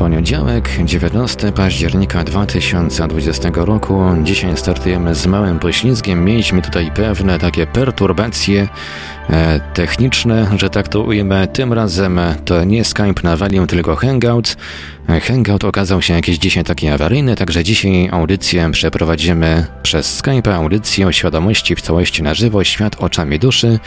Poniedziałek, 19 października 2020 roku. Dzisiaj startujemy z małym poślizgiem. Mieliśmy tutaj pewne takie perturbacje e, techniczne, że tak to ujmę. Tym razem to nie Skype nawalił, tylko Hangout. Hangout okazał się jakiś dzisiaj taki awaryjny, także dzisiaj audycję przeprowadzimy przez Skype, audycję o świadomości w całości na żywo, świat oczami duszy.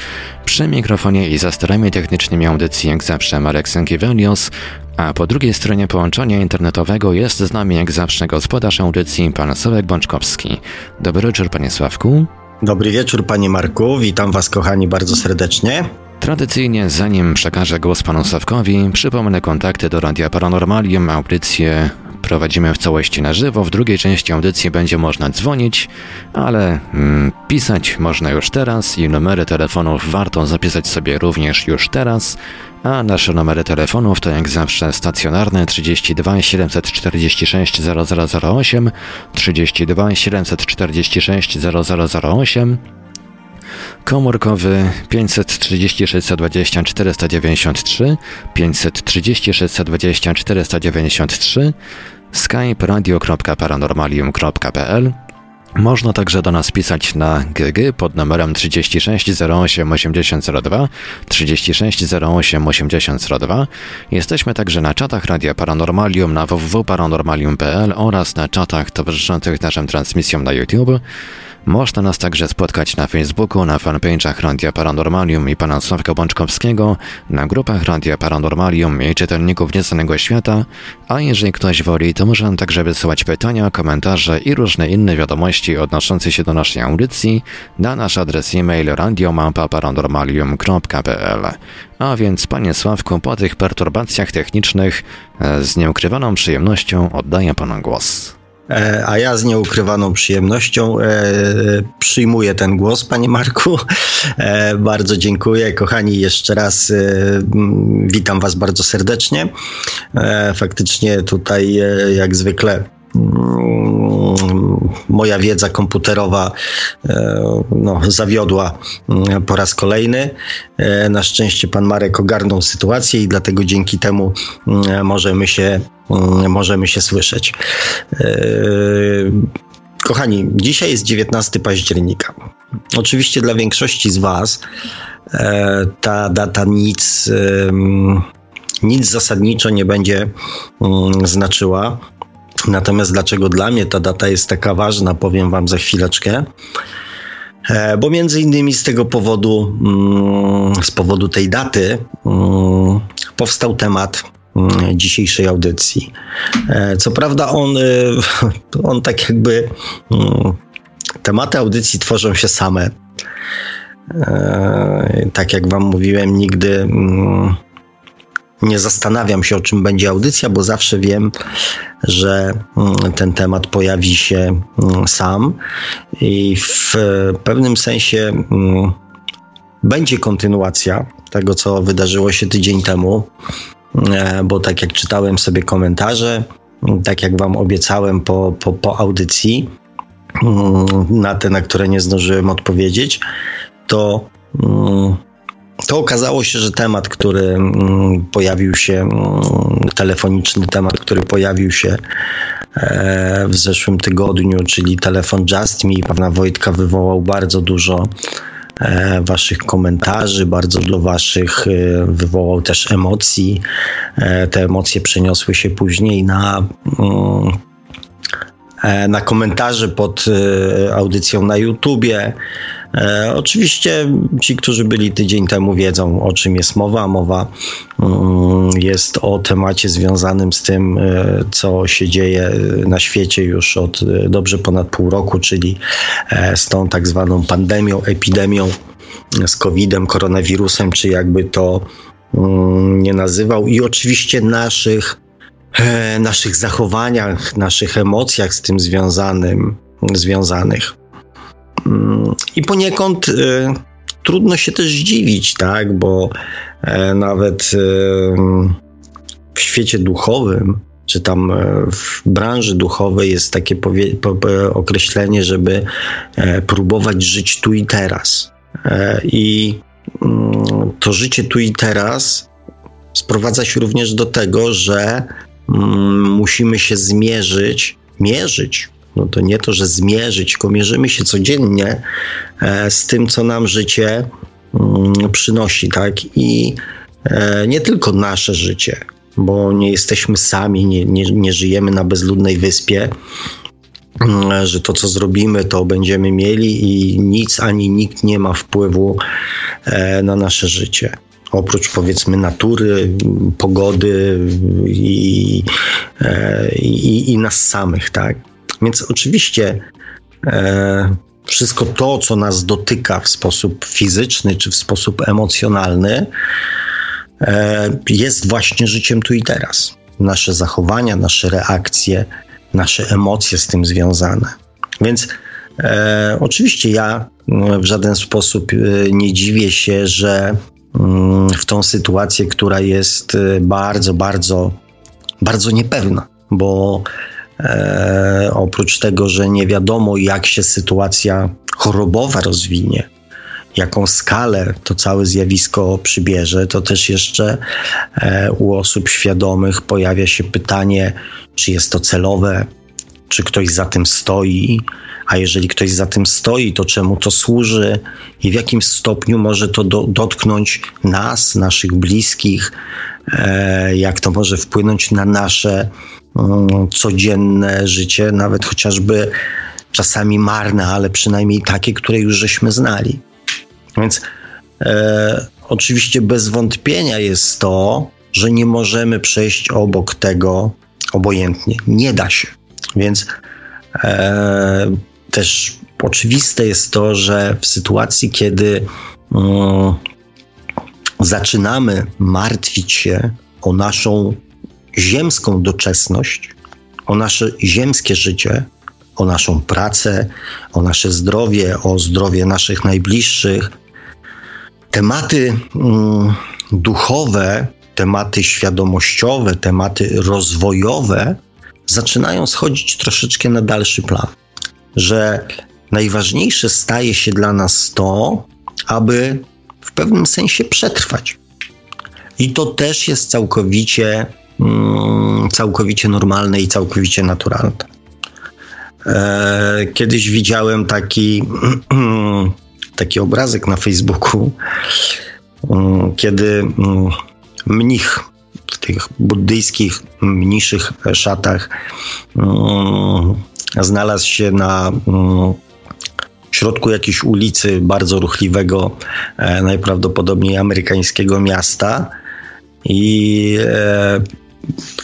Przy mikrofonie i za sterami technicznymi audycji jak zawsze Marek Sękiewelios, a po drugiej stronie połączenia internetowego jest z nami jak zawsze gospodarz audycji pan Sławek Bączkowski. Dobry wieczór panie Sławku. Dobry wieczór panie Marku, witam was kochani bardzo serdecznie. Tradycyjnie, zanim przekażę głos panu Sawkowi, przypomnę kontakty do Radia Paranormalium, audycję prowadzimy w całości na żywo. W drugiej części audycji będzie można dzwonić, ale mm, pisać można już teraz i numery telefonów warto zapisać sobie również już teraz. A nasze numery telefonów to jak zawsze stacjonarne 32 746 0008, 32 746 0008, komórkowy 536 120 493, 536 120 493, skype radio.paranormalium.pl można także do nas pisać na GG pod numerem 36 08 8002 36 08 8002. Jesteśmy także na czatach Radia Paranormalium na www.paranormalium.pl oraz na czatach towarzyszących naszym transmisjom na YouTube. Można nas także spotkać na Facebooku, na fanpage'ach Radia Paranormalium i pana Sławka Bączkowskiego, na grupach Radia Paranormalium i czytelników Nieznanego Świata, a jeżeli ktoś woli, to może nam także wysyłać pytania, komentarze i różne inne wiadomości odnoszące się do naszej audycji na nasz adres e-mail radiomapa.paranormalium.pl. A więc, panie Sławku, po tych perturbacjach technicznych e, z nieukrywaną przyjemnością oddaję panu głos. E, a ja z nieukrywaną przyjemnością e, przyjmuję ten głos, panie Marku. E, bardzo dziękuję. Kochani, jeszcze raz witam was bardzo serdecznie. Faktycznie tutaj, jak zwykle, moja wiedza komputerowa no, zawiodła po raz kolejny. Na szczęście pan Marek ogarnął sytuację i dlatego dzięki temu możemy się Mm, możemy się słyszeć. E, kochani, dzisiaj jest 19 października. Oczywiście dla większości z Was e, ta data nic, nic zasadniczo nie będzie mm, znaczyła. Natomiast dlaczego dla mnie ta data jest taka ważna, powiem Wam za chwileczkę. E, bo między innymi z tego powodu, mm, z powodu tej daty, powstał temat Mm, dzisiejszej audycji. E, co prawda on, e, on tak jakby mm, tematy audycji tworzą się same. E, tak jak wam mówiłem, nigdy mm, nie zastanawiam się, o czym będzie audycja, bo zawsze wiem, że ten temat pojawi się sam i w pewnym sensie będzie kontynuacja tego, co wydarzyło się tydzień temu. E, bo tak jak czytałem sobie komentarze, tak jak Wam obiecałem po, po, po audycji, mm, na te, na które nie zdążyłem odpowiedzieć, to, mm, to okazało się, że temat, który mm, pojawił się, telefoniczny temat, który pojawił się e, w zeszłym tygodniu, czyli telefon Just Me, pana Wojtka wywołał bardzo dużo E, waszych komentarzy, bardzo do Waszych e, wywołał też emocji. Te emocje przeniosły się później na. Mm, na komentarze pod audycją na YouTubie, E, oczywiście ci, którzy byli tydzień temu, wiedzą o czym jest mowa. Mowa mm, jest o temacie związanym z tym, e, co się dzieje na świecie już od e, dobrze ponad pół roku, czyli z tą tak zwaną pandemią, epidemią, z COVID-em, koronawirusem, czy jakby to mm, nie nazywał. I oczywiście naszych, naszych zachowaniach, naszych emocjach z tym związanym, związanych. I poniekąd y, trudno się też zdziwić, tak, bo e, nawet y, w świecie duchowym, czy tam w branży duchowej jest takie określenie, żeby próbować żyć tu i teraz. I mm, to życie tu i teraz sprowadza się również do tego, że mm, musimy się zmierzyć, mierzyć. No to nie to, że zmierzyć, tylko mierzymy się codziennie e, z tym, co nam życie mm, przynosi, tak? I e, nie tylko nasze życie, bo nie jesteśmy sami, nie, nie, nie żyjemy na bezludnej wyspie, mm, że to, co zrobimy, to będziemy mieli i nic ani nikt nie ma wpływu e, na nasze życie oprócz powiedzmy natury, pogody i, i, i nas samych, tak? Więc oczywiście e, wszystko to, co nas dotyka w sposób fizyczny czy w sposób emocjonalny, e, jest właśnie życiem tu i teraz. Nasze zachowania, nasze reakcje, nasze emocje z tym związane. Więc e, oczywiście ja w żaden sposób e, nie dziwię się, że Mm, w tą sytuację, która jest y, bardzo, bardzo, bardzo niepewna, bo e, oprócz tego, że nie wiadomo, jak się sytuacja chorobowa rozwinie, jaką skalę to całe zjawisko przybierze, to też jeszcze e, u osób świadomych pojawia się pytanie, czy jest to celowe, czy ktoś za tym stoi, a jeżeli ktoś za tym stoi, to czemu to służy i w jakim stopniu może to do, dotknąć nas, naszych bliskich, e, jak to może wpłynąć na nasze codzienne życie, nawet chociażby czasami marne, ale przynajmniej takie, które już żeśmy znali. Więc e, oczywiście bez wątpienia jest to, że nie możemy przejść obok tego obojętnie. Nie da się. Więc e, też oczywiste jest to, że w sytuacji, kiedy um, zaczynamy martwić się o naszą ziemską doczesność, o nasze ziemskie życie, o naszą pracę, o nasze zdrowie, o zdrowie naszych najbliższych, tematy um, duchowe, tematy świadomościowe, tematy rozwojowe zaczynają schodzić troszeczkę na dalszy plan że najważniejsze staje się dla nas to, aby w pewnym sensie przetrwać. I to też jest całkowicie, mm, całkowicie normalne i całkowicie naturalne. E, kiedyś widziałem taki, taki obrazek na Facebooku, mm, kiedy mm, mnich w tych buddyjskich mniejszych szatach znalazł się na mm, środku jakiejś ulicy bardzo ruchliwego, e, najprawdopodobniej amerykańskiego miasta i e,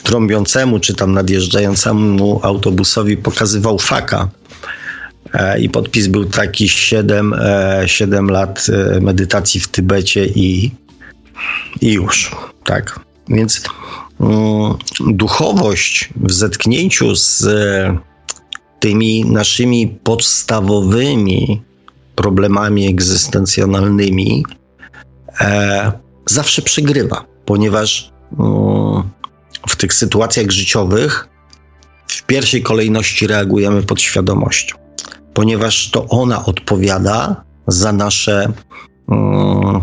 trąbiącemu czy tam nadjeżdżającemu autobusowi pokazywał faka. E, I podpis był taki 7, 7 lat medytacji w Tybecie i, i już. Tak. Więc mm, duchowość w zetknięciu z tymi naszymi podstawowymi problemami egzystencjonalnymi e, zawsze przegrywa, ponieważ mm, w tych sytuacjach życiowych w pierwszej kolejności reagujemy podświadomością, ponieważ to ona odpowiada za nasze, mm,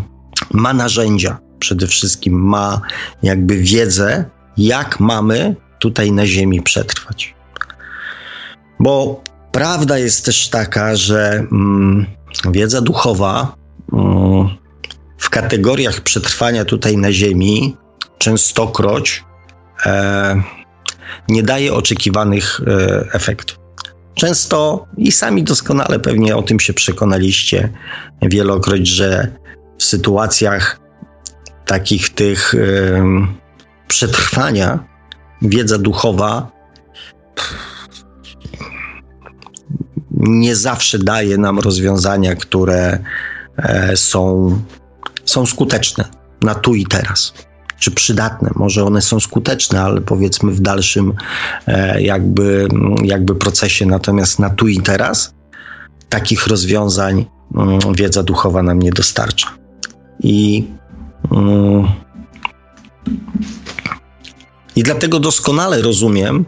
ma narzędzia przede wszystkim, ma jakby wiedzę, jak mamy tutaj na Ziemi przetrwać. Bo prawda jest też taka, że mm, wiedza duchowa mm, w kategoriach przetrwania tutaj na Ziemi częstokroć nie daje oczekiwanych e, efektów. Często i sami doskonale pewnie o tym się przekonaliście wielokroć, że w sytuacjach takich tych e, przetrwania wiedza duchowa nie zawsze daje nam rozwiązania, które e, są, są skuteczne na tu i teraz. Czy przydatne? Może one są skuteczne, ale powiedzmy w dalszym e, jakby, jakby procesie. Natomiast na tu i teraz takich rozwiązań mm, wiedza duchowa nam nie dostarcza. I mm, I dlatego doskonale rozumiem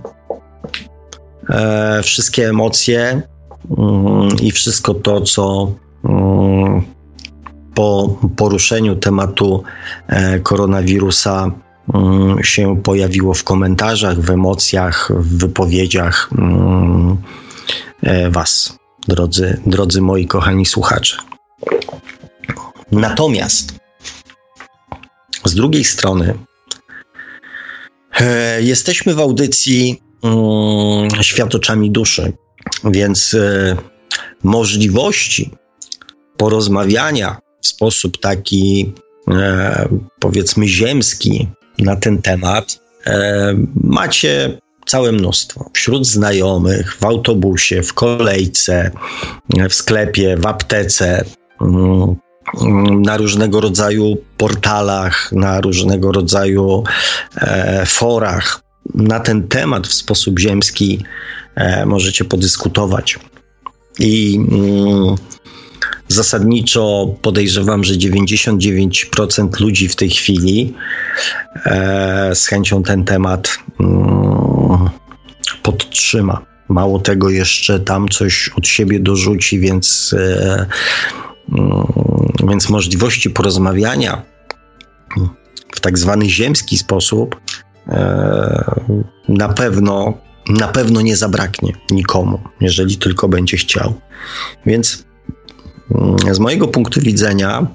e, wszystkie emocje mm, i wszystko to, co mm, po poruszeniu tematu e, koronawirusa mm, się pojawiło w komentarzach, w emocjach, w wypowiedziach mm, e, Was, drodzy, drodzy moi kochani słuchacze. Natomiast z drugiej strony e, jesteśmy w audycji mm, Świat oczami duszy, więc możliwości porozmawiania w sposób taki, e, powiedzmy, ziemski na ten temat, e, macie całe mnóstwo. Wśród znajomych, w autobusie, w kolejce, w sklepie, w aptece, mm, na różnego rodzaju portalach, na różnego rodzaju e, forach. Na ten temat w sposób ziemski e, możecie podyskutować. I mm, Zasadniczo podejrzewam, że 99% ludzi w tej chwili e, z chęcią ten temat mm, podtrzyma. Mało tego, jeszcze tam coś od siebie dorzuci, więc, e, mm, więc możliwości porozmawiania w tak zwany ziemski sposób e, na pewno na pewno nie zabraknie nikomu, jeżeli tylko będzie chciał. Więc z mojego punktu widzenia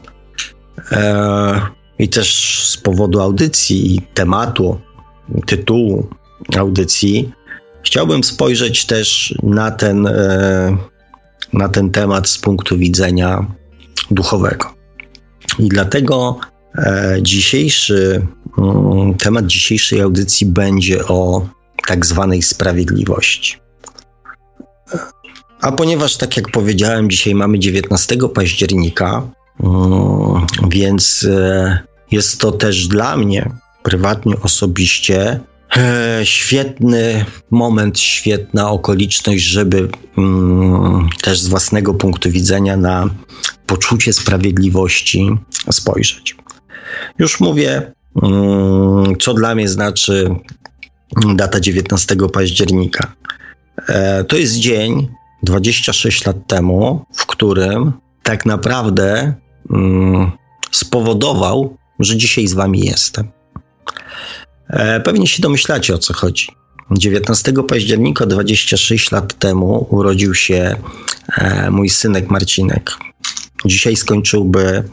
e, i też z powodu audycji i tematu, tytułu audycji, chciałbym spojrzeć też na ten, e, na ten temat z punktu widzenia duchowego. I dlatego e, dzisiejszy mm, temat dzisiejszej audycji będzie o tak zwanej sprawiedliwości. A ponieważ, tak jak powiedziałem, dzisiaj mamy 19 października, mm, więc e, jest to też dla mnie, prywatnie, osobiście, e, świetny moment, świetna okoliczność, żeby mm, też z własnego punktu widzenia na poczucie sprawiedliwości spojrzeć. Już mówię, mm, co dla mnie znaczy data 19 października. E, to jest dzień, 26 lat temu, w którym tak naprawdę mm, spowodował, że dzisiaj z wami jestem. E, pewnie się domyślacie o co chodzi. 19 października 26 lat temu urodził się e, mój synek Marcinek. Dzisiaj skończyłby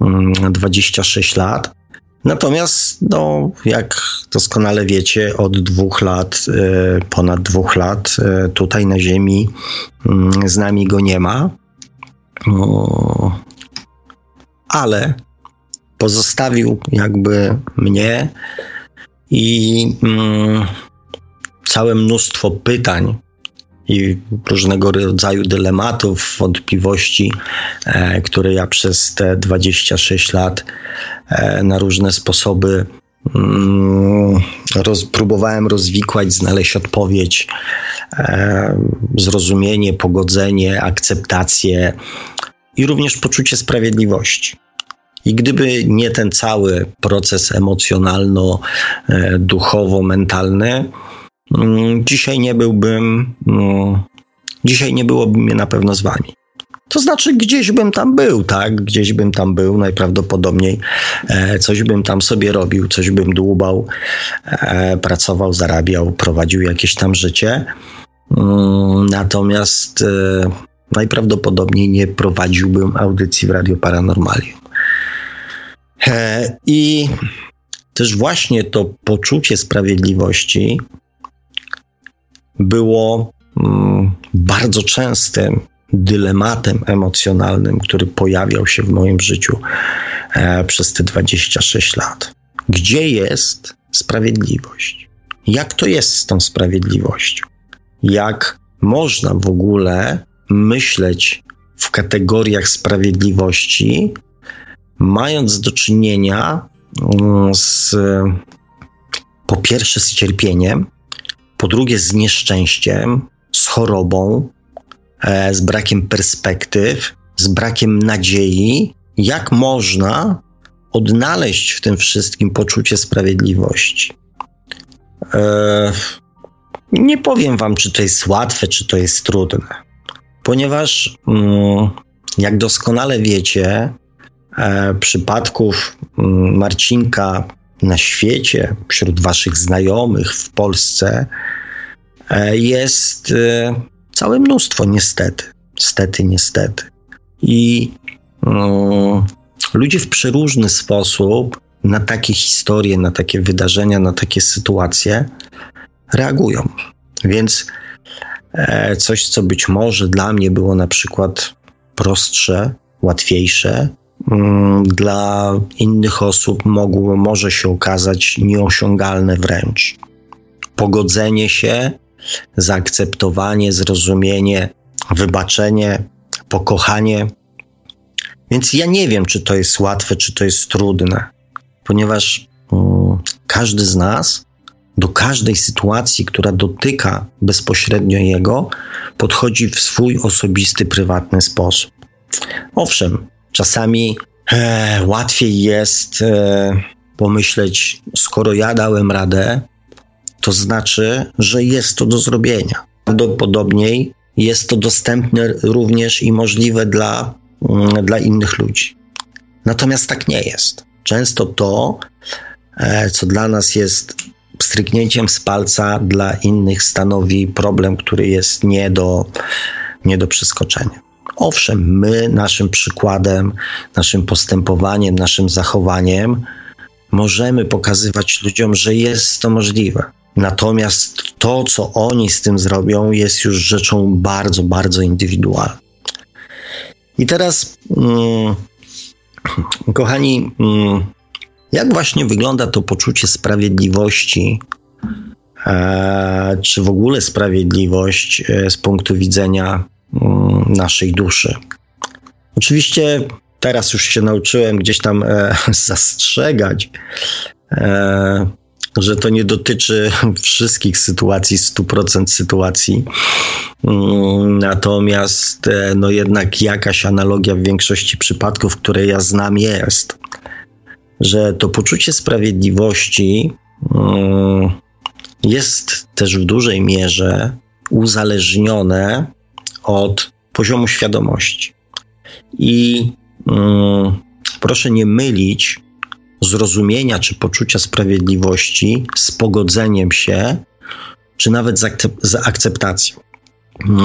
mm, 26 lat. Natomiast, no, jak doskonale wiecie, od dwóch lat, e, ponad dwóch lat, e, tutaj na Ziemi mm, z nami go nie ma. Ale pozostawił jakby mnie i mm, całe mnóstwo pytań i różnego rodzaju dylematów, wątpliwości, e, które ja przez te 26 lat e, na różne sposoby mm, roz, próbowałem rozwikłać, znaleźć odpowiedź, e, zrozumienie, pogodzenie, akceptację i również poczucie sprawiedliwości. I gdyby nie ten cały proces emocjonalno-duchowo-mentalny, dzisiaj nie byłbym, mm, dzisiaj nie byłoby mnie na pewno z wami. To znaczy, gdzieś bym tam był, tak? Gdzieś bym tam był, najprawdopodobniej e, coś bym tam sobie robił, coś bym dłubał, e, pracował, zarabiał, prowadził jakieś tam życie. Mm, natomiast e, najprawdopodobniej nie prowadziłbym audycji w Radio Paranormalium. I też właśnie to poczucie sprawiedliwości było mm, bardzo częstym dylematem emocjonalnym, który pojawiał się w moim życiu e, przez te 26 lat. Gdzie jest sprawiedliwość? Jak to jest z tą sprawiedliwością? Jak można w ogóle myśleć w kategoriach sprawiedliwości, mając do czynienia mm, z po pierwsze z cierpieniem, po drugie z nieszczęściem, z chorobą, e, z brakiem perspektyw, z brakiem nadziei, jak można odnaleźć w tym wszystkim poczucie sprawiedliwości. E, nie powiem wam, czy to jest łatwe, czy to jest trudne, ponieważ mm, jak doskonale wiecie, e, przypadków mm, Marcinka na świecie, wśród waszych znajomych w Polsce e, jest całe mnóstwo, niestety. Stety, niestety. I mm, ludzie w przeróżny sposób na takie historie, na takie wydarzenia, na takie sytuacje reagują. Więc e, coś, co być może dla mnie było na przykład prostsze, łatwiejsze, dla innych osób mogło, może się okazać nieosiągalne wręcz. Pogodzenie się, zaakceptowanie, zrozumienie, wybaczenie, pokochanie. Więc ja nie wiem, czy to jest łatwe, czy to jest trudne ponieważ um, każdy z nas do każdej sytuacji, która dotyka bezpośrednio jego, podchodzi w swój osobisty, prywatny sposób. Owszem, czasami e, łatwiej jest e, pomyśleć, skoro ja dałem radę, to znaczy, że jest to do zrobienia. Prawdopodobniej jest to dostępne również i możliwe dla, mm, dla innych ludzi. Natomiast tak nie jest często to, e, co dla nas jest stryknięciem z palca, dla innych stanowi problem, który jest nie do, nie do przeskoczenia. Owszem, my naszym przykładem, naszym postępowaniem, naszym zachowaniem możemy pokazywać ludziom, że jest to możliwe. Natomiast to, co oni z tym zrobią, jest już rzeczą bardzo, bardzo indywidualną. I teraz. Mm, Kochani, mm, jak właśnie wygląda to poczucie sprawiedliwości, e, czy w ogóle sprawiedliwość e, z punktu widzenia naszej duszy? Oczywiście teraz już się nauczyłem gdzieś tam e, zastrzegać, że to nie dotyczy wszystkich sytuacji, 100% sytuacji. Mm, natomiast e, no jednak jakaś analogia w większości przypadków, które ja znam, jest, że to poczucie sprawiedliwości mm, jest też w dużej mierze uzależnione od poziomu świadomości. I mm, proszę nie mylić zrozumienia czy poczucia sprawiedliwości z pogodzeniem się, czy nawet z, akceptacją.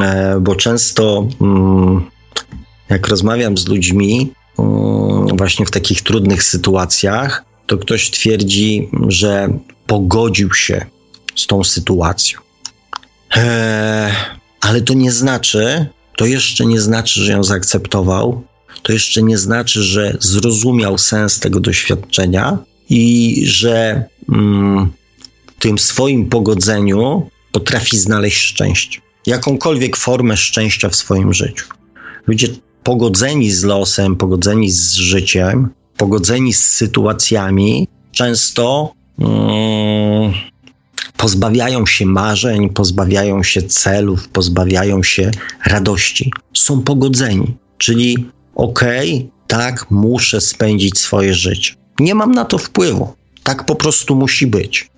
E, bo często, mm, jak rozmawiam z ludźmi, mm, właśnie w takich trudnych sytuacjach, to ktoś twierdzi, że pogodził się z tą sytuacją. E, ale to nie znaczy, to jeszcze nie znaczy, że ją zaakceptował, to jeszcze nie znaczy, że zrozumiał sens tego doświadczenia i że mm, w tym swoim pogodzeniu potrafi znaleźć szczęście. Jakąkolwiek formę szczęścia w swoim życiu. Ludzie pogodzeni z losem, pogodzeni z życiem, pogodzeni z sytuacjami, często mm, pozbawiają się marzeń, pozbawiają się celów, pozbawiają się radości. Są pogodzeni, czyli okej, okay, tak, muszę spędzić swoje życie. Nie mam na to wpływu. Tak po prostu musi być.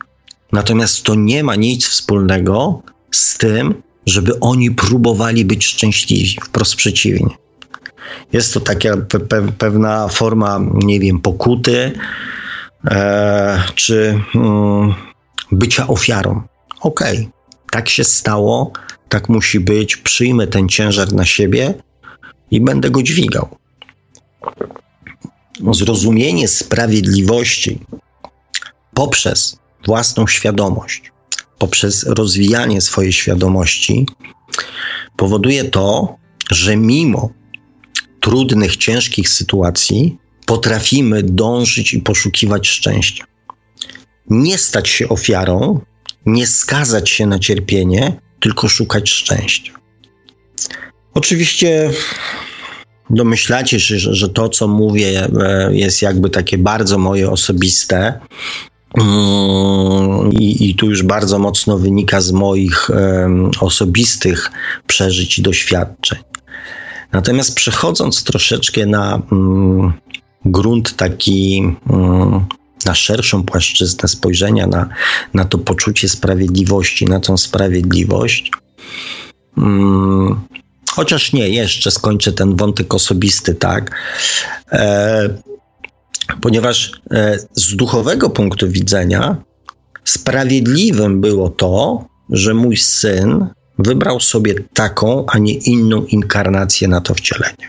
Natomiast to nie ma nic wspólnego z tym, żeby oni próbowali być szczęśliwi. Wprost przeciwnie. Jest to taka pe pe pewna forma, nie wiem, pokuty e, czy mm, bycia ofiarą. Okej, okay, tak się stało, tak musi być, przyjmę ten ciężar na siebie i będę go dźwigał. Zrozumienie sprawiedliwości poprzez własną świadomość, poprzez rozwijanie swojej świadomości, powoduje to, że mimo trudnych, ciężkich sytuacji potrafimy dążyć i poszukiwać szczęścia. Nie stać się ofiarą, nie skazać się na cierpienie, tylko szukać szczęścia. Oczywiście domyślacie się, że, że to, co mówię, e, jest jakby takie bardzo moje osobiste. Mm, I, I, tu już bardzo mocno wynika z moich um, osobistych przeżyć i doświadczeń. Natomiast przechodząc troszeczkę na um, grunt taki um, na szerszą płaszczyznę spojrzenia na, na to poczucie sprawiedliwości, na tą sprawiedliwość. Hmm, chociaż nie, jeszcze skończę ten wątek osobisty, tak. E, ponieważ e, z duchowego punktu widzenia sprawiedliwym było to, że mój syn wybrał sobie taką, a nie inną inkarnację na to wcielenie.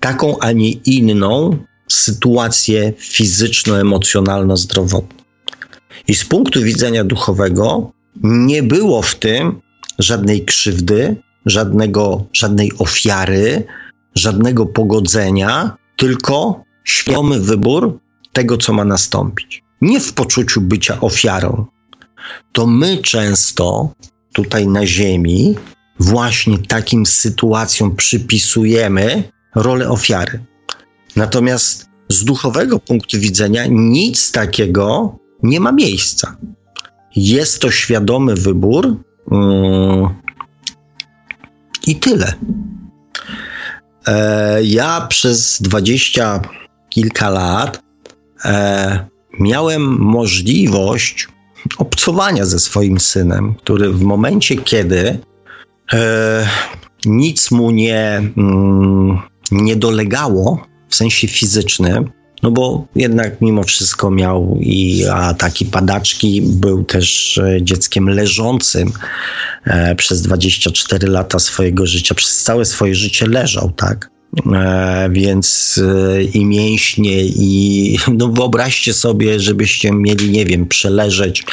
Taką, a nie inną sytuację fizyczno-emocjonalno-zdrowotną. I z punktu widzenia duchowego nie było w tym żadnej krzywdy, żadnego, żadnej ofiary, żadnego pogodzenia, tylko świadomy wybór tego, co ma nastąpić. Nie w poczuciu bycia ofiarą. To my często tutaj na Ziemi właśnie takim sytuacjom przypisujemy rolę ofiary. Natomiast z duchowego punktu widzenia nic takiego nie ma miejsca. Jest to świadomy wybór yy, i tyle. E, ja przez dwadzieścia kilka lat e, miałem możliwość obcowania ze swoim synem, który w momencie, kiedy e, nic mu nie, mm, nie dolegało w sensie fizycznym, no bo jednak mimo wszystko miał i ataki padaczki, był też e, dzieckiem leżącym e, przez 24 lata swojego życia, przez całe swoje życie leżał, tak? E, więc i mięśnie, i no wyobraźcie sobie, żebyście mieli, nie wiem, przeleżeć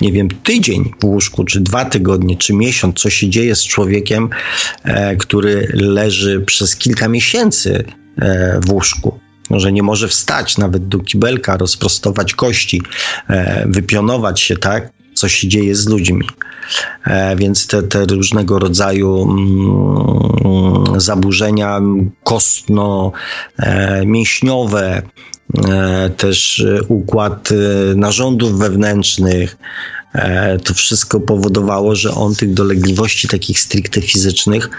nie wiem, tydzień w łóżku, czy dwa tygodnie, czy miesiąc, co się dzieje z człowiekiem, który leży przez kilka miesięcy w łóżku. Może nie może wstać nawet do kibelka, rozprostować kości, wypionować się, tak? Co się dzieje z ludźmi. Więc te, te różnego rodzaju mm, zaburzenia kostno-mięśniowe, e, też układ e, narządów wewnętrznych, e, to wszystko powodowało, że on tych dolegliwości takich stricte fizycznych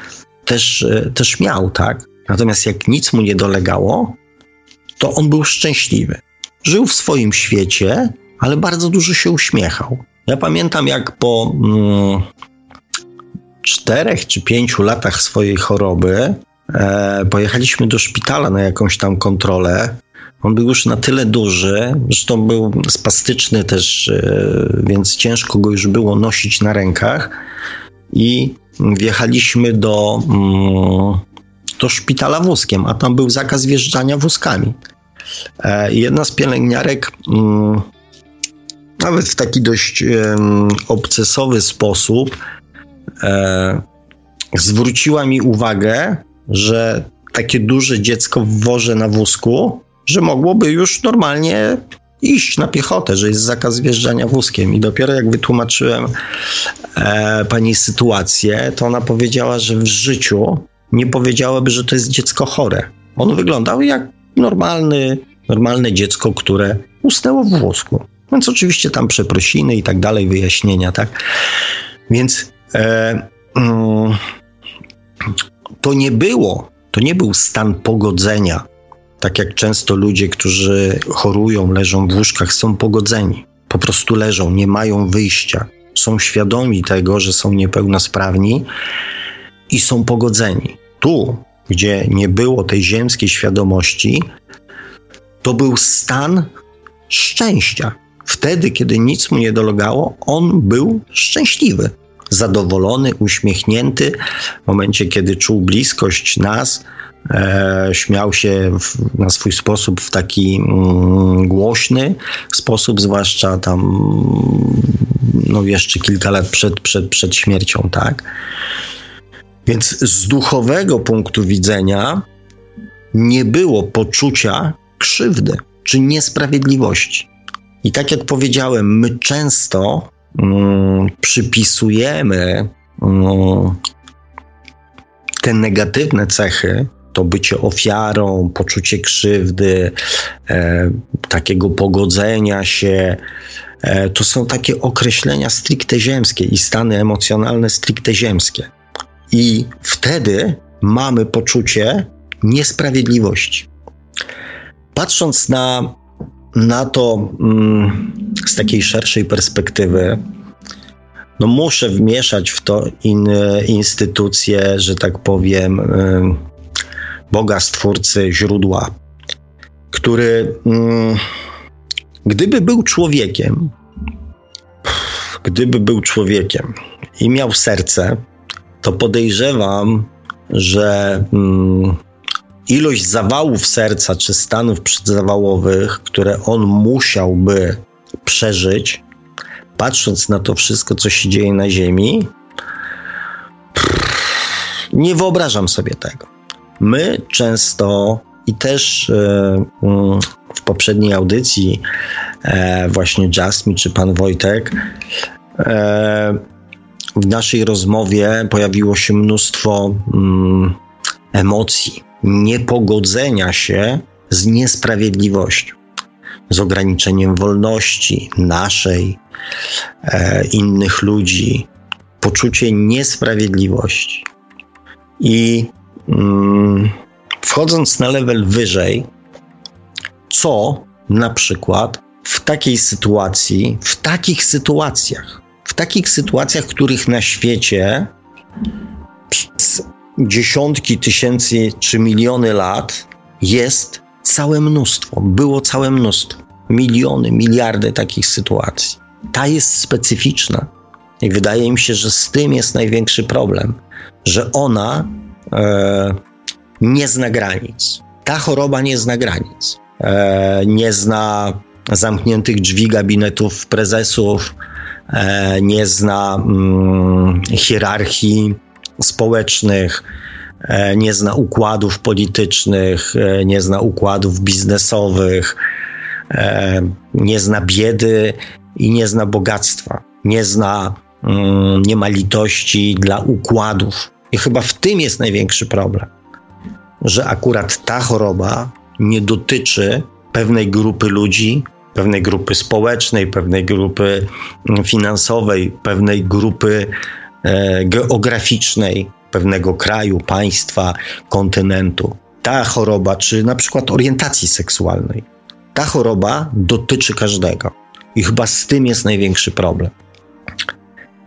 też, też miał, tak? Natomiast jak nic mu nie dolegało, to on był szczęśliwy. Żył w swoim świecie, ale bardzo dużo się uśmiechał. Ja pamiętam, jak po mm, czterech czy pięciu latach swojej choroby e, pojechaliśmy do szpitala na jakąś tam kontrolę. On był już na tyle duży, zresztą był spastyczny też, e, więc ciężko go już było nosić na rękach. I wjechaliśmy do, mm, do szpitala wózkiem, a tam był zakaz wjeżdżania wózkami. E, jedna z pielęgniarek mm, nawet w taki dość obcesowy sposób e, zwróciła mi uwagę, że takie duże dziecko w worze na wózku, że mogłoby już normalnie iść na piechotę, że jest zakaz wjeżdżania wózkiem. I dopiero jak wytłumaczyłem e, pani sytuację, to ona powiedziała, że w życiu nie powiedziałaby, że to jest dziecko chore. On wyglądał jak normalny, normalne dziecko, które usnęło w wózku. Więc oczywiście tam przeprosiny i tak dalej, wyjaśnienia, tak? Więc e, mm, to nie było, to nie był stan pogodzenia. Tak jak często ludzie, którzy chorują, leżą w łóżkach, są pogodzeni. Po prostu leżą, nie mają wyjścia. Są świadomi tego, że są niepełnosprawni i są pogodzeni. Tu, gdzie nie było tej ziemskiej świadomości, to był stan szczęścia Wtedy, kiedy nic mu nie dolegało, on był szczęśliwy, zadowolony, uśmiechnięty. W momencie, kiedy czuł bliskość nas, śmiał się w, na swój sposób, w taki mm, głośny sposób, zwłaszcza tam no jeszcze kilka lat przed, przed, przed śmiercią, tak? Więc z duchowego punktu widzenia nie było poczucia krzywdy czy niesprawiedliwości. I tak jak powiedziałem, my często mm, przypisujemy mm, te negatywne cechy, to bycie ofiarą, poczucie krzywdy, e, takiego pogodzenia się, e, to są takie określenia stricte ziemskie i stany emocjonalne stricte ziemskie. I wtedy mamy poczucie niesprawiedliwości. Patrząc na na to mm, z takiej szerszej perspektywy, no muszę wmieszać w to in, instytucje, że tak powiem, Boga Stwórcy, źródła, który mm, gdyby był człowiekiem, gdyby był człowiekiem i miał serce, to podejrzewam, że mm, ilość zawałów serca czy stanów przedzawałowych, które on musiałby przeżyć, patrząc na to wszystko, co się dzieje na Ziemi, nie wyobrażam sobie tego. My często i też e, mm, w poprzedniej audycji, e, właśnie Jasmi czy pan Wojtek, e, w naszej rozmowie pojawiło się mnóstwo mm, emocji, niepogodzenia się z niesprawiedliwością, z ograniczeniem wolności naszej, innych ludzi, poczucie niesprawiedliwości. I wchodząc na level wyżej, co na przykład w takiej sytuacji, w takich sytuacjach, w takich sytuacjach, których na świecie przez dziesiątki tysięcy czy miliony lat jest całe mnóstwo, było całe mnóstwo, miliony, miliardy takich sytuacji. Ta jest specyficzna i wydaje mi się, że z tym jest największy problem, że ona nie zna granic. Ta choroba nie zna granic. E, nie zna zamkniętych drzwi gabinetów prezesów, e, nie zna mm, hierarchii społecznych, e, nie zna układów politycznych, e, nie zna układów biznesowych, e, nie zna biedy i nie zna bogactwa, nie zna, mm, nie ma litości dla układów. I chyba w tym jest największy problem, że akurat ta choroba nie dotyczy pewnej grupy ludzi, pewnej grupy społecznej, pewnej grupy mm, finansowej, pewnej grupy e, geograficznej, pewnego kraju, państwa, kontynentu. Ta choroba, czy na przykład orientacji seksualnej, ta choroba dotyczy każdego. I chyba z tym jest największy problem.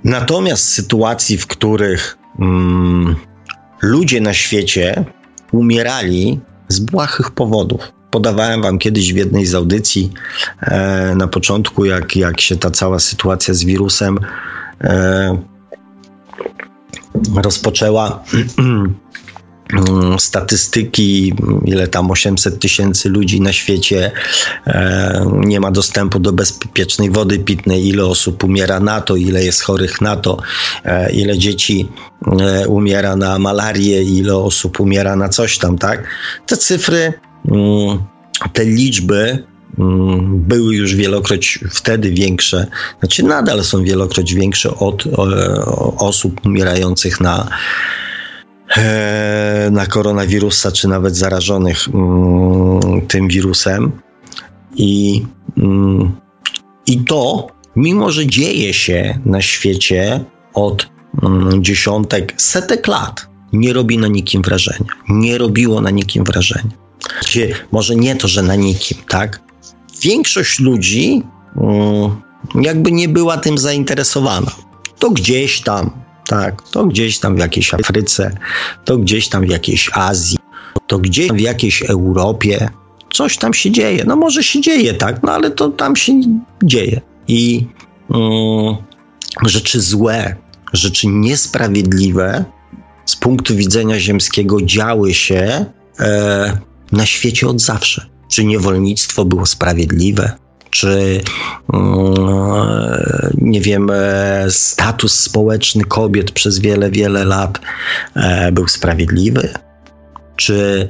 Natomiast sytuacji, w których mm, ludzie na świecie umierali z błahych powodów, podawałem wam kiedyś w jednej z audycji e, na początku, jak, jak się ta cała sytuacja z wirusem e, rozpoczęła. statystyki, ile tam 800 tysięcy ludzi na świecie e, nie ma dostępu do bezpiecznej wody pitnej, ile osób umiera na to, ile jest chorych na to, e, ile dzieci e, umiera na malarię, ile osób umiera na coś tam, tak? Te cyfry Mm, te liczby mm, były już wielokroć wtedy większe, znaczy nadal są wielokroć większe od osób umierających na, na koronawirusa, czy nawet zarażonych mm, tym wirusem. I, I to, mimo że dzieje się na świecie od dziesiątek, setek lat, nie robi na nikim wrażenia. Nie robiło na nikim wrażenia może nie to, że na nikim, tak? Większość ludzi mm, jakby nie była tym zainteresowana. To gdzieś tam, tak, to gdzieś tam w jakiejś Afryce, to gdzieś tam w jakiejś Azji, to gdzieś tam w jakiejś Europie, coś tam się dzieje. No może się dzieje, tak, no ale to tam się dzieje. I mm, rzeczy złe, rzeczy niesprawiedliwe z punktu widzenia ziemskiego działy się e, na świecie od zawsze. Czy niewolnictwo było sprawiedliwe? Czy, mm, nie wiem, e, status społeczny kobiet przez wiele, wiele lat e, był sprawiedliwy? Czy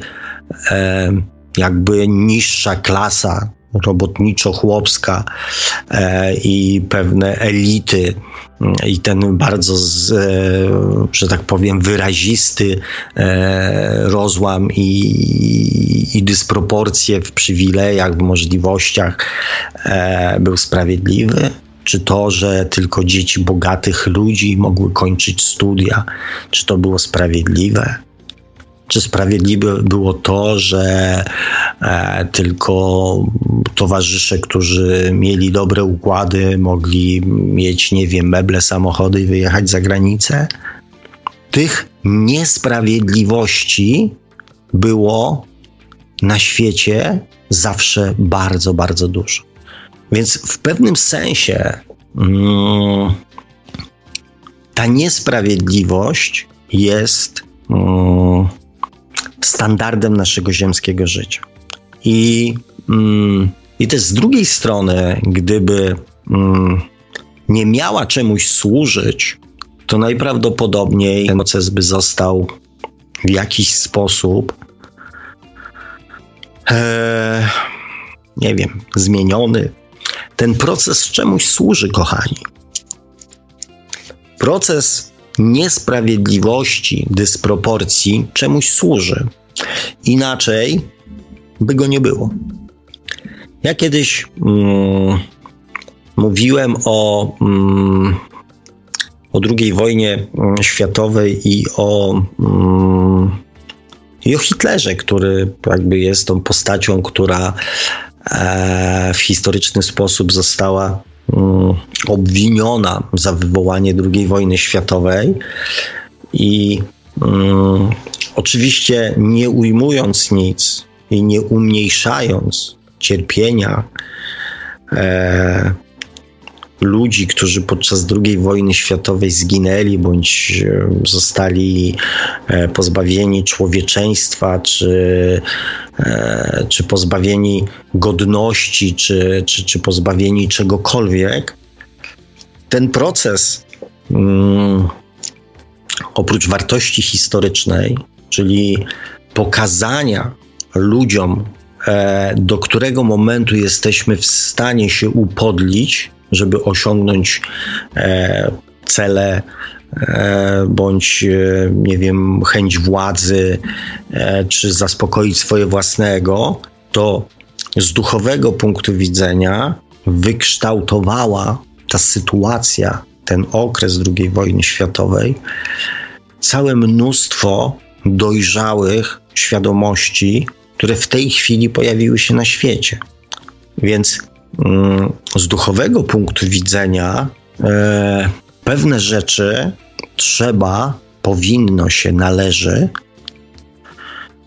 e, jakby niższa klasa robotniczo-chłopska e, i pewne elity mm, i ten bardzo, z, e, że tak powiem, wyrazisty e, rozłam i, i dysproporcje w przywilejach, w możliwościach był sprawiedliwy? Czy to, że tylko dzieci bogatych ludzi mogły kończyć studia, czy to było sprawiedliwe? Czy sprawiedliwe było to, że e, tylko towarzysze, którzy mieli dobre układy, mogli mieć, nie wiem, meble, samochody i wyjechać za granicę? Tych niesprawiedliwości było na świecie zawsze bardzo, bardzo dużo. Więc w pewnym sensie mm, ta niesprawiedliwość jest mm, standardem naszego ziemskiego życia. I, mm, i też z drugiej strony, gdyby mm, nie miała czemuś służyć, to najprawdopodobniej ten proces by został w jakiś sposób, e, nie wiem, zmieniony. Ten proces czemuś służy, kochani. Proces niesprawiedliwości, dysproporcji czemuś służy. Inaczej by go nie było. Ja kiedyś mm, mówiłem o, mm, o II wojnie mm, światowej i o, mm, i o Hitlerze, który jakby jest tą postacią, która w historyczny sposób została mm, obwiniona za wywołanie II wojny światowej i mm, oczywiście nie ujmując nic i nie umniejszając cierpienia e, ludzi, którzy podczas II wojny światowej zginęli bądź e, zostali e, pozbawieni człowieczeństwa, czy, e, czy pozbawieni godności, czy, czy, czy pozbawieni czegokolwiek, ten proces mm, oprócz wartości historycznej, czyli pokazania ludziom, do którego momentu jesteśmy w stanie się upodlić, żeby osiągnąć e, cele e, bądź, e, nie wiem, chęć władzy, czy zaspokoić swoje własnego, to z duchowego punktu widzenia wykształtowała ta sytuacja, ten okres II wojny światowej, całe mnóstwo dojrzałych świadomości, które w tej chwili pojawiły się na świecie. Więc z duchowego punktu widzenia e, pewne rzeczy trzeba, powinno się, należy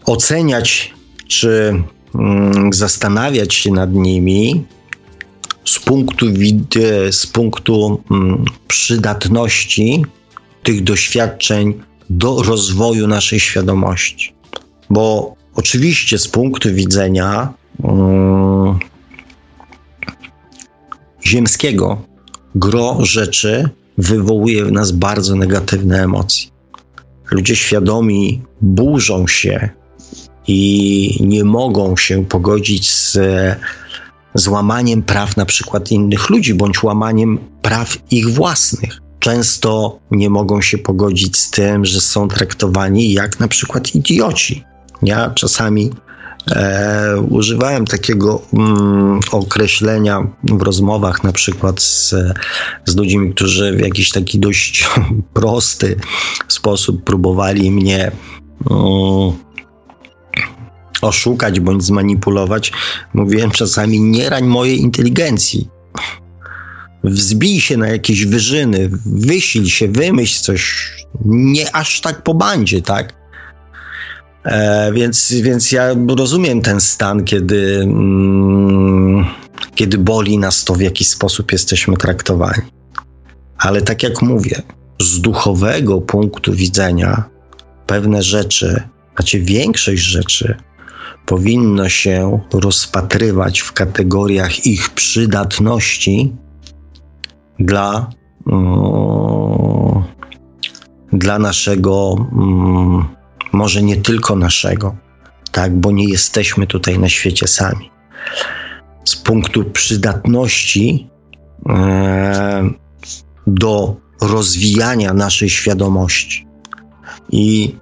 oceniać, czy mm, zastanawiać się nad nimi z punktu, z punktu mm, przydatności tych doświadczeń do rozwoju naszej świadomości. Bo oczywiście z punktu widzenia ziemskiego gro rzeczy wywołuje w nas bardzo negatywne emocje. Ludzie świadomi burzą się i nie mogą się pogodzić z złamaniem praw na przykład innych ludzi, bądź łamaniem praw ich własnych. Często nie mogą się pogodzić z tym, że są traktowani jak na przykład idioci. Ja czasami E, używałem takiego mm, określenia w rozmowach, na przykład z, z ludźmi, którzy w jakiś taki dość prosty sposób próbowali mnie mm, oszukać bądź zmanipulować. Mówiłem czasami: nie rań mojej inteligencji. Wzbij się na jakieś wyżyny, wysil się, wymyśl coś. Nie aż tak po bandzie, tak? E, więc, więc ja rozumiem ten stan, kiedy, mm, kiedy boli nas to, w jaki sposób jesteśmy traktowani. Ale tak jak mówię, z duchowego punktu widzenia pewne rzeczy, znaczy większość rzeczy, powinno się rozpatrywać w kategoriach ich przydatności dla, mm, dla naszego. Mm, może nie tylko naszego, tak, bo nie jesteśmy tutaj na świecie sami. Z punktu przydatności e, do rozwijania naszej świadomości. I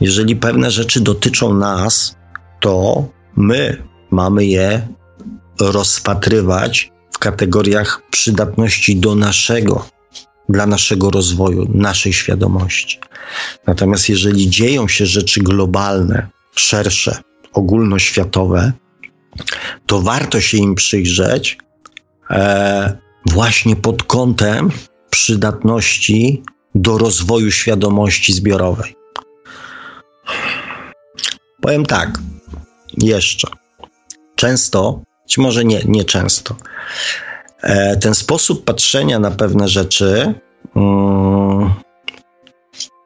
jeżeli pewne rzeczy dotyczą nas, to my mamy je rozpatrywać w kategoriach przydatności do naszego dla naszego rozwoju, naszej świadomości. Natomiast jeżeli dzieją się rzeczy globalne, szersze, ogólnoświatowe, to warto się im przyjrzeć e, właśnie pod kątem przydatności do rozwoju świadomości zbiorowej. Powiem tak, jeszcze. Często, czy może nie, nie często, ten sposób patrzenia na pewne rzeczy mm,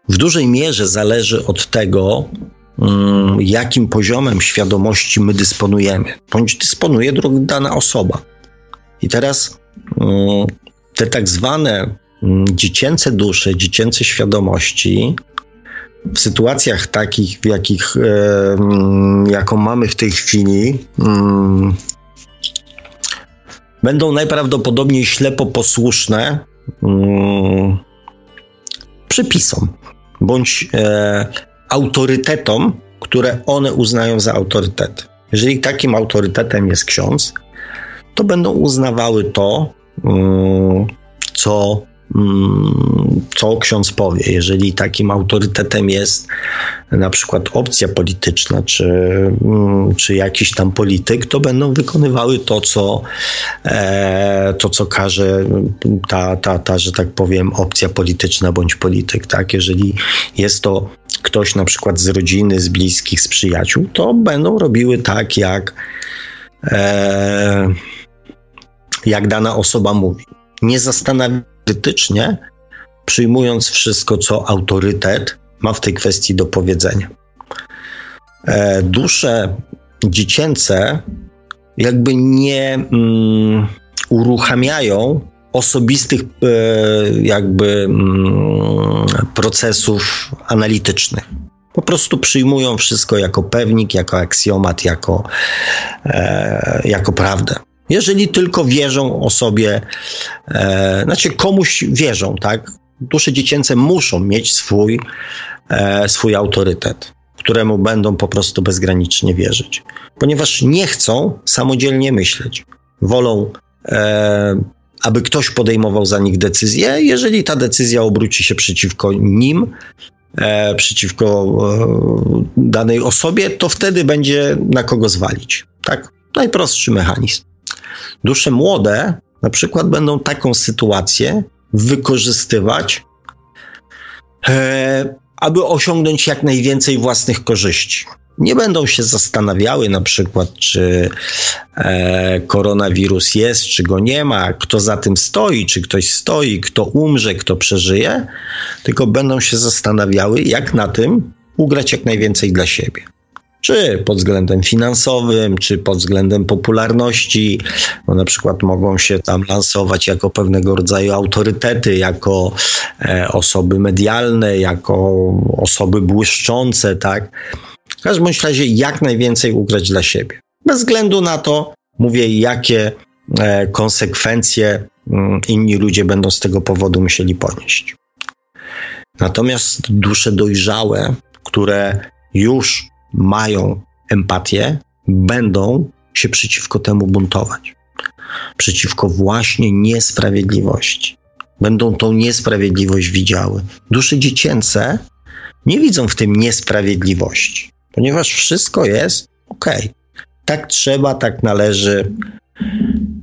w dużej mierze zależy od tego, mm, jakim poziomem świadomości my dysponujemy, bądź dysponuje dana osoba. I teraz mm, te tak zwane dziecięce dusze, dziecięce świadomości w sytuacjach takich, w jakich, e, jaką mamy w tej chwili, będą najprawdopodobniej ślepo posłuszne mm, przepisom bądź e, autorytetom, które one uznają za autorytet. Jeżeli takim autorytetem jest ksiądz, to będą uznawały to, mm, co co ksiądz powie. Jeżeli takim autorytetem jest na przykład opcja polityczna, czy, mm, czy jakiś tam polityk, to będą wykonywały to, co, e, to, co każe ta, ta, ta, że tak powiem, opcja polityczna bądź polityk. Tak? Jeżeli jest to ktoś na przykład z rodziny, z bliskich, z przyjaciół, to będą robiły tak, jak, e, jak dana osoba mówi. Nie zastanawiają krytycznie, przyjmując wszystko, co autorytet ma w tej kwestii do powiedzenia. E, dusze dziecięce jakby nie mm, uruchamiają osobistych e, jakby mm, procesów analitycznych. Po prostu przyjmują wszystko jako pewnik, jako aksjomat, jako, e, jako prawdę. Jeżeli tylko wierzą osobie, e, znaczy komuś wierzą, tak? Dusze dziecięce muszą mieć swój, e, swój autorytet, któremu będą po prostu bezgranicznie wierzyć, ponieważ nie chcą samodzielnie myśleć. Wolą, e, aby ktoś podejmował za nich decyzję. Jeżeli ta decyzja obróci się przeciwko nim, e, przeciwko e, danej osobie, to wtedy będzie na kogo zwalić. Tak? Najprostszy mechanizm. Dusze młode na przykład będą taką sytuację wykorzystywać, e, aby osiągnąć jak najwięcej własnych korzyści. Nie będą się zastanawiały na przykład, czy e, koronawirus jest, czy go nie ma, kto za tym stoi, czy ktoś stoi, kto umrze, kto przeżyje, tylko będą się zastanawiały, jak na tym ugrać jak najwięcej dla siebie czy pod względem finansowym, czy pod względem popularności, bo na przykład mogą się tam lansować jako pewnego rodzaju autorytety, jako e, osoby medialne, jako osoby błyszczące, tak? W każdym razie jak najwięcej ugrać dla siebie. Bez względu na to, mówię, jakie e, konsekwencje mm, inni ludzie będą z tego powodu musieli ponieść. Natomiast dusze dojrzałe, które już mają empatię, będą się przeciwko temu buntować. Przeciwko właśnie niesprawiedliwości. Będą tą niesprawiedliwość widziały. Dusze dziecięce nie widzą w tym niesprawiedliwości, ponieważ wszystko jest ok. Tak trzeba, tak należy.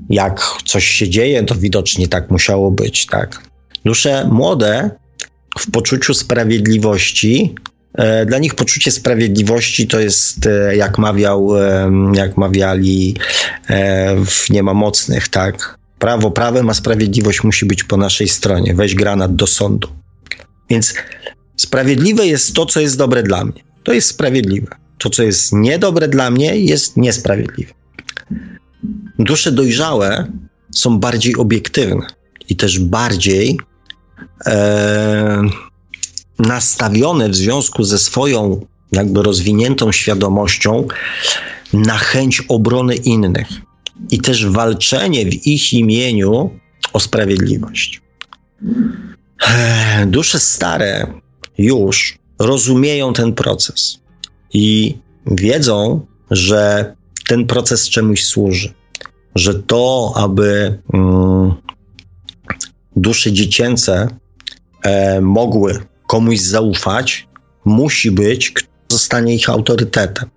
Jak coś się dzieje, to widocznie tak musiało być, tak. Dusze młode w poczuciu sprawiedliwości dla nich poczucie sprawiedliwości to jest, e, jak mawiał, jak mawiali e, w Nie ma mocnych, tak? Prawo prawem, a sprawiedliwość musi być po naszej stronie. Weź granat do sądu. Więc sprawiedliwe jest to, co jest dobre dla mnie. To jest sprawiedliwe. To, co jest niedobre dla mnie, jest niesprawiedliwe. Dusze dojrzałe są bardziej obiektywne i też bardziej e, nastawione w związku ze swoją jakby rozwiniętą świadomością na chęć obrony innych i też walczenie w ich imieniu o sprawiedliwość. Dusze stare już rozumieją ten proces i wiedzą, że ten proces czemuś służy. Że to, aby mm, dusze dziecięce e, mogły komuś zaufać, musi być, kto zostanie ich autorytetem.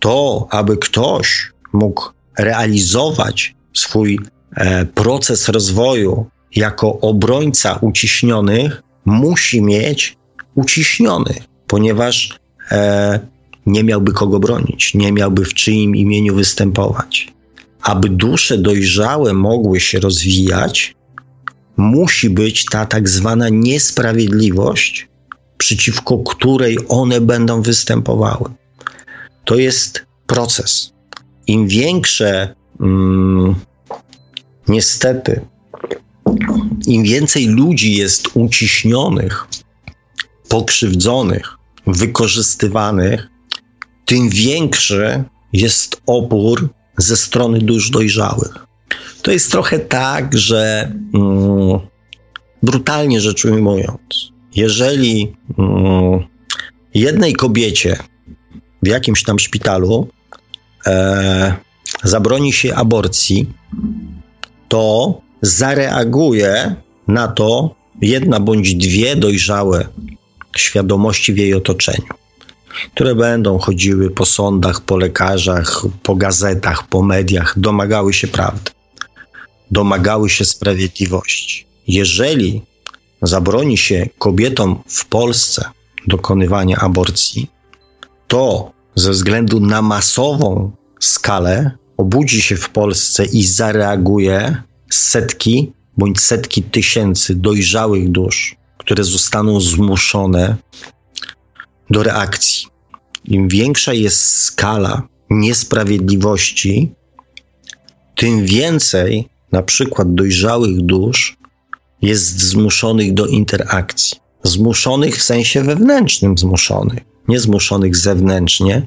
To, aby ktoś mógł realizować swój e, proces rozwoju jako obrońca uciśnionych, musi mieć uciśnionych, ponieważ e, nie miałby kogo bronić, nie miałby w czyim imieniu występować. Aby dusze dojrzałe mogły się rozwijać, musi być ta tak zwana niesprawiedliwość, przeciwko której one będą występowały. To jest proces. Im większe, mm, niestety, im więcej ludzi jest uciśnionych, pokrzywdzonych, wykorzystywanych, tym większy jest opór ze strony dusz dojrzałych. To jest trochę tak, że mm, brutalnie rzecz ujmując, jeżeli mm, jednej kobiecie w jakimś tam szpitalu e, zabroni się aborcji, to zareaguje na to jedna bądź dwie dojrzałe świadomości w jej otoczeniu, które będą chodziły po sądach, po lekarzach, po gazetach, po mediach, domagały się prawdy, domagały się sprawiedliwości. Jeżeli zabroni się kobietom w Polsce dokonywania aborcji, to ze względu na masową skalę obudzi się w Polsce i zareaguje setki bądź setki tysięcy dojrzałych dusz, które zostaną zmuszone do reakcji. Im większa jest skala niesprawiedliwości, tym więcej na przykład dojrzałych dusz jest zmuszonych do interakcji. Zmuszonych w sensie wewnętrznym, zmuszonych, nie zmuszonych zewnętrznie,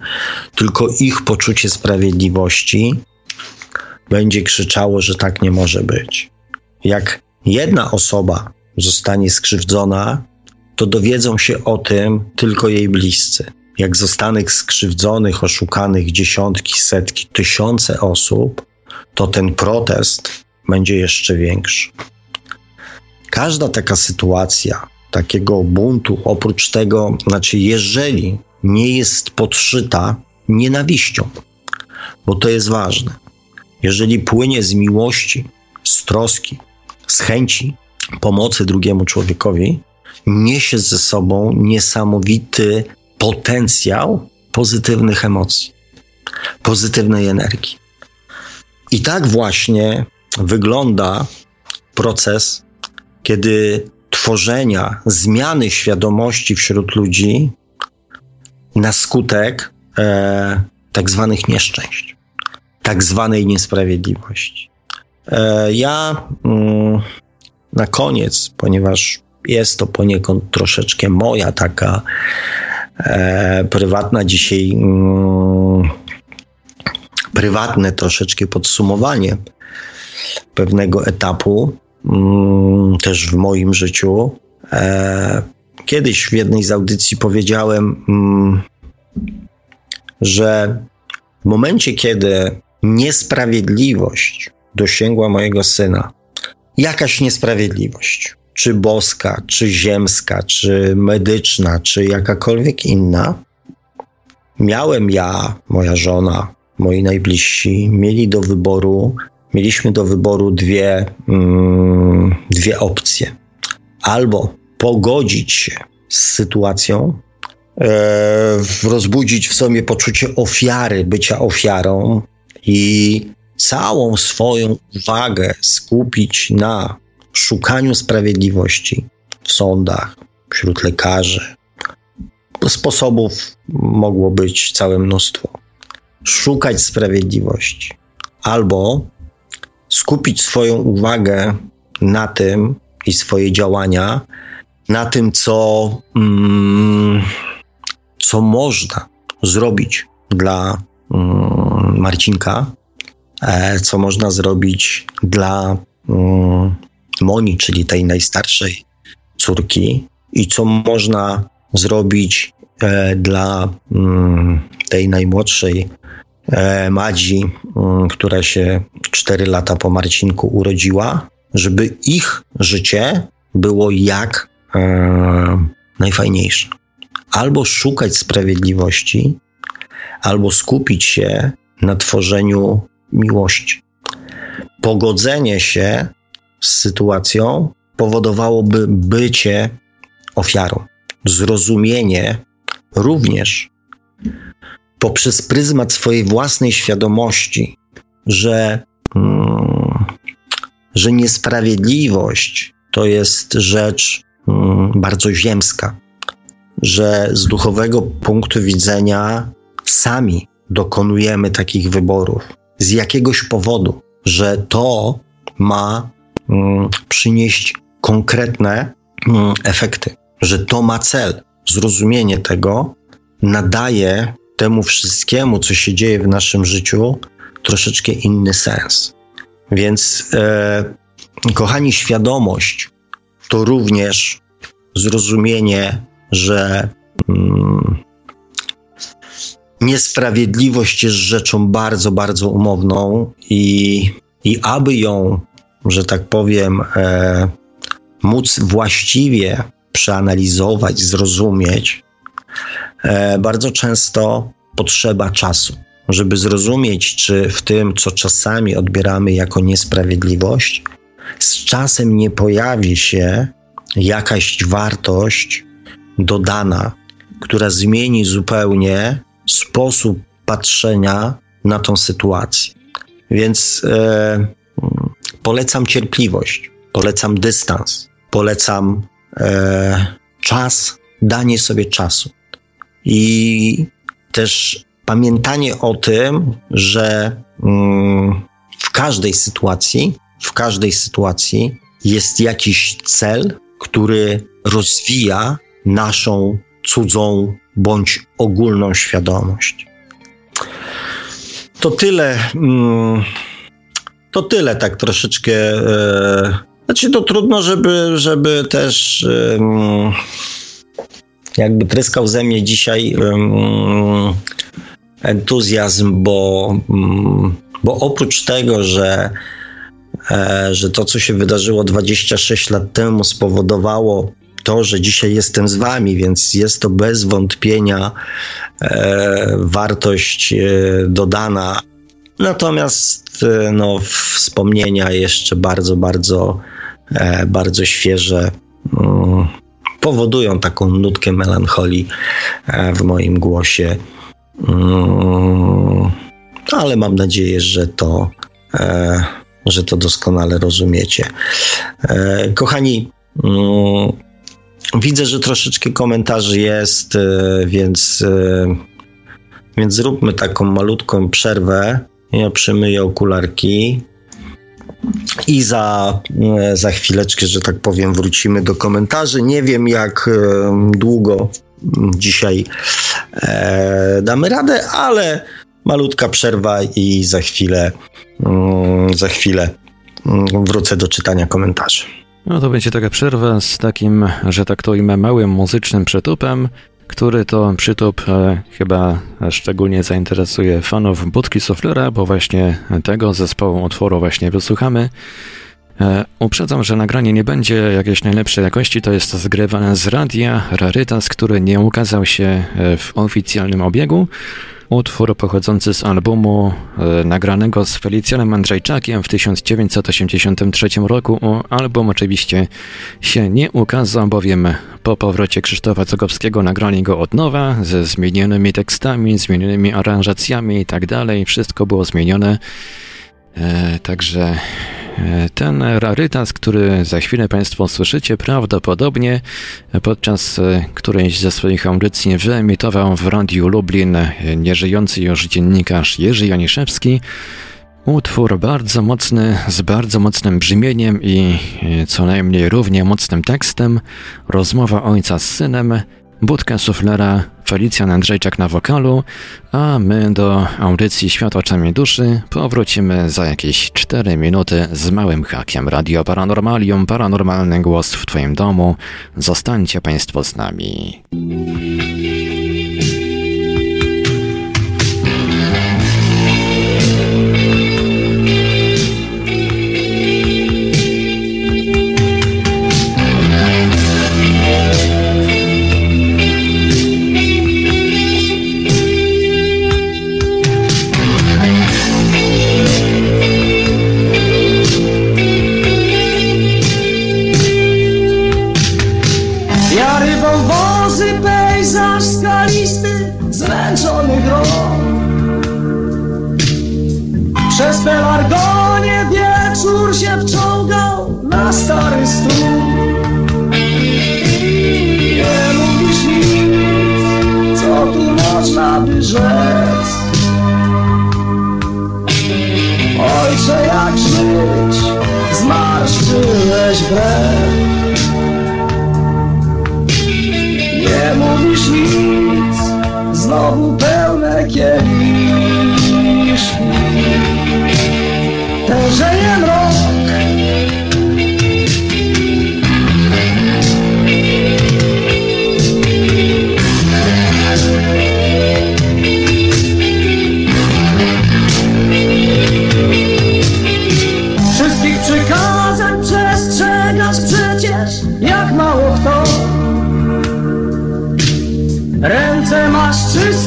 tylko ich poczucie sprawiedliwości będzie krzyczało, że tak nie może być. Jak jedna osoba zostanie skrzywdzona, to dowiedzą się o tym tylko jej bliscy. Jak zostanie skrzywdzonych, oszukanych dziesiątki, setki, tysiące osób, to ten protest będzie jeszcze większy. Każda taka sytuacja, takiego buntu, oprócz tego, znaczy, jeżeli nie jest podszyta nienawiścią, bo to jest ważne. Jeżeli płynie z miłości, z troski, z chęci pomocy drugiemu człowiekowi, niesie ze sobą niesamowity potencjał pozytywnych emocji, pozytywnej energii. I tak właśnie wygląda proces, kiedy tworzenia zmiany świadomości wśród ludzi na skutek e, tak zwanych nieszczęść, tak zwanej niesprawiedliwości. E, ja mm, na koniec, ponieważ jest to poniekąd troszeczkę moja taka e, prywatna dzisiaj, mm, prywatne troszeczkę podsumowanie pewnego etapu, też w moim życiu. E, kiedyś w jednej z audycji powiedziałem, mm, że w momencie, kiedy niesprawiedliwość dosięgła mojego syna, jakaś niesprawiedliwość, czy boska, czy ziemska, czy medyczna, czy jakakolwiek inna, miałem ja, moja żona, moi najbliżsi, mieli do wyboru, mieliśmy do wyboru dwie, mm, dwie opcje. Albo pogodzić się z sytuacją, e, rozbudzić w sobie poczucie ofiary, bycia ofiarą i całą swoją uwagę skupić na szukaniu sprawiedliwości w sądach, wśród lekarzy. Sposobów mogło być całe mnóstwo. Szukać sprawiedliwości albo skupić swoją uwagę na tym i swoje działania na tym, co, mm, co można zrobić dla mm, Marcinka, E, co można zrobić dla mm, Moni, czyli tej najstarszej córki, i co można zrobić e, dla mm, tej najmłodszej Madzi, mm, która się 4 lata po Marcinku urodziła. żeby ich życie było jak e, najfajniejsze. Albo szukać sprawiedliwości, albo skupić się na tworzeniu miłości. Pogodzenie się z sytuacją powodowałoby bycie ofiarą. Zrozumienie również poprzez pryzmat swojej własnej świadomości, że, mm, że niesprawiedliwość to jest rzecz mm, bardzo ziemska, że z duchowego punktu widzenia sami dokonujemy takich wyborów z jakiegoś powodu, że to ma mm, przynieść konkretne mm, efekty, że to ma cel. Zrozumienie tego nadaje temu wszystkiemu, co się dzieje w naszym życiu, troszeczkę inny sens. Więc, e, kochani, świadomość to również zrozumienie, że mm, niesprawiedliwość jest rzeczą bardzo, bardzo umowną i, i aby ją, że tak powiem, e, móc właściwie przeanalizować, zrozumieć, bardzo często potrzeba czasu, żeby zrozumieć, czy w tym, co czasami odbieramy jako niesprawiedliwość, z czasem nie pojawi się jakaś wartość dodana, która zmieni zupełnie sposób patrzenia na tą sytuację. Więc e, polecam cierpliwość, polecam dystans, polecam e, czas, danie sobie czasu. I też pamiętanie o tym, że mm, w każdej sytuacji, w każdej sytuacji jest jakiś cel, który rozwija naszą cudzą bądź ogólną świadomość. To tyle. Mm, to tyle, tak troszeczkę. E, znaczy, to trudno, żeby, żeby też jakby tryskał ze mnie dzisiaj entuzjazm, bo, mm, bo oprócz tego, że, e, że to, co się wydarzyło 26 lat temu, spowodowało to, że dzisiaj jestem z wami, więc jest to bez wątpienia e, wartość e, dodana. Natomiast e, no, wspomnienia jeszcze bardzo, bardzo, e, bardzo świeże mm, powodują taką nutkę melancholii e, w moim głosie. Mm, ale mam nadzieję, że to, e, że to doskonale rozumiecie. Kochani, mm, Widzę, że troszeczkę komentarzy jest, e, więc, e, więc zróbmy taką malutką przerwę. Ja przemyję okularki i za, e, za chwileczkę, że tak powiem, wrócimy do komentarzy. Nie wiem, jak długo dzisiaj damy radę, ale malutka przerwa i za chwilę, mm, za chwilę mm, wrócę do czytania komentarzy. No to będzie taka przerwa z takim, że tak to imię, małym muzycznym przytupem, który to przytup e, chyba szczególnie zainteresuje fanów Budki Soflera, bo właśnie tego zespołu utworu właśnie wysłuchamy. E, uprzedzam, że nagranie nie będzie jakiejś najlepszej jakości, to jest zgrywane z radia Rarytas, który nie ukazał się e, w oficjalnym obiegu. Utwór pochodzący z albumu e, nagranego z Felicjanem Andrzejczakiem w 1983 roku. Album oczywiście się nie ukazał, bowiem po powrocie Krzysztofa Cogowskiego nagrali go od nowa, ze zmienionymi tekstami, zmienionymi aranżacjami i tak. Wszystko było zmienione. E, także E, ten rarytas, który za chwilę Państwo słyszycie, prawdopodobnie podczas e, którejś ze swoich audycji wyemitował w Radiu Lublin nieżyjący już dziennikarz Jerzy Janiszewski. Utwór bardzo mocny, z bardzo mocnym brzmieniem i co najmniej równie mocnym tekstem. Rozmowa ojca z synem, budka suflera, Felicjan Andrzejczak na wokalu, a my do audycji Świat oczami duszy powrócimy za jakieś 4 minuty z małym hakiem Radio Paranormalium, paranormalny głos w Twoim domu. Zostańcie Państwo z nami. Się wciągał na stary stół. Nie mówisz nic, co tu można by rzec. Ojcze jak żyć, zmarszczyłeś brew Nie mówisz nic, znowu pełne kieliszki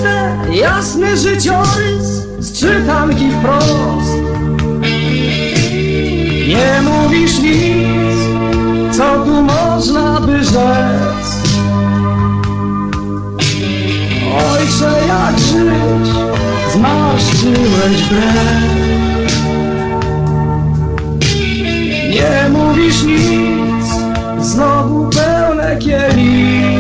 czyste, jasny życiorys z czytanki wprost. Nie mówisz nic, co tu można by rzec. Ojcze jak żyć, zmarszczyłeś brew Nie mówisz nic, znowu pełne kieliszki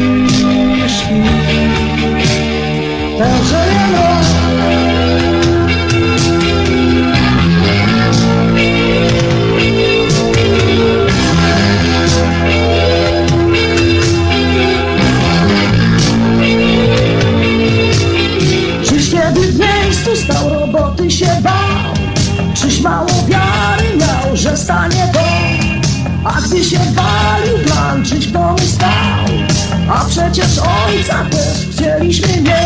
A gdy się walił plan, czyś w domu stał. A przecież ojca też chcieliśmy mieć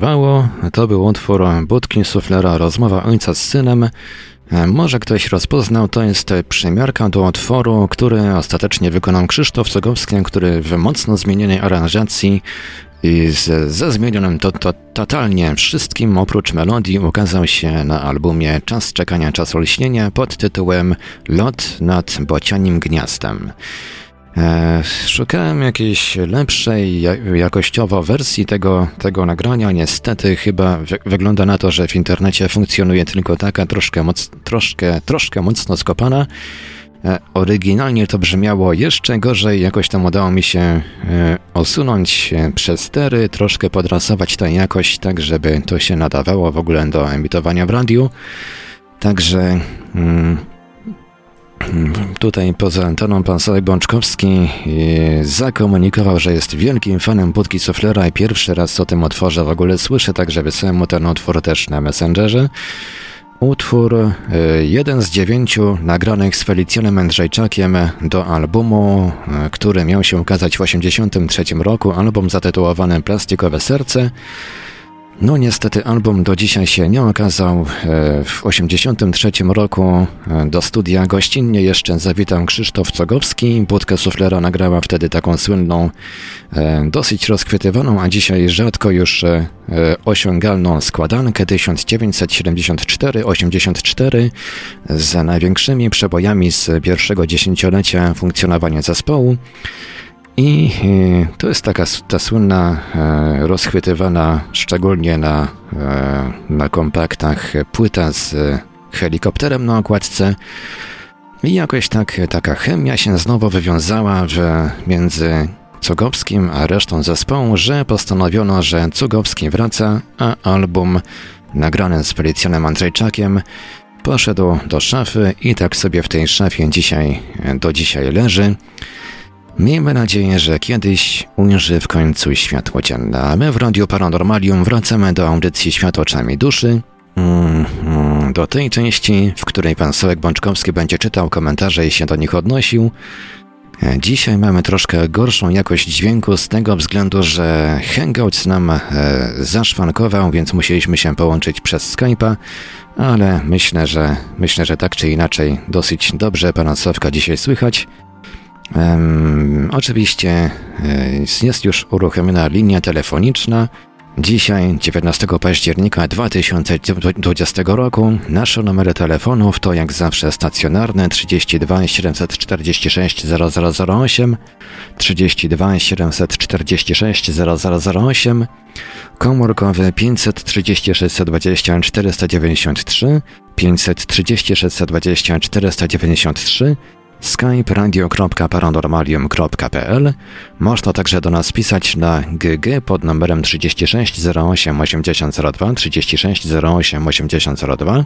Urwało. To był utwór Budki Suflera Rozmowa ojca z synem. Może ktoś rozpoznał, to jest przymiarka do utworu, który ostatecznie wykonał Krzysztof Cogowski, który w mocno zmienionej aranżacji i z, ze zmienionym to, to, totalnie wszystkim oprócz melodii ukazał się na albumie Czas czekania, czas olśnienia pod tytułem Lot nad bocianim gniazdem. E, szukałem jakiejś lepszej ja- jakościowo wersji tego, tego nagrania. Niestety chyba wy- wygląda na to, że w internecie funkcjonuje tylko taka troszkę, moc, troszkę, troszkę mocno skopana. E, oryginalnie to brzmiało jeszcze gorzej, jakoś tam udało mi się e, osunąć e, przestery, troszkę podrasować tę jakość, tak żeby to się nadawało w ogóle do emitowania w radiu. Także mm, Tutaj poza anteną pan Sławek Bączkowski e, zakomunikował, że jest wielkim fanem Budki Soflera i pierwszy raz o tym utworze w ogóle słyszę, także wysłałem mu ten utwór też na Messengerze. Utwór e, jeden z dziewięciu nagranych z Felicjonem Mędrzejczakiem do albumu, e, który miał się ukazać w 1983 roku, album zatytułowany Plastikowe Serce. No niestety album do dzisiaj się nie okazał. E, w 1983 roku e, do studia gościnnie jeszcze zawitał Krzysztof Cogowski. Budkę suflera nagrała wtedy taką słynną, e, dosyć rozchwytywaną, a dzisiaj rzadko już osiągalną składankę 1974-84 z największymi przebojami z pierwszego dziesięciolecia funkcjonowania zespołu. I e, to jest taka ta słynna, e, rozchwytywana szczególnie na, e, na kompaktach płyta z helikopterem na okładce. I jakoś tak taka chemia się znowu wywiązała w, między Cugowskim a resztą zespołu, że postanowiono, że Cugowski wraca, a album nagrany z Felicjanem Andrzejczakiem poszedł do szafy i tak sobie w tej szafie dzisiaj, do dzisiaj leży. Miejmy nadzieję, że kiedyś ujrzy w końcu światło dzienne, a my w Radiu Paranormalium wracamy do audycji Świat oczami duszy, mm, mm, do tej części, w której pan Sołek Bączkowski będzie czytał komentarze i się do nich odnosił. Dzisiaj mamy troszkę gorszą jakość dźwięku z tego względu, że Hangouts nam e, zaszwankował, więc musieliśmy się połączyć przez Skype'a, ale myślę, że myślę, że tak czy inaczej dosyć dobrze pana Sławka dzisiaj słychać. Um, oczywiście e, jest już uruchomiona linia telefoniczna. Dzisiaj, 19 października 2020 roku, nasze numery telefonów to jak zawsze stacjonarne 32 746 0008, 32 746 0008, komórkowy 530 620 493, 530 620 493, skype radio.paranormalium.pl. Można także do nas pisać na GG pod numerem 36 08 8002 36 08 8002.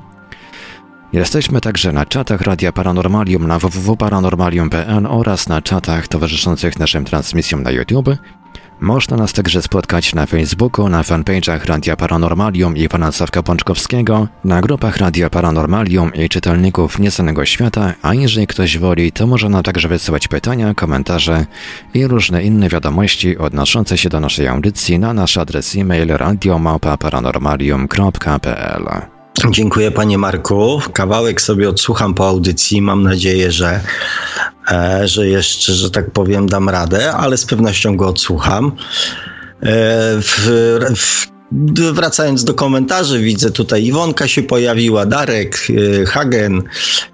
Jesteśmy także na czatach Radia Paranormalium na www.paranormalium.pl oraz na czatach towarzyszących naszym transmisjom na YouTube. Można nas także spotkać na Facebooku, na fanpage'ach Radia Paranormalium i pana Sawka Pączkowskiego, na grupach Radia Paranormalium i czytelników Nieznanego Świata, a jeżeli ktoś woli, to może także wysyłać pytania, komentarze i różne inne wiadomości odnoszące się do naszej audycji na nasz adres e-mail radiomałpa-paranormalium.pl. Dziękuję panie Marku. Kawałek sobie odsłucham po audycji. Mam nadzieję, że, e, że jeszcze, że tak powiem, dam radę, ale z pewnością go odsłucham. E, w, w, wracając do komentarzy, widzę tutaj Iwonka się pojawiła, Darek, e, Hagen,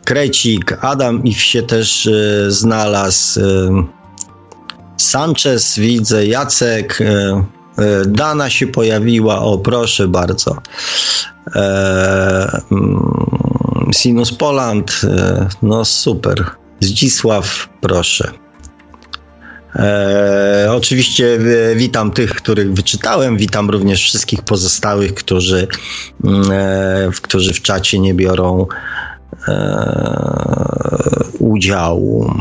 Krecik, Adam ich się też znalazł. Sanchez widzę, Jacek, Dana się pojawiła, o proszę bardzo. E, mm, Sinus Poland, e, no super. Zdzisław, proszę. E, oczywiście e, witam tych, których wyczytałem, witam również wszystkich pozostałych, którzy, mm, e, którzy w czacie nie biorą e, udziału.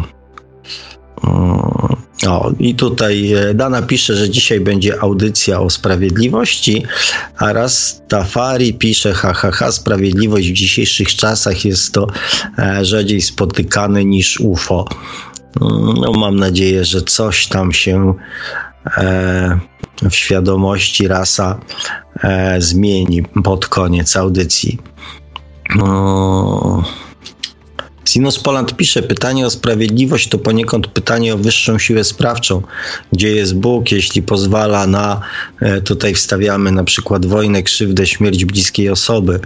O, i tutaj e, Dana pisze, że dzisiaj będzie audycja o sprawiedliwości, a raz Tafari pisze, ha, ha, ha, sprawiedliwość w dzisiejszych czasach jest to e, rzadziej spotykane niż UFO. Mm, no, mam nadzieję, że coś tam się e, w świadomości rasa e, zmieni pod koniec audycji. No. Sinus Poland pisze, pytanie o sprawiedliwość to poniekąd pytanie o wyższą siłę sprawczą. Gdzie jest Bóg, jeśli pozwala na, e, tutaj wstawiamy na przykład wojnę, krzywdę, śmierć bliskiej osoby.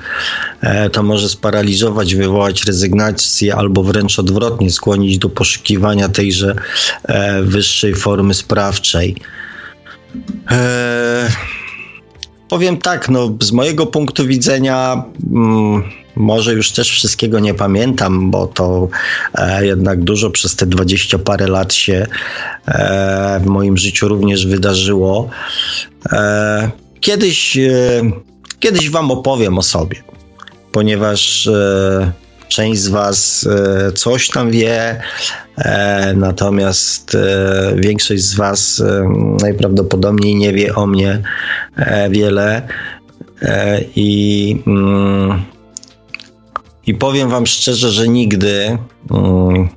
E, to może sparaliżować, wywołać rezygnację albo wręcz odwrotnie, skłonić do poszukiwania tejże e, wyższej formy sprawczej. Powiem tak, no, z mojego punktu widzenia. Mm, może już też wszystkiego nie pamiętam, bo to e, jednak dużo przez te dwadzieścia parę lat się e, w moim życiu również wydarzyło. E, kiedyś, e, kiedyś Wam opowiem o sobie, ponieważ e, część z Was e, coś tam wie, natomiast większość z Was najprawdopodobniej nie wie o mnie wiele. I mm, i powiem Wam szczerze, że nigdy, mm,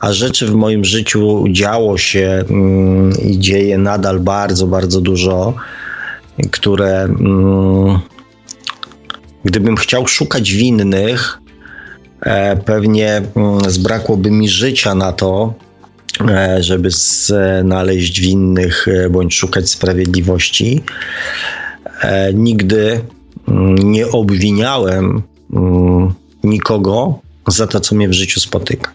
a rzeczy w moim życiu działo się mm, i dzieje nadal bardzo, bardzo dużo. które mm, gdybym chciał szukać winnych, e, pewnie zbrakłoby mi życia na to, e, żeby znaleźć winnych e, bądź szukać sprawiedliwości. Nigdy nie obwiniałem nikogo za to, co mnie w życiu spotyka.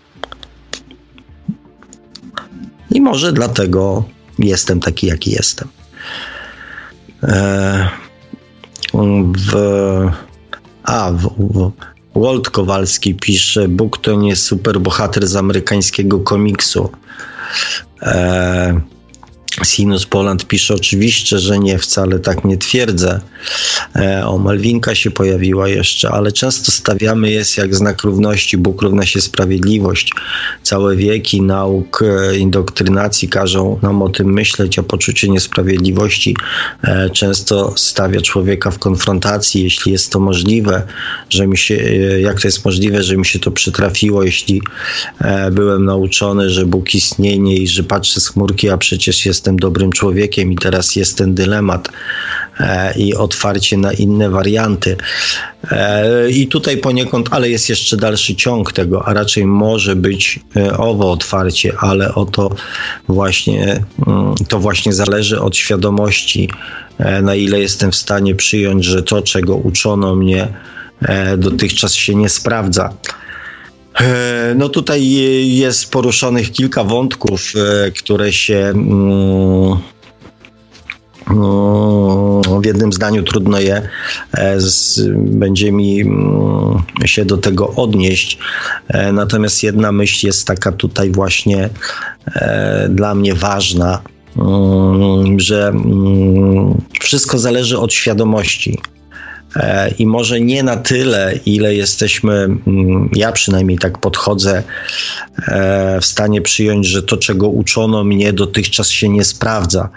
I może dlatego jestem taki, jaki jestem. W, a, w, w, Walt Kowalski pisze: Bóg to nie superbohater z amerykańskiego komiksu. E, Sinus Poland pisze oczywiście, że nie, wcale tak nie twierdzę. E, o, Malwinka się pojawiła jeszcze, ale często stawiamy jest jak znak równości, Bóg równa się sprawiedliwość. Całe wieki nauk e, indoktrynacji każą nam o tym myśleć, a poczucie niesprawiedliwości e, często stawia człowieka w konfrontacji, jeśli jest to możliwe, że mi się, jak to jest możliwe, że mi się to przytrafiło, jeśli byłem nauczony, że Bóg istnieje i że patrzę z chmurki, a przecież jestem dobrym człowiekiem i teraz jest ten dylemat i otwarcie na inne warianty. E, I tutaj poniekąd, ale jest jeszcze dalszy ciąg tego, a raczej może być e, owo otwarcie, ale o to właśnie, mm, to właśnie zależy od świadomości, e, na ile jestem w stanie przyjąć, że to, czego uczono mnie, dotychczas się nie sprawdza. No tutaj jest poruszonych kilka wątków, które się mm, no, w jednym zdaniu trudno je e, będzie mi mm, się do tego odnieść. E, natomiast jedna myśl jest taka tutaj właśnie e, dla mnie ważna, mm, że mm, wszystko zależy od świadomości. I może nie na tyle, ile jesteśmy, ja przynajmniej tak podchodzę, w stanie przyjąć, że to, czego uczono mnie, dotychczas się nie sprawdza.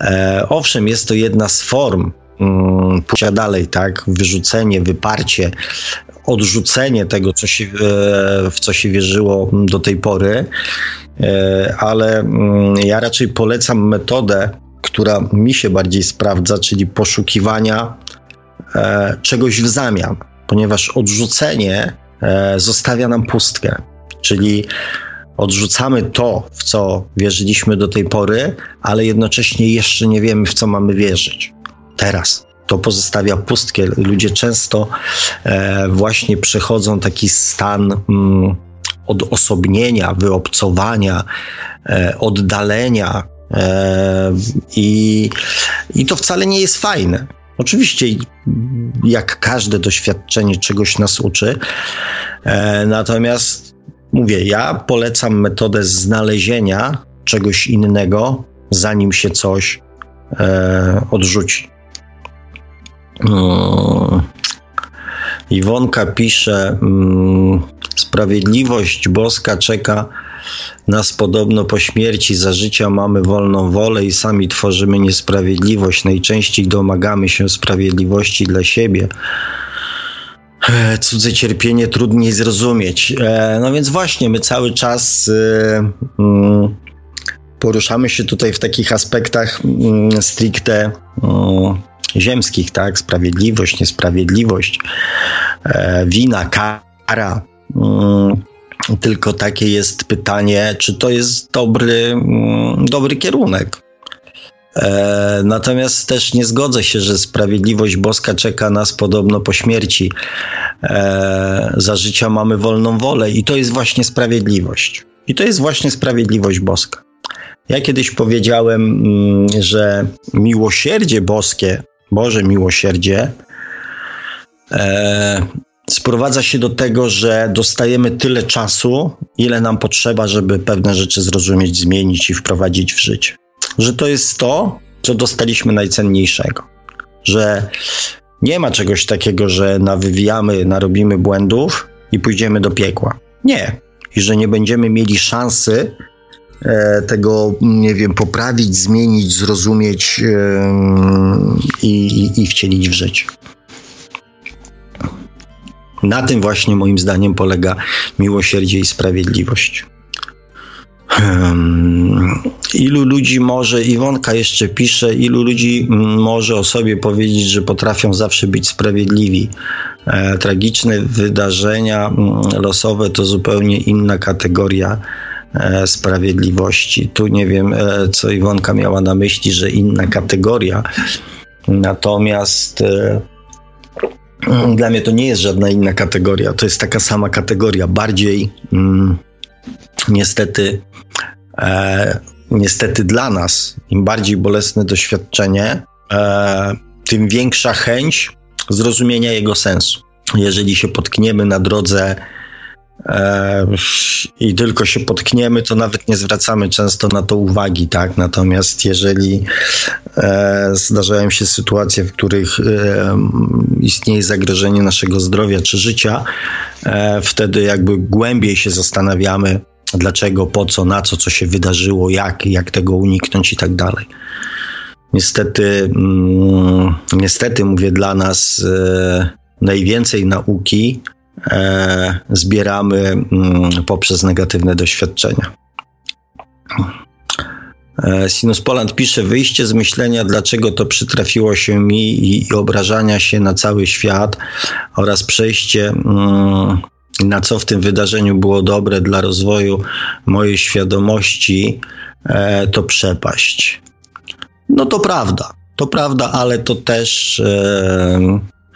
E, owszem, jest to jedna z form mm, pójścia dalej, tak? Wyrzucenie, wyparcie, odrzucenie tego, co się, e, w co się wierzyło do tej pory, e, ale mm, ja raczej polecam metodę, która mi się bardziej sprawdza, czyli poszukiwania czegoś w zamian, ponieważ odrzucenie zostawia nam pustkę. Czyli odrzucamy to, w co wierzyliśmy do tej pory, ale jednocześnie jeszcze nie wiemy, w co mamy wierzyć. Teraz to pozostawia pustkę. Ludzie często e, właśnie przechodzą taki stan mm, odosobnienia, wyobcowania, e, oddalenia. E, i, I to wcale nie jest fajne. Oczywiście, jak każde doświadczenie czegoś nas uczy, e, natomiast Mówię, ja polecam metodę znalezienia czegoś innego, zanim się coś e, odrzuci. Hmm. Iwonka pisze: mm, Sprawiedliwość boska czeka nas podobno po śmierci. Za życia mamy wolną wolę i sami tworzymy niesprawiedliwość. Najczęściej domagamy się sprawiedliwości dla siebie E, cudze cierpienie trudniej zrozumieć. E, no więc właśnie, my cały czas e, mm, poruszamy się tutaj w takich aspektach mm, stricte mm, ziemskich, tak? Sprawiedliwość, niesprawiedliwość, wina, kara. Tylko takie jest pytanie, czy to jest dobry, dobry kierunek. E, natomiast też nie zgodzę się, że sprawiedliwość boska czeka nas podobno po śmierci. E, za życia mamy wolną wolę i to jest właśnie sprawiedliwość. I to jest właśnie sprawiedliwość boska. Ja kiedyś powiedziałem, mm, że miłosierdzie boskie, Boże miłosierdzie, e, sprowadza się do tego, że dostajemy tyle czasu, ile nam potrzeba, żeby pewne rzeczy zrozumieć, zmienić i wprowadzić w życie że to jest to, co dostaliśmy najcenniejszego. Że nie ma czegoś takiego, że nawywijamy, narobimy błędów i pójdziemy do piekła. Nie. I że nie będziemy mieli szansy e, tego, nie wiem, poprawić, zmienić, zrozumieć e, i, i wcielić w życie. Na tym właśnie moim zdaniem polega miłosierdzie i sprawiedliwość. Ilu ludzi może, Iwonka jeszcze pisze, ilu ludzi może o sobie powiedzieć, że potrafią zawsze być sprawiedliwi. E, tragiczne wydarzenia losowe to zupełnie inna kategoria e, sprawiedliwości. Tu nie wiem, e, co Iwonka miała na myśli, że inna kategoria. Natomiast dla mnie to nie jest żadna inna kategoria. To jest taka sama kategoria, bardziej. Mm, niestety, e, niestety dla nas, im bardziej bolesne doświadczenie, e, tym większa chęć zrozumienia jego sensu. Jeżeli się potkniemy na drodze i tylko się potkniemy, to nawet nie zwracamy często na to uwagi, tak? Natomiast jeżeli e, zdarzają się sytuacje, w których e, istnieje zagrożenie naszego zdrowia czy życia, e, wtedy jakby głębiej się zastanawiamy, dlaczego, po co, na co, co się wydarzyło, jak, jak tego uniknąć i tak dalej. Niestety, mm, niestety mówię dla nas e, najwięcej nauki e, zbieramy mm, poprzez negatywne doświadczenia. E, Sinus Poland pisze, wyjście z myślenia, dlaczego to przytrafiło się mi i, i obrażania się na cały świat oraz przejście mm, na co w tym wydarzeniu było dobre dla rozwoju mojej świadomości, e, to przepaść. No to prawda, to prawda, ale to też.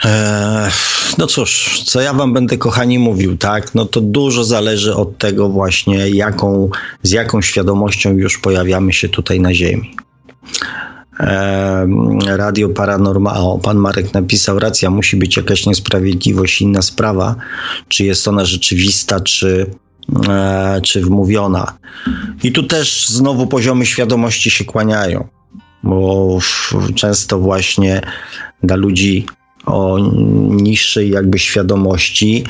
E, e, no cóż, co ja wam będę, kochani, mówił, tak? No to dużo zależy od tego właśnie, jaką, z jaką świadomością już pojawiamy się tutaj na Ziemi. Radio Paranormal. O, pan Marek napisał, racja, musi być jakaś niesprawiedliwość, inna sprawa, czy jest ona rzeczywista, czy, e, czy wmówiona. I tu też znowu poziomy świadomości się kłaniają, bo często właśnie dla ludzi o niższej jakby świadomości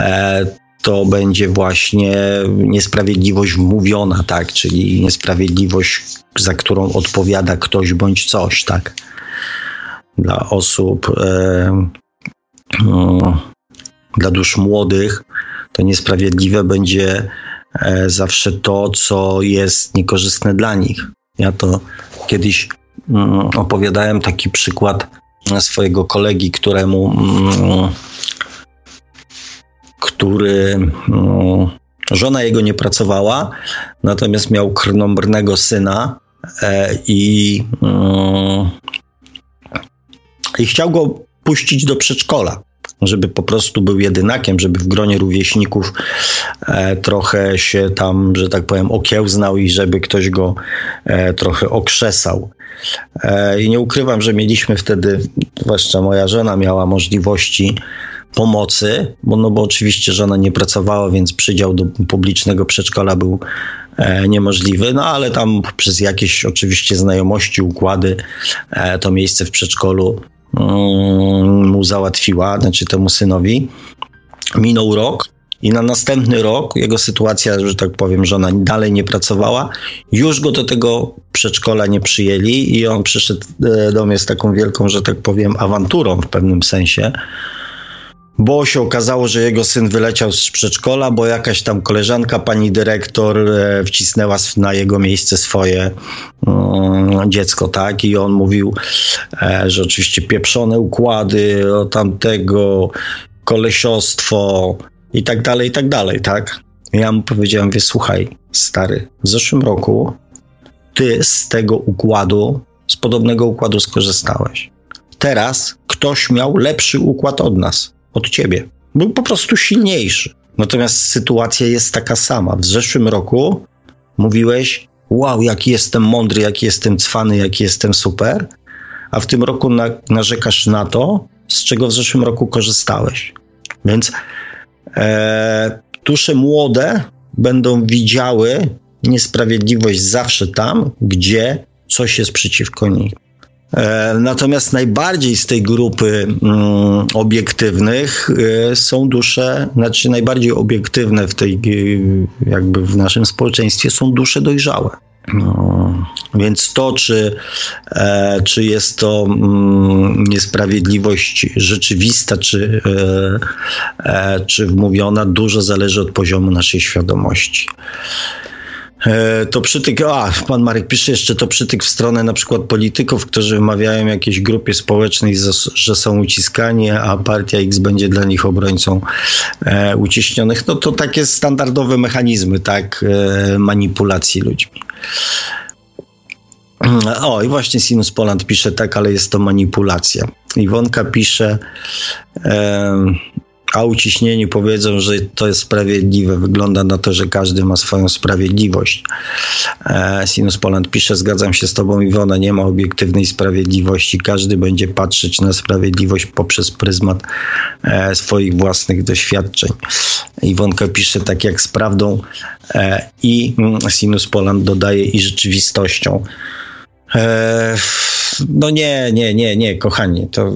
e, to będzie właśnie niesprawiedliwość wmówiona, tak, czyli niesprawiedliwość, za którą odpowiada ktoś bądź coś, tak. Dla osób, e, no, dla dusz młodych, to niesprawiedliwe będzie e, zawsze to, co jest niekorzystne dla nich. Ja to kiedyś mm, opowiadałem taki przykład swojego kolegi, któremu mm, który no, żona jego nie pracowała, natomiast miał krnąbrnego syna e, i, mm, i chciał go puścić do przedszkola żeby po prostu był jedynakiem, żeby w gronie rówieśników e, trochę się tam, że tak powiem, okiełznał i żeby ktoś go e, trochę okrzesał. E, I nie ukrywam, że mieliśmy wtedy, zwłaszcza moja żona miała możliwości pomocy, bo, no bo oczywiście żona nie pracowała, więc przydział do publicznego przedszkola był niemożliwy, no ale tam przez jakieś oczywiście znajomości, układy to miejsce w przedszkolu mu załatwiła, znaczy temu synowi. Minął rok, i na następny rok jego sytuacja, że tak powiem, żona dalej nie pracowała, już go do tego przedszkola nie przyjęli i on przyszedł e, do mnie z taką wielką, że tak powiem, awanturą w pewnym sensie bo się okazało, że jego syn wyleciał z przedszkola, bo jakaś tam koleżanka, pani dyrektor, e, wcisnęła na jego miejsce swoje mm, dziecko, tak? I on mówił, e, że oczywiście pieprzone układy o tamtego, kolesiostwo i tak dalej, i tak dalej, tak? Ja mu powiedziałem, wie, słuchaj, stary, w zeszłym roku ty z tego układu, z podobnego układu skorzystałeś. Teraz ktoś miał lepszy układ od nas od ciebie. Był po prostu silniejszy. Natomiast sytuacja jest taka sama. W zeszłym roku mówiłeś, wow, jaki jestem mądry, jaki jestem cwany, jaki jestem super, a w tym roku na, narzekasz na to, z czego w zeszłym roku korzystałeś. Więc e, dusze młode będą widziały niesprawiedliwość zawsze tam, gdzie coś jest przeciwko niej. E, natomiast najbardziej z tej grupy mm, obiektywnych e, są dusze, znaczy najbardziej obiektywne w tej, e, jakby w naszym społeczeństwie są dusze dojrzałe. No, więc to, czy, czy jest to mm, niesprawiedliwość rzeczywista, czy, czy wmówiona, dużo zależy od poziomu naszej świadomości. E, to przytyk, a pan Marek pisze jeszcze, to przytyk w stronę na przykład polityków, którzy wymawiają jakiejś grupie społecznej, że są uciskani, a partia X będzie dla nich obrońcą e, uciśnionych. No to takie standardowe mechanizmy, tak, e, manipulacji ludźmi. O, i właśnie Sinus Poland pisze tak, ale jest to manipulacja. Iwonka pisze, e, a uciśnieni powiedzą, że to jest sprawiedliwe. Wygląda na to, że każdy ma swoją sprawiedliwość. E, Sinus Poland pisze, zgadzam się z tobą Iwona, nie ma obiektywnej sprawiedliwości. Każdy będzie patrzeć na sprawiedliwość poprzez pryzmat e, swoich własnych doświadczeń. Iwonka pisze tak jak z prawdą e, i mm, Sinus Poland dodaje i rzeczywistością. E, no nie, nie, nie, nie, kochani. To y,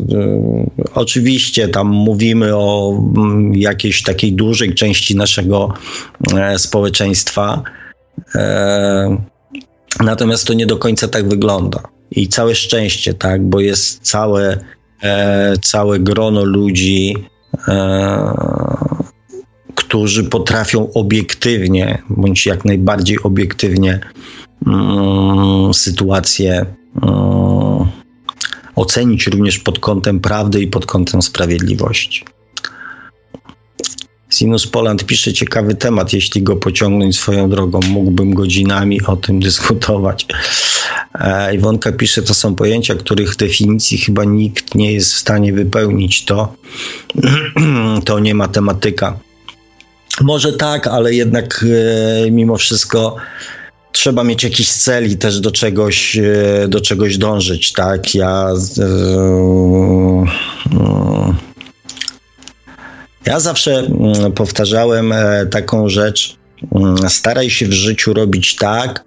oczywiście tam mówimy o y, jakiejś takiej dużej części naszego e, społeczeństwa. E, natomiast to nie do końca tak wygląda. I całe szczęście, tak, bo jest całe, e, całe grono ludzi, którzy potrafią obiektywnie, bądź jak najbardziej obiektywnie mm, sytuację mm, ocenić również pod kątem prawdy i pod kątem sprawiedliwości. Sinus Poland pisze ciekawy temat, jeśli go pociągnąć swoją drogą, mógłbym godzinami o tym dyskutować. E, Iwonka pisze, to są pojęcia, których definicji chyba nikt nie jest w stanie wypełnić. To, to nie matematyka. Może tak, ale jednak e, mimo wszystko trzeba mieć jakiś cel i też do czegoś, e, do czegoś dążyć, tak? Ja. E, ja zawsze mm, powtarzałem taką rzecz. Mm, staraj się w życiu robić tak,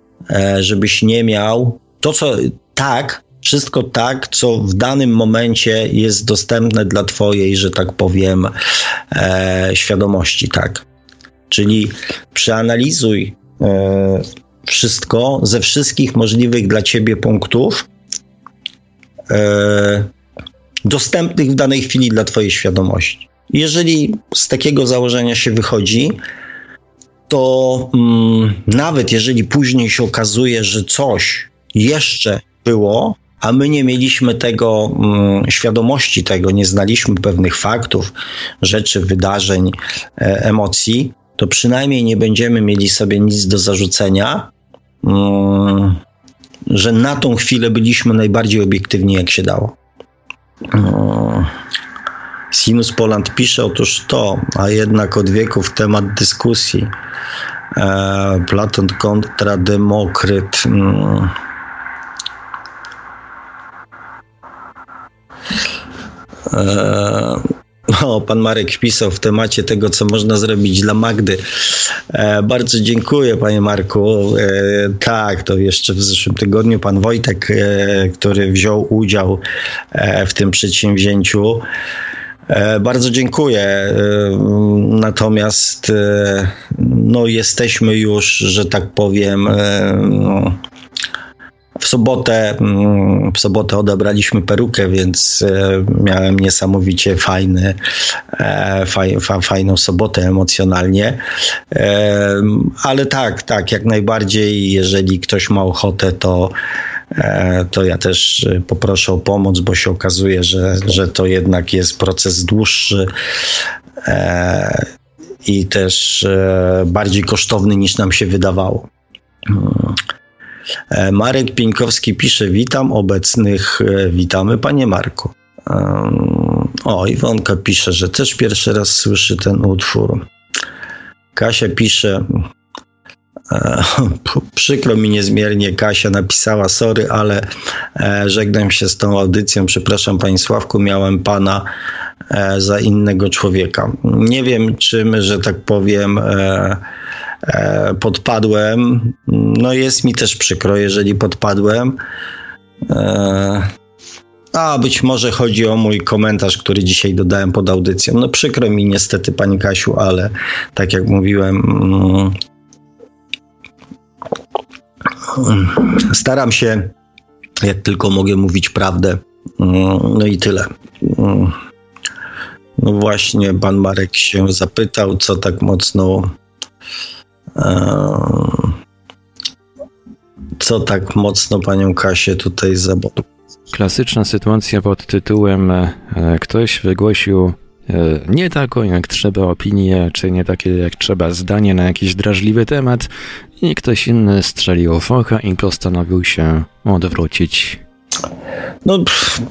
żebyś nie miał to, co tak, wszystko tak, co w danym momencie jest dostępne dla Twojej, że tak powiem, e, świadomości, tak. Czyli przeanalizuj e, wszystko ze wszystkich możliwych dla ciebie punktów e, dostępnych w danej chwili dla twojej świadomości. Jeżeli z takiego założenia się wychodzi, to mm, nawet jeżeli później się okazuje, że coś jeszcze było, a my nie mieliśmy tego, mm, świadomości tego, nie znaliśmy pewnych faktów, rzeczy, wydarzeń, e, emocji, to przynajmniej nie będziemy mieli sobie nic do zarzucenia, że na tą chwilę byliśmy najbardziej obiektywni, jak się dało. Mm. Sinus Poland pisze otóż to, a jednak od wieków temat dyskusji. E, Platon kontra Demokryt. O, pan Marek pisał w temacie tego, co można zrobić dla Magdy. E, bardzo dziękuję, panie Marku. E, tak, to jeszcze w zeszłym tygodniu pan Wojtek, e, który wziął udział e, w tym przedsięwzięciu. E, bardzo dziękuję. E, natomiast no, jesteśmy już, że tak powiem, no, w sobotę, mm, w sobotę odebraliśmy perukę, więc e, miałem niesamowicie fajny, e, faj, fajną sobotę emocjonalnie. E, ale tak, tak, jak najbardziej, jeżeli ktoś ma ochotę, to to ja też poproszę o pomoc, bo się okazuje, że, że to jednak jest proces dłuższy i też bardziej kosztowny niż nam się wydawało. E, Marek Pieńkowski pisze: Witam obecnych, e, witamy panie Marku. O, Iwonka pisze, że też pierwszy raz słyszy ten utwór. Kasia pisze, e, Przykro mi niezmiernie, Kasia napisała, sorry, ale żegnam się z tą audycją. Przepraszam, Panie Sławku, miałem Pana za innego człowieka. Nie wiem, czym, że tak powiem, E, podpadłem. No jest mi też przykro, jeżeli podpadłem. E, a być może chodzi o mój komentarz, który dzisiaj dodałem pod audycją. No przykro mi niestety, Pani Kasiu, ale tak jak mówiłem, mm, staram się, jak tylko mogę mówić prawdę. No i tyle. No właśnie, pan Marek się zapytał, co tak mocno co tak mocno panią Kasię tutaj zabodło? Klasyczna sytuacja pod tytułem e, ktoś wygłosił e, nie taką jak trzeba opinię, czy nie takie jak trzeba zdanie na jakiś drażliwy temat i ktoś inny strzelił focha i postanowił się odwrócić. No, pff,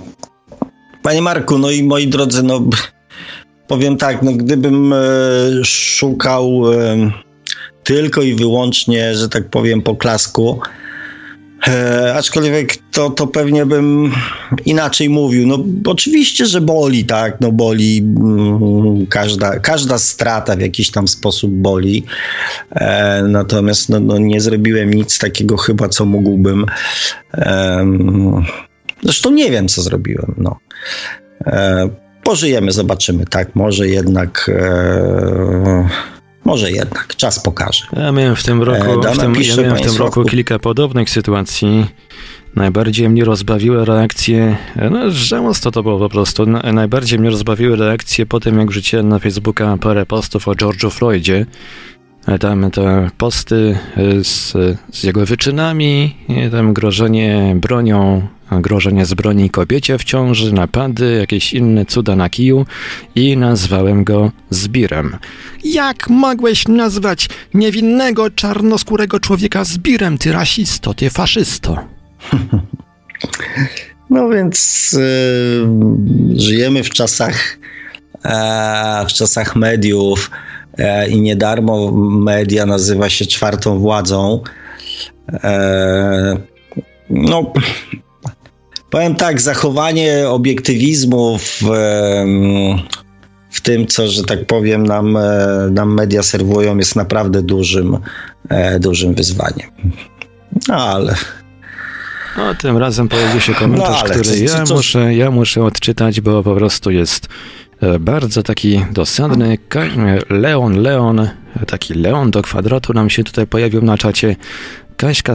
panie Marku, no i moi drodzy, no powiem tak, no gdybym e, szukał e, tylko i wyłącznie, że tak powiem, po klasku, E, aczkolwiek to, to pewnie bym inaczej mówił. No oczywiście, że boli, tak, no boli mm, każda, każda strata w jakiś tam sposób boli. E, natomiast no, no, nie zrobiłem nic takiego chyba, co mógłbym. E, zresztą nie wiem, co zrobiłem. No. E, pożyjemy, zobaczymy, tak, może jednak e, może jednak, czas pokaże. Ja miałem w tym roku, e, w tym, ja miałem w tym roku kilka podobnych sytuacji. Najbardziej mnie rozbawiły reakcje, no żałosno to było po prostu, najbardziej mnie rozbawiły reakcje po tym, jak wrzuciłem na Facebooka parę postów o George'u Floydzie. E, tam te posty e, z, z jego wyczynami, tam grożenie bronią grożenie z broni kobiecie w ciąży, napady, jakieś inne cuda na kiju i nazwałem go Zbirem. Jak mogłeś nazwać niewinnego czarnoskórego człowieka Zbirem, ty rasisto, ty faszysto? No więc yy, żyjemy w czasach e, w czasach mediów e, i nie darmo media nazywa się czwartą władzą. E, no, Powiem tak, zachowanie obiektywizmu w, w tym, co, że tak powiem, nam, e, nam media serwują, jest naprawdę dużym, e, dużym wyzwaniem. No ale. No, tym razem pojawił się komentarz, no, który ja, muszę, ja muszę odczytać, bo po prostu jest e, bardzo taki dosadny. Leon, Leon, taki Leon do kwadratu nam się tutaj pojawił na czacie. Kaśka,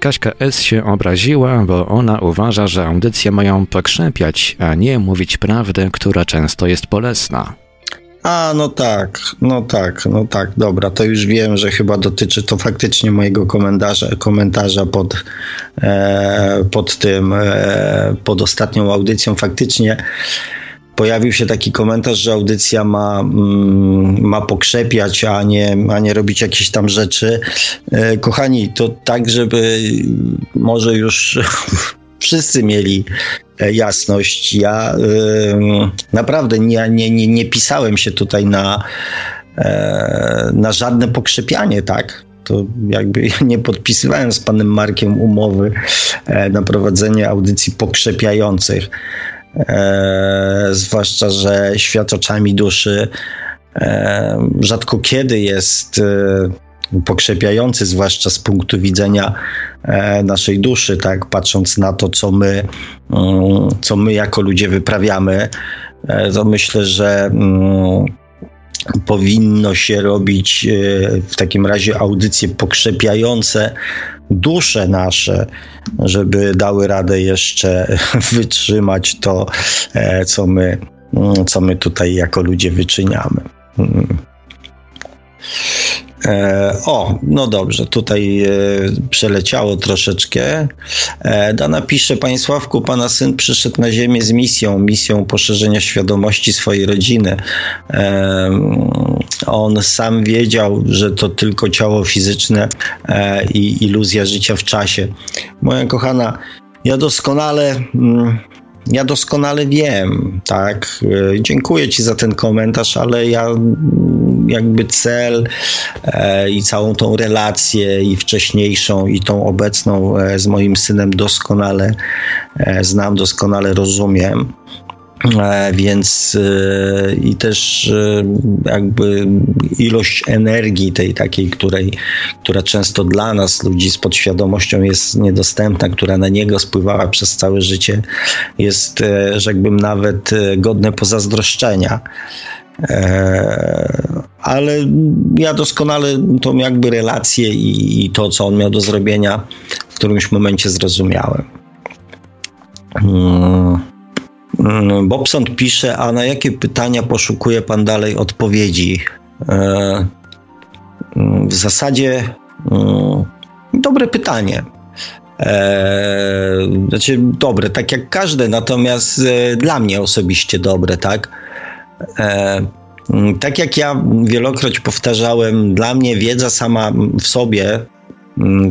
Kaśka S. się obraziła, bo ona uważa, że audycje mają pokrzepiać, a nie mówić prawdę, która często jest bolesna. A, no tak, no tak, no tak, dobra, to już wiem, że chyba dotyczy to faktycznie mojego komentarza, komentarza pod, e, pod tym, e, pod ostatnią audycją. Faktycznie pojawił się taki komentarz, że audycja ma, mm, ma pokrzepiać, a nie, a nie robić jakieś tam rzeczy. E, kochani, to tak, żeby może już wszyscy mieli e, jasność. Ja naprawdę nie, nie, nie, nie pisałem się tutaj na, e, na żadne pokrzepianie, tak? to jakby nie podpisywałem z panem Markiem umowy na prowadzenie audycji pokrzepiających. E, zwłaszcza, że świat oczami duszy e, rzadko kiedy jest e, pokrzepiający, zwłaszcza z punktu widzenia naszej duszy, tak, patrząc na to, co my, mm, co my jako ludzie wyprawiamy, to myślę, że mm, powinno się robić w takim razie audycje pokrzepiające dusze nasze, żeby dały radę jeszcze wytrzymać to, e, co my, co my tutaj jako ludzie wyczyniamy. E, o, no dobrze, tutaj e, przeleciało troszeczkę. E, Dana pisze, Panie Sławku, Pana syn przyszedł na ziemię z misją, misją poszerzenia świadomości swojej rodziny. On sam wiedział, że to tylko ciało fizyczne i iluzja życia w czasie. Moja kochana, ja doskonale... Mm, ja doskonale wiem, tak. Dziękuję Ci za ten komentarz, ale ja jakby cel e, i całą tą relację i wcześniejszą i tą obecną e, z moim synem doskonale e, znam, doskonale rozumiem. Więc i też jakby ilość energii tej takiej, której, która często dla nas, ludzi z podświadomością jest niedostępna, która na niego spływała przez całe życie, jest, rzekłbym, nawet godne pozazdroszczenia. E, ale ja doskonale tą jakby relację i, to, co on miał do zrobienia, w którymś momencie zrozumiałem. Mm, mm, Bobson pisze, a na jakie pytania poszukuje pan dalej odpowiedzi? E, w zasadzie mm, dobre pytanie. E, znaczy dobre, tak jak każde, natomiast dla mnie osobiście dobre, tak? E, tak jak ja wielokroć powtarzałem, dla mnie wiedza sama w sobie,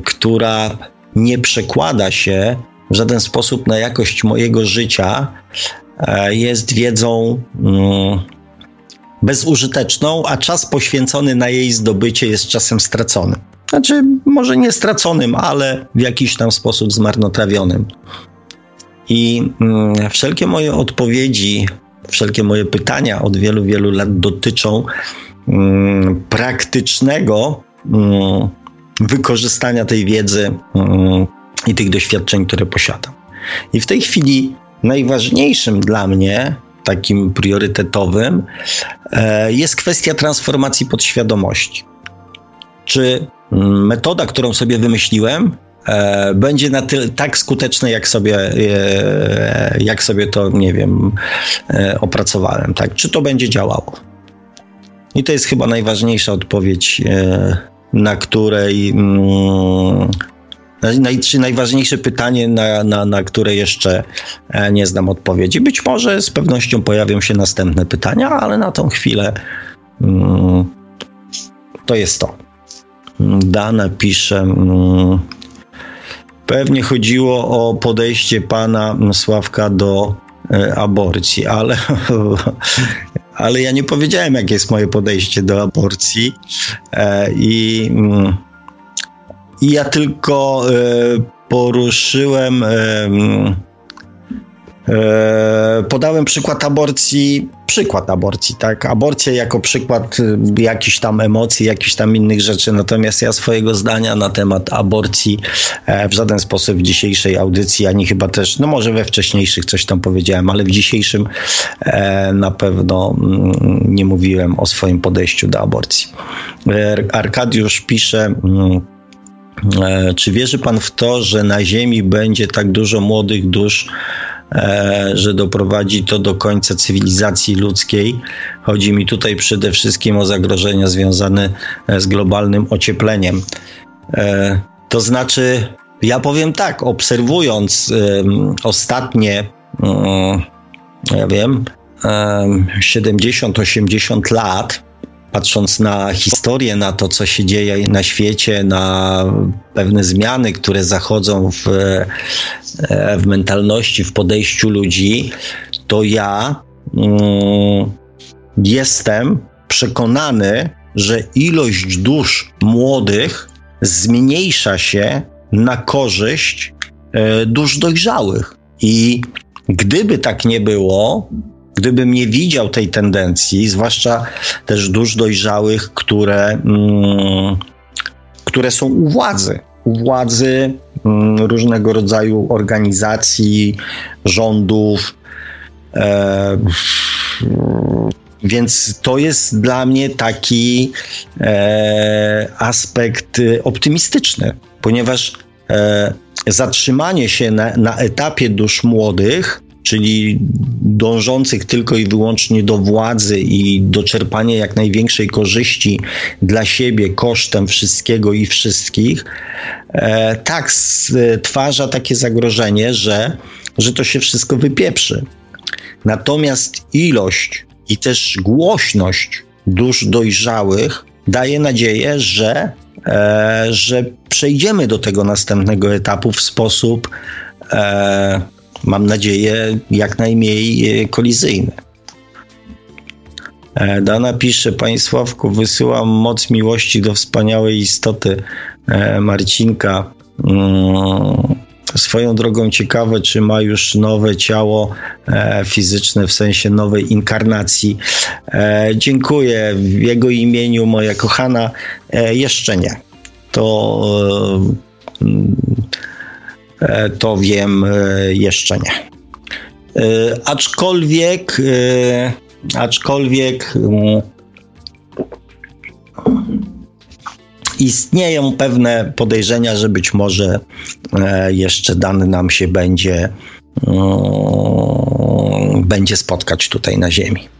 która nie przekłada się w żaden sposób na jakość mojego życia, e, jest wiedzą bezużyteczną, a czas poświęcony na jej zdobycie jest czasem stracony. Znaczy, może nie straconym, ale w jakiś tam sposób zmarnotrawionym. I mm, wszelkie moje odpowiedzi, wszelkie moje pytania od wielu, wielu lat dotyczą mm, praktycznego mm, wykorzystania tej wiedzy mm, i tych doświadczeń, które posiadam. I w tej chwili najważniejszym dla mnie takim priorytetowym, e, jest kwestia transformacji podświadomości. Czy metoda, którą sobie wymyśliłem, będzie na tyle tak skuteczna, jak sobie, e, jak sobie to, nie wiem, opracowałem, tak? Czy to będzie działało? I to jest chyba najważniejsza odpowiedź, na której mm, czy najważniejsze pytanie, na, na, na które jeszcze e, nie znam odpowiedzi. Być może z pewnością pojawią się następne pytania, ale na tą chwilę mm, to jest to. Dana pisze. Pewnie chodziło o podejście pana Sławka do e, aborcji, ale, ale ja nie powiedziałem, jakie jest moje podejście do aborcji. E, I. Mm, i ja tylko e, poruszyłem, podałem przykład aborcji, przykład aborcji, tak? Aborcja jako przykład jakichś tam emocji, jakichś tam innych rzeczy. Natomiast ja swojego zdania na temat aborcji w żaden sposób w dzisiejszej audycji, ani chyba też, no może we wcześniejszych coś tam powiedziałem, ale w dzisiejszym na pewno mm, nie mówiłem o swoim podejściu do aborcji. Arkadiusz pisze, mm, E, czy wierzy Pan w to, że na Ziemi będzie tak dużo młodych dusz, e, że doprowadzi to do końca cywilizacji ludzkiej? Chodzi mi tutaj przede wszystkim o zagrożenia związane e, z globalnym ociepleniem. To znaczy, ja powiem tak, obserwując ostatnie, ja wiem, 70-80 lat, patrząc na historię, na to, co się dzieje na świecie, na pewne zmiany, które zachodzą w, e, w mentalności, w podejściu ludzi, to ja mm, jestem przekonany, że ilość dusz młodych zmniejsza się na korzyść e, dusz dojrzałych. I gdyby tak nie było, gdybym nie widział tej tendencji, zwłaszcza też dusz dojrzałych, które, mm, które są u władzy, u władzy mm, różnego rodzaju organizacji, rządów. E, więc to jest dla mnie taki e, aspekt optymistyczny, ponieważ e, zatrzymanie się na, na etapie dusz młodych czyli dążących tylko i wyłącznie do władzy i do czerpania jak największej korzyści dla siebie kosztem wszystkiego i wszystkich, e, tak stwarza takie zagrożenie, że, że to się wszystko wypieprzy. Natomiast ilość i też głośność dusz dojrzałych daje nadzieję, że, e, że przejdziemy do tego następnego etapu w sposób e, mam nadzieję, jak najmniej e, kolizyjny. E, Dana pisze, Panie Sławku, wysyłam moc miłości do wspaniałej istoty e, Marcinka. Mm, swoją drogą ciekawe, czy ma już nowe ciało fizyczne, w sensie nowej inkarnacji. Dziękuję w jego imieniu, moja kochana. Jeszcze nie. To to wiem e, jeszcze nie. E, aczkolwiek, aczkolwiek mm, istnieją pewne podejrzenia, że być może jeszcze dany nam się będzie, mm, będzie spotkać tutaj na Ziemi.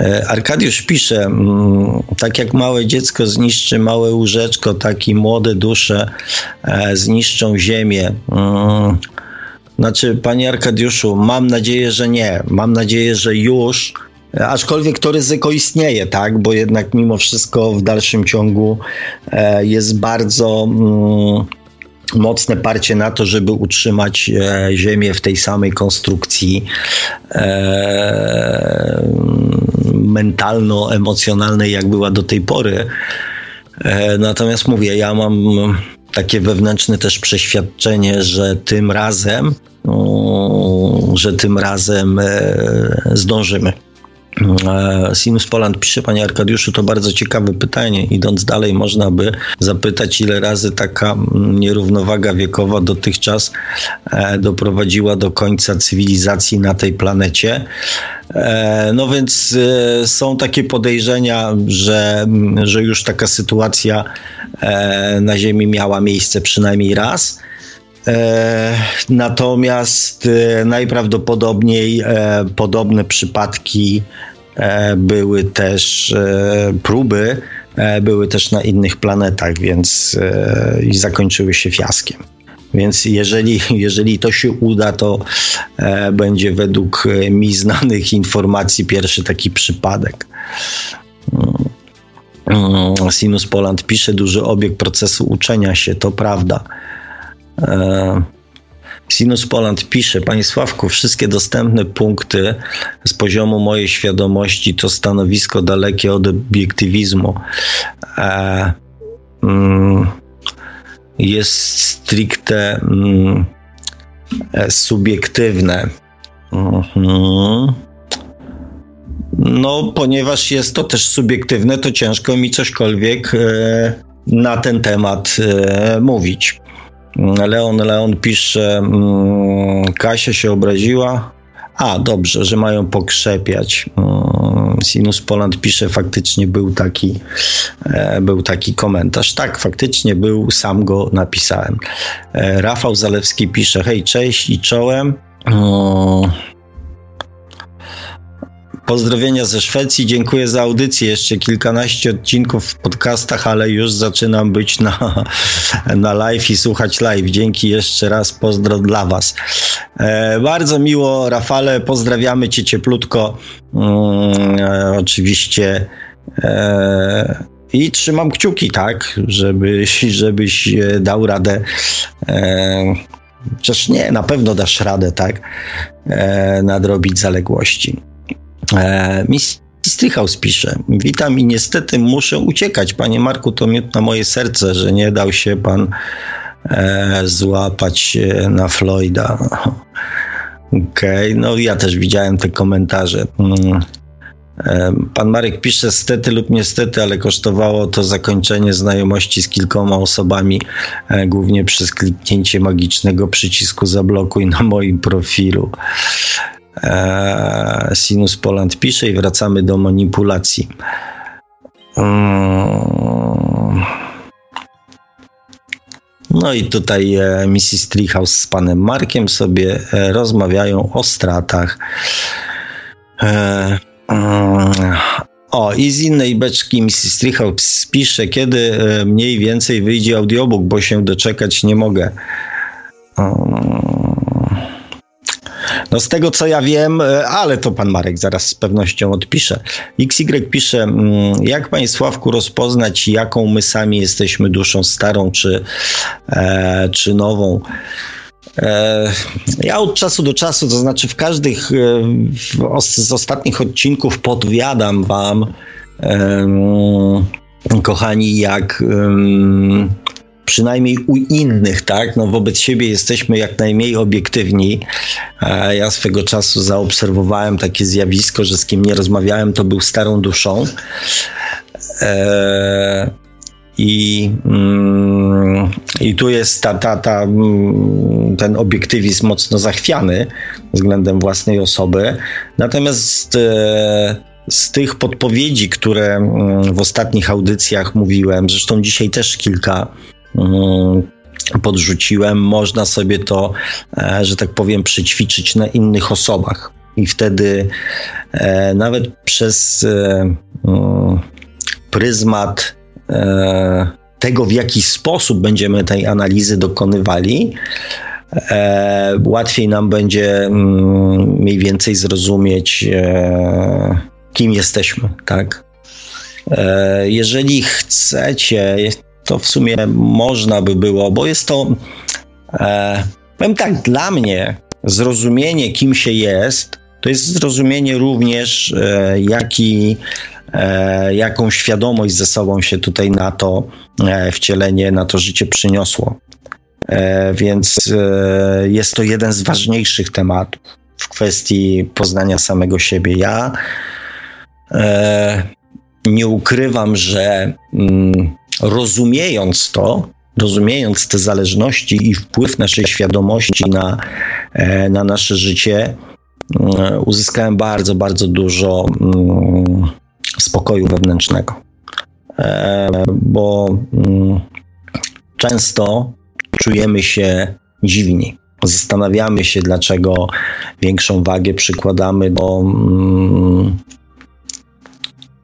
E, Arkadiusz pisze, mm, tak jak małe dziecko zniszczy małe łóżeczko, tak i młode dusze e, zniszczą ziemię. Mm, znaczy, panie Arkadiuszu, mam nadzieję, że nie. Mam nadzieję, że już Aczkolwiek to ryzyko istnieje, tak, bo jednak mimo wszystko w dalszym ciągu e, jest bardzo mm, mocne parcie na to, żeby utrzymać Ziemię w tej samej konstrukcji mentalno-emocjonalnej, jak była do tej pory. Natomiast mówię, ja mam takie wewnętrzne też przeświadczenie, że tym razem, że tym razem zdążymy. E, Sinus Poland pisze, panie Arkadiuszu, to bardzo ciekawe pytanie. Idąc dalej, można by zapytać, ile razy taka nierównowaga wiekowa dotychczas e, doprowadziła do końca cywilizacji na tej planecie. E, no więc są takie podejrzenia, że, że już taka sytuacja na Ziemi miała miejsce przynajmniej raz. Natomiast najprawdopodobniej podobne przypadki E, były też e, próby, e, były też na innych planetach, więc i zakończyły się fiaskiem. Więc jeżeli, jeżeli to się uda, to będzie według mi znanych informacji pierwszy taki przypadek. Mm, Sinus Poland pisze, duży obieg procesu uczenia się, to prawda. Sinus Poland pisze, Panie Sławku, wszystkie dostępne punkty z poziomu mojej świadomości to stanowisko dalekie od obiektywizmu. E, mm, jest stricte mm, e, subiektywne. Mhm. No, ponieważ jest to też subiektywne, to ciężko mi cośkolwiek e, na ten temat e, mówić. Leon Leon pisze, mm, Kasia się obraziła. A, dobrze, że mają pokrzepiać. Mm, Sinus Poland pisze, faktycznie był taki, e, był taki komentarz. Tak, faktycznie był, sam go napisałem. E, Rafał Zalewski pisze, hej, cześć i czołem. Mm, Pozdrowienia ze Szwecji. Dziękuję za audycję. Jeszcze kilkanaście odcinków w podcastach, ale już zaczynam być na, na live i słuchać live. Dzięki jeszcze raz. Pozdro dla Was. E, bardzo miło, Rafale. Pozdrawiamy Cię cieplutko. Mm, e, oczywiście. E, i trzymam kciuki, tak, żebyś, żebyś dał radę. E, Chociaż nie, na pewno dasz radę, tak, e, nadrobić zaległości. E, Strychaus pisze. Witam i niestety muszę uciekać. Panie Marku, to miód na moje serce, że nie dał się pan e, złapać na Floyda. Okej, okay. no ja też widziałem te komentarze. Mm. E, pan Marek pisze stety lub niestety, ale kosztowało to zakończenie znajomości z kilkoma osobami, e, głównie przez kliknięcie magicznego przycisku zablokuj na moim profilu. E, Sinus Poland pisze i wracamy do manipulacji. Mm. No i tutaj e, Mrs. Treehouse z panem Markiem sobie e, rozmawiają o stratach. Mm. O, i z innej beczki Mrs. Treehouse pisze, kiedy mniej więcej wyjdzie audiobook, bo się doczekać nie mogę. Mm. No z tego co ja wiem, e, ale to pan Marek zaraz z pewnością odpisze. XY pisze, mm, jak panie Sławku rozpoznać, jaką my sami jesteśmy duszą starą czy, e, czy nową? E, ja od czasu do czasu, to znaczy w każdych e, z ostatnich odcinków podwiadam wam, kochani, jak przynajmniej u innych, tak? No wobec siebie jesteśmy jak najmniej obiektywni. Ja swego czasu zaobserwowałem takie zjawisko, że z kim nie rozmawiałem, to był starą duszą. E, I, mm, I tu jest ta, ta, ta, mm, ten obiektywizm mocno zachwiany względem własnej osoby. Natomiast e, z tych podpowiedzi, które mm, w ostatnich audycjach mówiłem, zresztą dzisiaj też kilka podrzuciłem, można sobie to, e, że tak powiem, przećwiczyć na innych osobach. i wtedy e, nawet przez e, mm, pryzmat tego, w jaki sposób będziemy tej analizy dokonywali, łatwiej nam będzie mm, mniej więcej zrozumieć, kim jesteśmy, tak? Jeżeli chcecie, to w sumie można by było, bo jest to, e, powiem tak, dla mnie zrozumienie, kim się jest, to jest zrozumienie również, e, jaki, e, jaką świadomość ze sobą się tutaj na to e, wcielenie, na to życie przyniosło. E, więc e, jest to jeden z ważniejszych tematów w kwestii poznania samego siebie. Ja e, nie ukrywam, że mm, rozumiejąc to, rozumiejąc te zależności i wpływ naszej świadomości na, na nasze życie, uzyskałem bardzo, bardzo dużo mm, spokoju wewnętrznego. Bo mm, często czujemy się dziwni. Zastanawiamy się, dlaczego większą wagę przykładamy do, mm,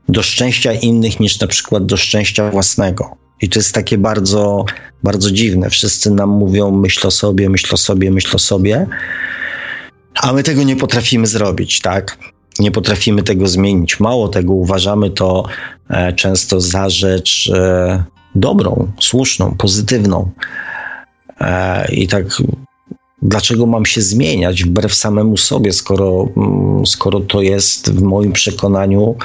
do szczęścia innych niż na przykład do szczęścia własnego. I to jest takie bardzo, bardzo dziwne. Wszyscy nam mówią, myśl o sobie, myśl o sobie, myśl o sobie, a my tego nie potrafimy zrobić, tak? Nie potrafimy tego zmienić. Mało tego, uważamy to e, często za rzecz e, dobrą, słuszną, pozytywną. E, I tak, dlaczego mam się zmieniać wbrew samemu sobie, skoro, mm, skoro to jest w moim przekonaniu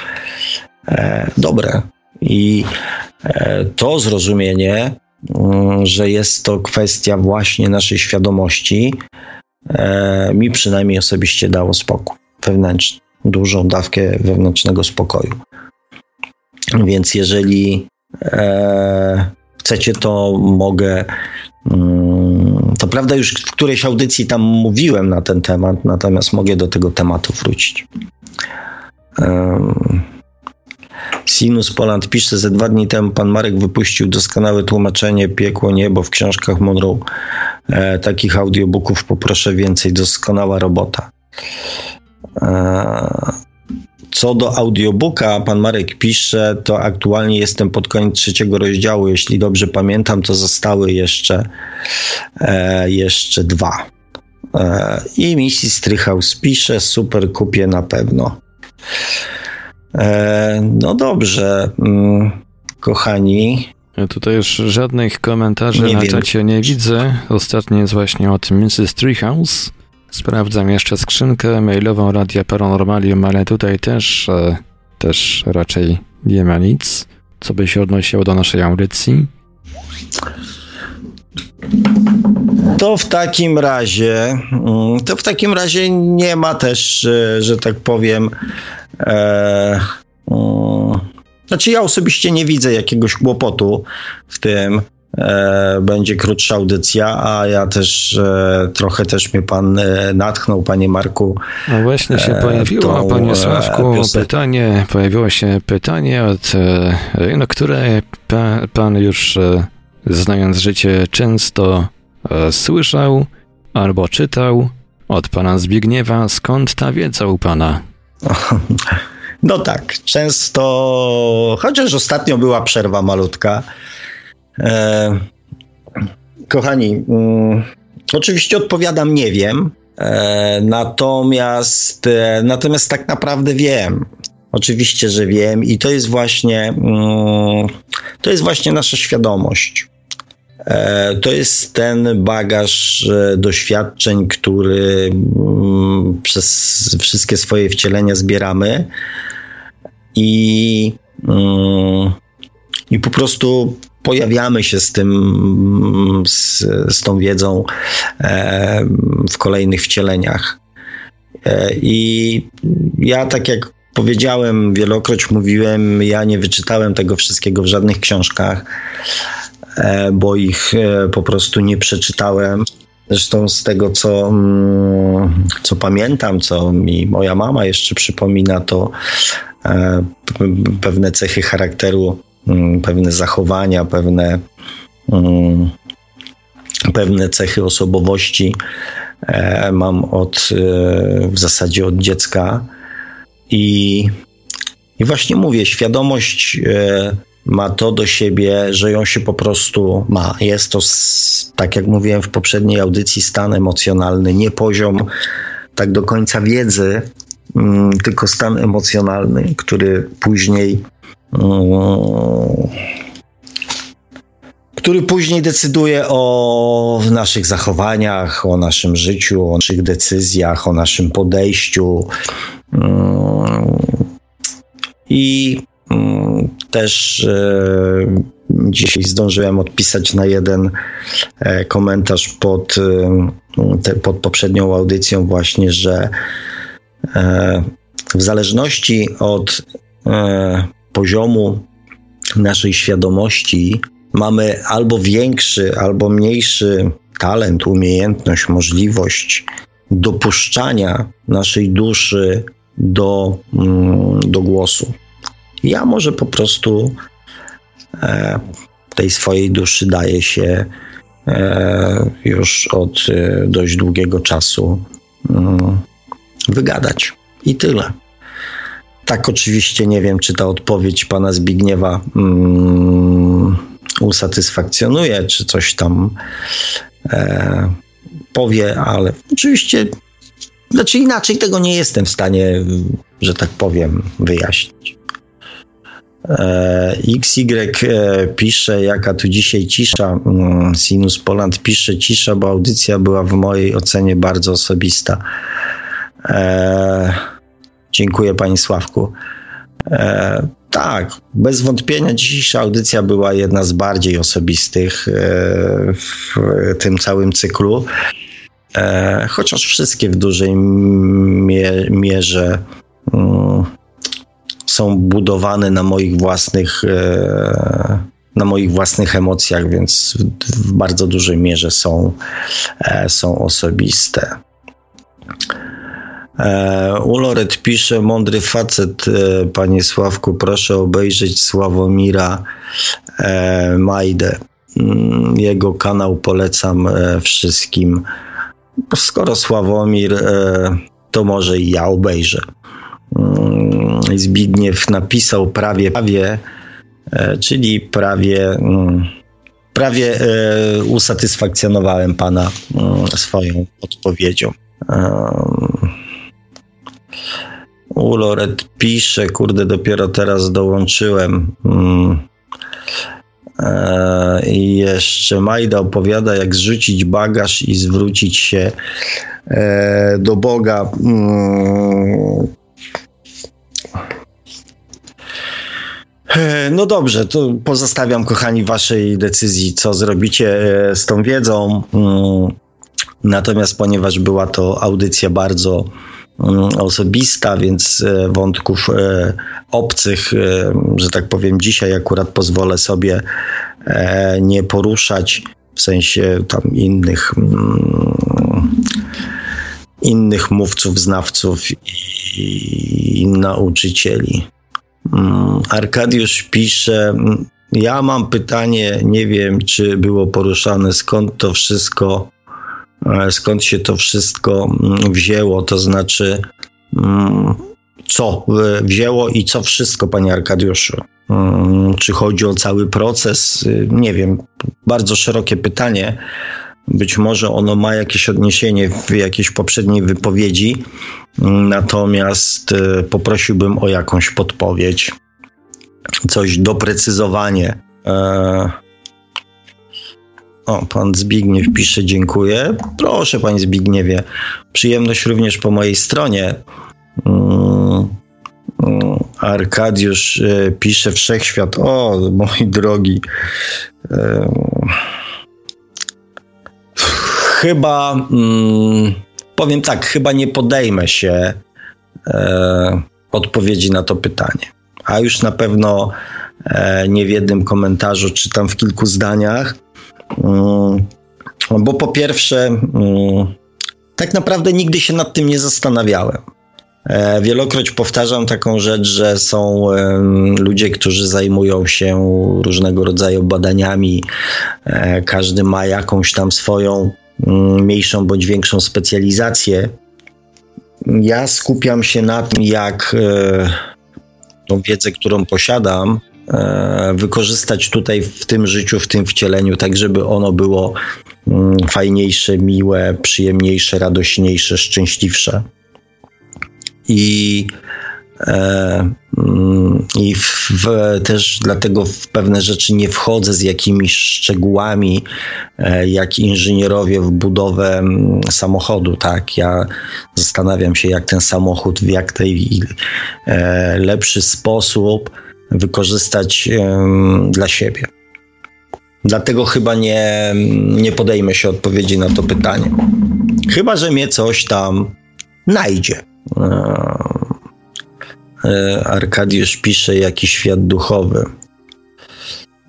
dobre? I e, to zrozumienie, mm, że jest to kwestia właśnie naszej świadomości, mi przynajmniej osobiście dało spokój wewnętrzny, dużą dawkę wewnętrznego spokoju. Więc jeżeli chcecie, to mogę Mm, to prawda, już w którejś audycji tam mówiłem na ten temat, natomiast mogę do tego tematu wrócić. Sinus Poland pisze, ze dwa dni temu pan Marek wypuścił doskonałe tłumaczenie Piekło Niebo w książkach Monroe. E, takich audiobooków poproszę więcej, doskonała robota. E, co do audiobooka, pan Marek pisze, to aktualnie jestem pod koniec trzeciego rozdziału. Jeśli dobrze pamiętam, to zostały jeszcze, e, jeszcze dwa. E, I misji Strychaus pisze, super, kupię na pewno. E, no dobrze, mm, kochani. Ja tutaj już żadnych komentarzy nie na wiem. czacie nie widzę. Ostatni jest właśnie od Mrs. Treehouse. Sprawdzam jeszcze skrzynkę mailową Radia Paranormalium, ale tutaj też, e, też raczej nie ma nic, co by się odnosiło do naszej audycji. To w takim razie, mm, to w takim razie nie ma też, e, że tak powiem, e, mm, znaczy ja osobiście nie widzę jakiegoś kłopotu w tym, E, będzie krótsza audycja, a ja też e, trochę też mnie pan e, natchnął, panie Marku. No właśnie się pojawiło, tą, panie Sławku, pytanie, pojawiło się pytanie, od, no, które pa, pan już znając życie często słyszał albo czytał od pana Zbigniewa. Skąd ta wiedza u pana? No tak, często, chociaż ostatnio była przerwa malutka, E, kochani, mm, oczywiście odpowiadam nie wiem, e, natomiast, e, natomiast tak naprawdę wiem. Oczywiście, że wiem i to jest właśnie, mm, to jest właśnie nasza świadomość. E, to jest ten bagaż e, doświadczeń, który mm, przez wszystkie swoje wcielenia zbieramy i, i po prostu pojawiamy się z tym, z, z tą wiedzą e, w kolejnych wcieleniach. I ja, tak jak powiedziałem, wielokroć mówiłem, ja nie wyczytałem tego wszystkiego w żadnych książkach, bo ich e, po prostu nie przeczytałem. Zresztą z tego, co, mm, co pamiętam, co mi moja mama jeszcze przypomina, to e, pewne cechy charakteru Mm, pewne zachowania, pewne, mm, pewne cechy osobowości e, mam od w zasadzie od dziecka i, i właśnie mówię, świadomość ma to do siebie, że ją się po prostu ma. Jest to, tak jak mówiłem w poprzedniej audycji, stan emocjonalny, nie poziom tak do końca wiedzy, mm, tylko stan emocjonalny, który później. Mm, który później decyduje o naszych zachowaniach, o naszym życiu, o naszych decyzjach, o naszym podejściu. Mm, I też e, dzisiaj zdążyłem odpisać na jeden e, komentarz pod, e, pod poprzednią audycją, właśnie, że w zależności od poziomu naszej świadomości mamy albo większy, albo mniejszy talent, umiejętność, możliwość dopuszczania naszej duszy do, mm, do głosu. Ja może po prostu e, tej swojej duszy daje się e, już od e, dość długiego czasu mm, wygadać. I tyle. Tak, oczywiście nie wiem, czy ta odpowiedź pana Zbigniewa mm, usatysfakcjonuje, czy coś tam e, powie, ale oczywiście, znaczy inaczej tego nie jestem w stanie, że tak powiem, wyjaśnić. E, XY e, pisze, jaka tu dzisiaj cisza. Mm, Sinus Poland pisze cisza, bo audycja była w mojej ocenie bardzo osobista. E, dziękuję Pani Sławku. Tak, bez wątpienia dzisiejsza audycja była jedna z bardziej osobistych w tym całym cyklu. Chociaż wszystkie w dużej mierze. Są budowane na moich własnych, e, na moich własnych emocjach, więc w bardzo dużej mierze są, e, są osobiste. E, Uloret pisze, mądry facet, panie Sławku, proszę obejrzeć Sławomira Majdę. Mm, jego kanał polecam wszystkim. Skoro Sławomir, to może i ja obejrzę. Mm, Zbigniew napisał prawie, prawie e, czyli prawie, mm, prawie e, usatysfakcjonowałem pana mm, swoją odpowiedzią. Uloret pisze, kurde, dopiero teraz dołączyłem. E, I jeszcze Majda opowiada, jak zrzucić bagaż i zwrócić się do Boga. No dobrze, to pozostawiam, kochani, waszej decyzji, co zrobicie e, z tą wiedzą. Mm, natomiast ponieważ była to audycja bardzo mm, osobista, więc e, wątków obcych, że tak powiem, dzisiaj akurat pozwolę sobie nie poruszać, w sensie tam innych mm, innych mówców, znawców i nauczycieli. Mm, Arkadiusz pisze, mm, ja mam pytanie, nie wiem, czy było poruszane, skąd to wszystko, e, skąd się to wszystko mm, wzięło, to znaczy, co wzięło i co wszystko, panie Arkadiuszu. Czy chodzi o cały proces? Nie wiem, bardzo szerokie pytanie. Być może ono ma jakieś odniesienie w jakiejś poprzedniej wypowiedzi, natomiast e, poprosiłbym o jakąś podpowiedź, coś doprecyzowanie. E, o, pan Zbigniew pisze, dziękuję. Proszę, panie Zbigniewie, przyjemność również po mojej stronie. Mm, mm, Arkadiusz e, pisze wszechświat. O, mój drogi chyba, mm, powiem tak, chyba nie podejmę się e, odpowiedzi na to pytanie. A już na pewno e, nie w jednym komentarzu, czy tam w kilku zdaniach. Mm, bo po pierwsze, mm, tak naprawdę nigdy się nad tym nie zastanawiałem. E, wielokroć powtarzam taką rzecz, że są ludzie, którzy zajmują się różnego rodzaju badaniami. E, każdy ma jakąś tam swoją mniejszą bądź większą specjalizację. Ja skupiam się na tym, jak e, tą wiedzę, którą posiadam, e, wykorzystać tutaj w tym życiu, w tym wcieleniu, tak żeby ono było mm, fajniejsze, miłe, przyjemniejsze, radośniejsze, szczęśliwsze. I mm, I w, też dlatego w pewne rzeczy nie wchodzę z jakimiś szczegółami, e, jak inżynierowie w budowę mm, samochodu. Tak, ja zastanawiam się, jak ten samochód w jak najlepszy e, sposób wykorzystać dla siebie. Dlatego chyba nie, nie podejmę się odpowiedzi na to pytanie. Chyba, że mnie coś tam najdzie. E, Arkadiusz pisze jakiś świat duchowy.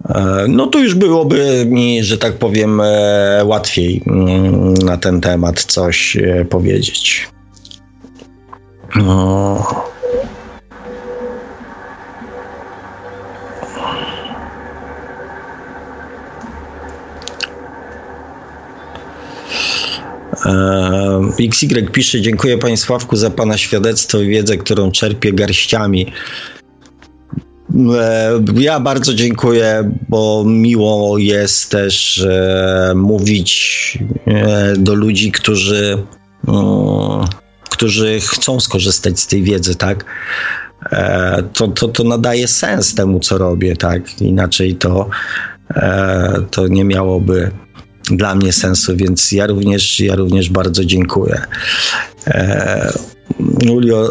E, no to już byłoby mi, że tak powiem, e, łatwiej mm, na ten temat coś powiedzieć. No. XY pisze, dziękuję Panie Sławku za Pana świadectwo i wiedzę, którą czerpię garściami. E, ja bardzo dziękuję, bo miło jest też e, mówić do ludzi, którzy, mm, którzy chcą skorzystać z tej wiedzy, tak? To, to, to nadaje sens temu, co robię, tak? Inaczej to, to nie miałoby dla mnie sensu, więc ja również, ja również bardzo dziękuję. E, Julio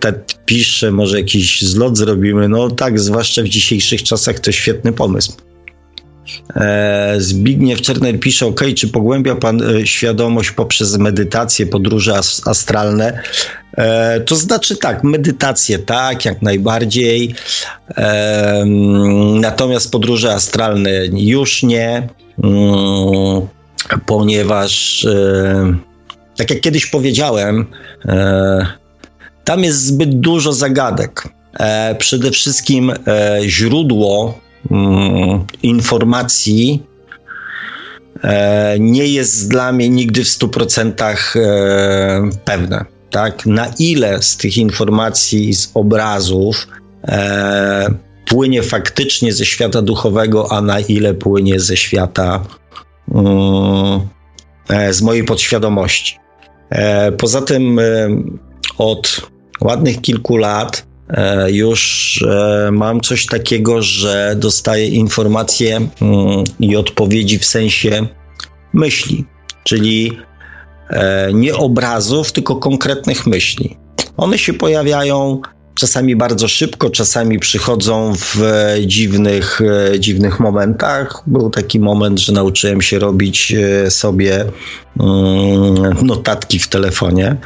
Tet pisze, może jakiś zlot zrobimy. No tak, zwłaszcza w dzisiejszych czasach to świetny pomysł. E, Zbigniew Czerner pisze, ok, czy pogłębia Pan e, świadomość poprzez medytację, podróże astralne? E, to znaczy tak, medytację tak, jak najbardziej, natomiast podróże astralne już nie, mm, ponieważ tak jak kiedyś powiedziałem, tam jest zbyt dużo zagadek. Przede wszystkim źródło Mm, informacji e, nie jest dla mnie nigdy w 100% e, pewne. Tak? Na ile z tych informacji, z obrazów e, płynie faktycznie ze świata duchowego, a na ile płynie ze świata mm, z mojej podświadomości. Poza tym od ładnych kilku lat E, już e, mam coś takiego, że dostaję informacje mm, i odpowiedzi w sensie myśli, czyli e, nie obrazów, tylko konkretnych myśli. One się pojawiają czasami bardzo szybko, czasami przychodzą w dziwnych, e, dziwnych momentach. Był taki moment, że nauczyłem się robić e, sobie mm, notatki w telefonie.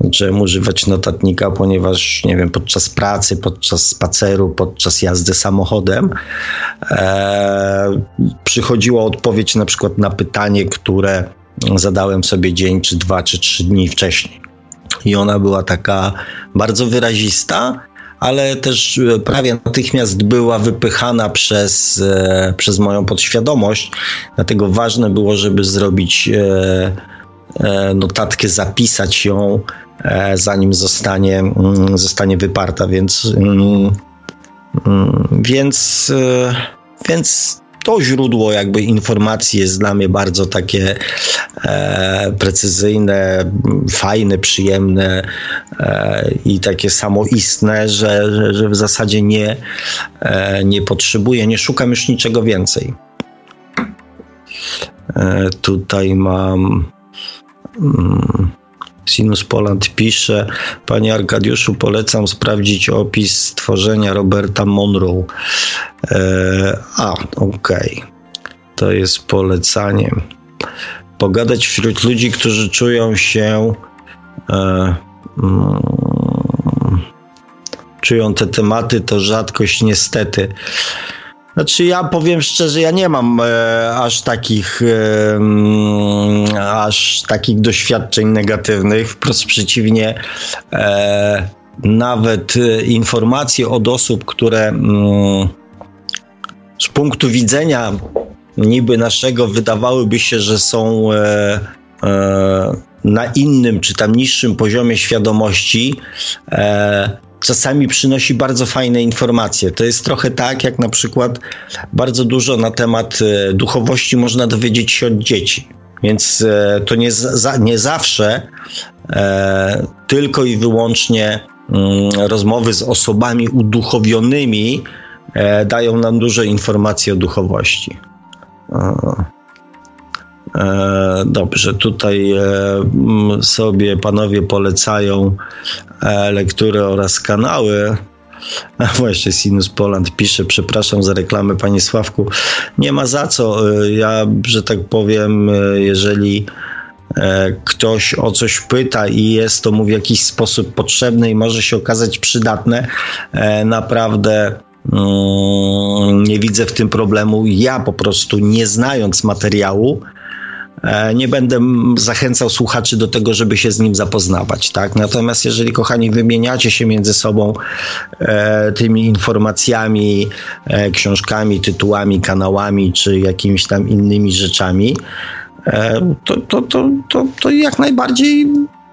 Zacząłem używać notatnika, ponieważ, nie wiem, podczas pracy, podczas spaceru, podczas jazdy samochodem e, przychodziła odpowiedź na przykład na pytanie, które zadałem sobie dzień, czy dwa, czy trzy dni wcześniej i ona była taka bardzo wyrazista, ale też e, prawie natychmiast była wypychana przez, e, przez moją podświadomość. Dlatego ważne było, żeby zrobić e, notatkę, zapisać ją, zanim zostanie, mm, zostanie wyparta. Więc, mm, mm, więc, więc to źródło jakby informacji jest dla mnie bardzo takie e, precyzyjne, fajne, przyjemne e, i takie samoistne, że, że, że w zasadzie nie, e, nie potrzebuję, nie szukam już niczego więcej. E, tutaj mam. Mm, Sinus Poland pisze, Panie Arkadiuszu, polecam sprawdzić opis stworzenia Roberta Monroe. E, a, okej. Okay. To jest polecanie. Pogadać wśród ludzi, którzy czują się. E, mm, czują te tematy, to rzadkość niestety. Znaczy ja powiem szczerze, ja nie mam e, aż takich e, aż takich doświadczeń negatywnych. Wprost przeciwnie, e, nawet e, informacje od osób, które mm, z punktu widzenia niby naszego wydawałyby się, że są e, e, na innym czy tam niższym poziomie świadomości, czasami przynosi bardzo fajne informacje. To jest trochę tak, jak na przykład bardzo dużo na temat e, duchowości można dowiedzieć się od dzieci. Więc e, to nie, za, nie zawsze e, tylko i wyłącznie mm, rozmowy z osobami uduchowionymi e, dają nam dużo informacji o duchowości. E, dobrze, tutaj e, sobie panowie polecają e, lektury oraz kanały. A właśnie Sinus Poland pisze, przepraszam za reklamę panie Sławku. Nie ma za co. Ja, że tak powiem, jeżeli ktoś o coś pyta i jest to mu w jakiś sposób potrzebne i może się okazać przydatne, naprawdę mm, nie widzę w tym problemu. Ja po prostu nie znając materiału, E, nie będę zachęcał słuchaczy do tego, żeby się z nim zapoznawać. Tak? Natomiast jeżeli, kochani, wymieniacie się między sobą e, tymi informacjami, e, książkami, tytułami, kanałami czy jakimiś tam innymi rzeczami, e, to, to, to, to, to jak najbardziej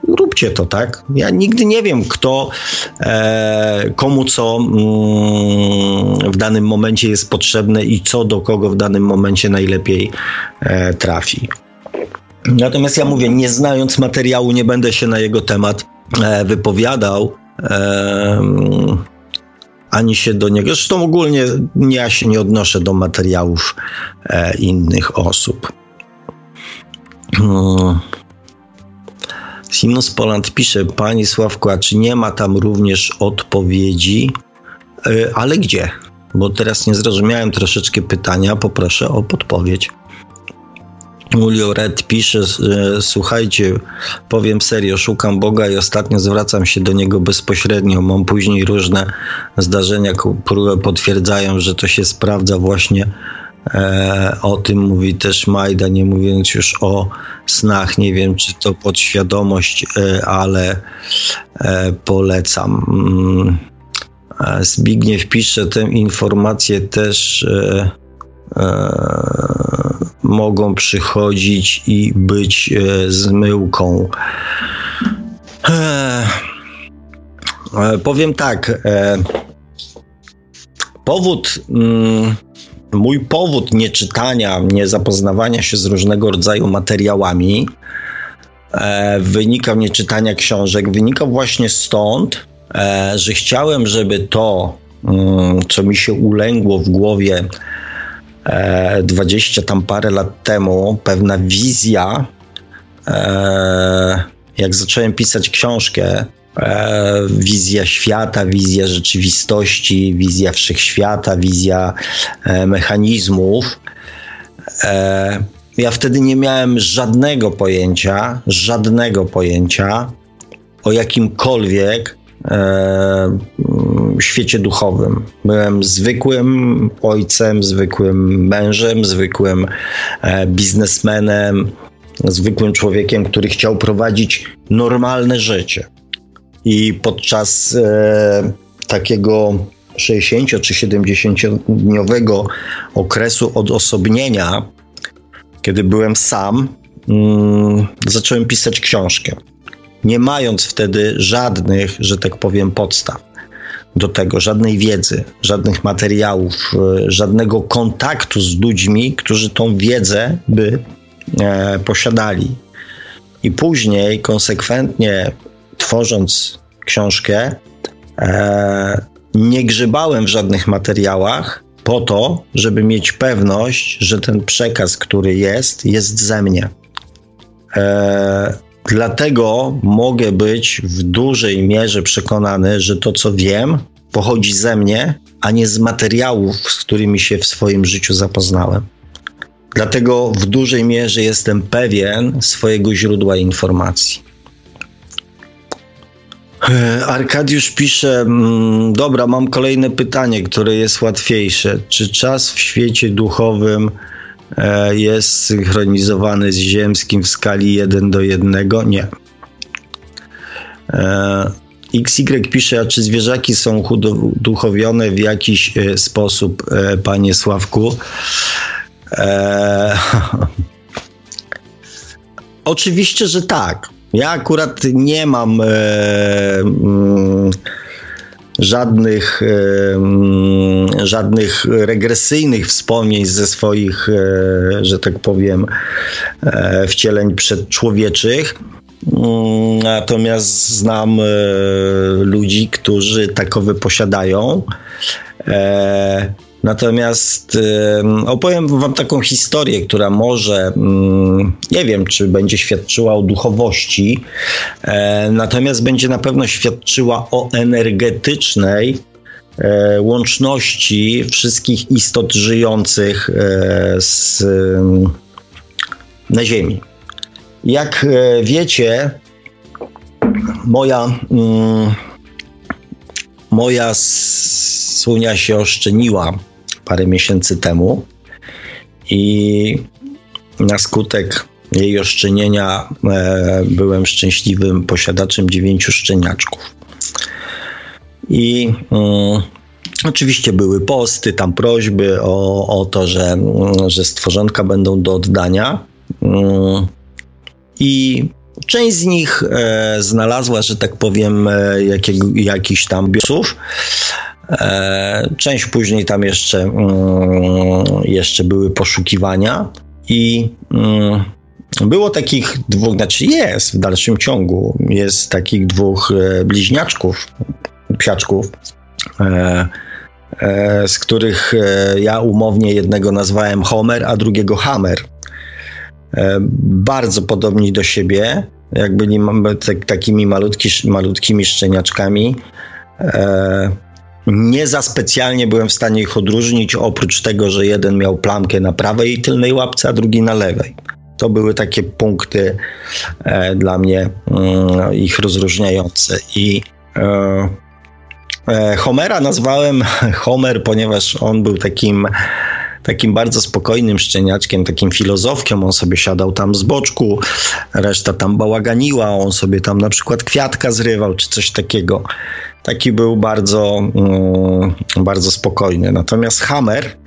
róbcie to, tak? Ja nigdy nie wiem, kto, e, komu co mm, w danym momencie jest potrzebne i co do kogo w danym momencie najlepiej e, trafi. Natomiast ja mówię, nie znając materiału, nie będę się na jego temat e, wypowiadał. Ani się do niego. Zresztą ogólnie ja się nie odnoszę do materiałów e, innych osób. Hmm. Sinus Poland pisze, Pani Sławku, a czy nie ma tam również odpowiedzi? E, ale gdzie? Bo teraz nie zrozumiałem troszeczkę pytania, poproszę o podpowiedź. Julio Red pisze, słuchajcie, powiem serio, szukam Boga i ostatnio zwracam się do Niego bezpośrednio. Mam później różne zdarzenia, które potwierdzają, że to się sprawdza właśnie e, o tym mówi też Majda, nie mówiąc już o snach. Nie wiem, czy to podświadomość, e, ale e, polecam. Mm, e, Zbigniew pisze tę informację też e, e, mogą przychodzić i być e, zmyłką. E, e, powiem tak. Powód, mm, mój powód nieczytania, niezapoznawania się z różnego rodzaju materiałami wynikał nieczytania książek, wynikał właśnie stąd, że chciałem, żeby to, mm, co mi się ulęgło w głowie, e, 20 tam parę lat temu pewna wizja, e, jak zacząłem pisać książkę, e, wizja świata, wizja rzeczywistości, wizja wszechświata, wizja e, mechanizmów. E, ja wtedy nie miałem żadnego pojęcia, żadnego pojęcia o jakimkolwiek e, świecie duchowym. Byłem zwykłym ojcem, zwykłym mężem, zwykłym e, biznesmenem, zwykłym człowiekiem, który chciał prowadzić normalne życie. I podczas e, takiego 60 czy 70 dniowego okresu odosobnienia, kiedy byłem sam, mm, zacząłem pisać książkę nie mając wtedy żadnych, że tak powiem, podstaw do tego, żadnej wiedzy, żadnych materiałów, e, żadnego kontaktu z ludźmi, którzy tą wiedzę by e, posiadali. I później, konsekwentnie tworząc książkę, e, nie grzebałem w żadnych materiałach po to, żeby mieć pewność, że ten przekaz, który jest, jest ze mnie. E, Dlatego mogę być w dużej mierze przekonany, że to, co wiem, pochodzi ze mnie, a nie z materiałów, z którymi się w swoim życiu zapoznałem. Dlatego w dużej mierze jestem pewien swojego źródła informacji. E, Arkadiusz pisze: mm, Dobra, mam kolejne pytanie, które jest łatwiejsze. Czy czas w świecie duchowym jest synchronizowany z ziemskim w skali 1 do 1? Nie. E, XY pisze, a czy zwierzaki są uduchowione w jakiś e, sposób, panie Sławku? E, oczywiście, że tak. Ja akurat nie mam e, mm, żadnych, żadnych regresyjnych wspomnień ze swoich, e, że tak powiem, e, wcieleń przedczłowieczych. Mm, natomiast znam e, ludzi, którzy takowe posiadają. E, natomiast opowiem Wam taką historię, która może, mm, nie wiem, czy będzie świadczyła o duchowości, e, natomiast będzie na pewno świadczyła o energetycznej łączności wszystkich istot żyjących z, na Ziemi. Jak e, wiecie, moja, mm, moja sunia się oszczeniła parę miesięcy temu i na skutek jej oszczenienia e, byłem szczęśliwym posiadaczem dziewięciu szczeniaczków. I mm, oczywiście były posty, tam prośby o, o to, że, że stworzonka będą do oddania. Mm, i część z nich e, znalazła, że tak powiem, e, jakiś tam biosów. E, część później tam jeszcze, mm, jeszcze były poszukiwania i mm, było takich dwóch, znaczy jest w dalszym ciągu, jest takich dwóch e, bliźniaczków, psiaczków, e, z których ja umownie jednego nazwałem Homer, a drugiego Hammer. Bardzo podobni do siebie, jak byli tak, takimi malutki, malutkimi szczeniaczkami. E, nie za specjalnie byłem w stanie ich odróżnić, oprócz tego, że jeden miał plamkę na prawej tylnej łapce, a drugi na lewej. To były takie punkty e, dla mnie mm, ich rozróżniające. I Homera nazwałem Homer, ponieważ on był takim takim bardzo spokojnym szczeniaczkiem, takim filozofkiem. On sobie siadał tam z boczku, reszta tam bałaganiła, on sobie tam na przykład kwiatka zrywał, czy coś takiego. Taki był bardzo, mm, bardzo spokojny. Natomiast Hammer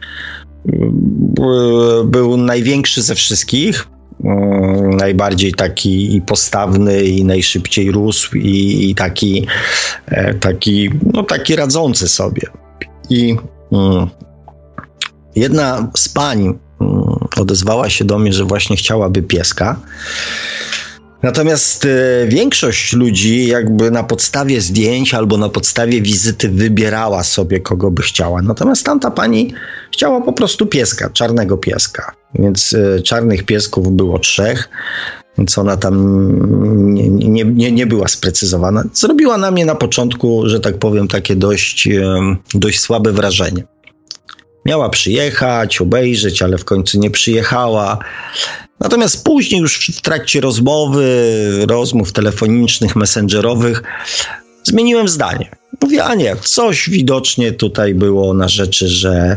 mm, był największy ze wszystkich, mm, najbardziej taki i postawny i najszybciej rósł i, i taki, e, taki, no taki radzący sobie. I Jedna z pań mm, odezwała się do mnie, że właśnie chciałaby pieska. Natomiast e, większość ludzi, jakby na podstawie zdjęć albo na podstawie wizyty, wybierała sobie, kogo by chciała. Natomiast tamta pani chciała po prostu pieska, czarnego pieska. Więc e, czarnych piesków było trzech, więc ona tam nie, nie, nie, nie była sprecyzowana. Zrobiła na mnie na początku, że tak powiem, takie dość, dość słabe wrażenie. Miała przyjechać, obejrzeć, ale w końcu nie przyjechała. Natomiast później, już w trakcie rozmowy, rozmów telefonicznych, messengerowych, zmieniłem zdanie. Mówię, a nie, coś widocznie tutaj było na rzeczy, że,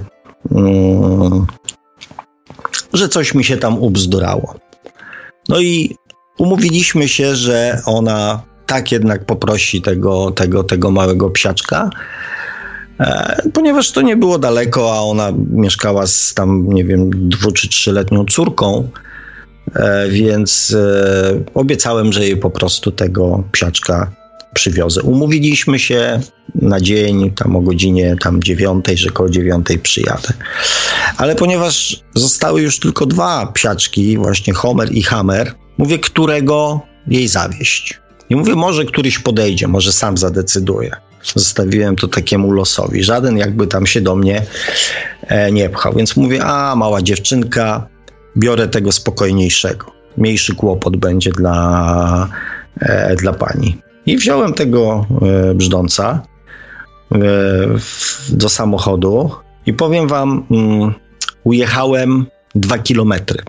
mm, że coś mi się tam ubzdurało. No i umówiliśmy się, że ona tak jednak poprosi tego, tego, tego małego psiaczka, ponieważ to nie było daleko, a ona mieszkała z tam, nie wiem, dwu czy trzyletnią córką, e, więc e, obiecałem, że jej po prostu tego psiaczka przywiozę. Umówiliśmy się na dzień, tam o godzinie tam dziewiątej, że koło dziewiątej przyjadę. Ale ponieważ zostały już tylko dwa psiaczki, właśnie Homer i Hammer, mówię, którego jej zawieść. I mówię, może któryś podejdzie, może sam zadecyduje. Zostawiłem to takiemu losowi. Żaden jakby tam się do mnie e, nie pchał. Więc mówię, a mała dziewczynka, biorę tego spokojniejszego. Mniejszy kłopot będzie dla, e, dla pani. I wziąłem tego e, brzdąca do samochodu i powiem wam, mm, ujechałem dwa kilometry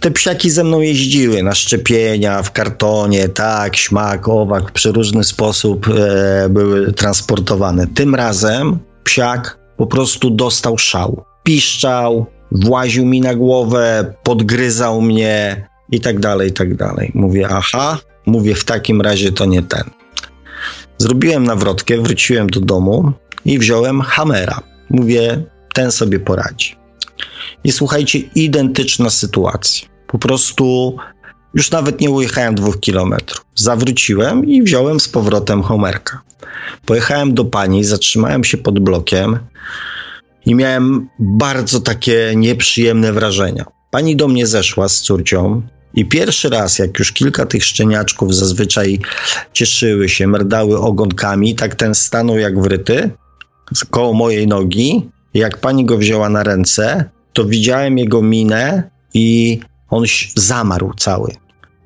te psiaki ze mną jeździły na szczepienia, w kartonie, tak, śmak, owak, w przeróżny sposób e, były transportowane. Tym razem psiak po prostu dostał szał. Piszczał, właził mi na głowę, podgryzał mnie i tak dalej, i tak dalej. Mówię, aha, mówię, w takim razie to nie ten. Zrobiłem nawrotkę, wróciłem do domu i wziąłem hamera. Mówię, ten sobie poradzi. I słuchajcie, identyczna sytuacja. Po prostu już nawet nie ujechałem dwóch kilometrów. Zawróciłem i wziąłem z powrotem Homerka. Pojechałem do pani, zatrzymałem się pod blokiem i miałem bardzo takie nieprzyjemne wrażenia. Pani do mnie zeszła z córcią i pierwszy raz, jak już kilka tych szczeniaczków zazwyczaj cieszyły się, merdały ogonkami, tak ten stanął jak wryty koło mojej nogi. Jak pani go wzięła na ręce, to widziałem jego minę i on zamarł cały.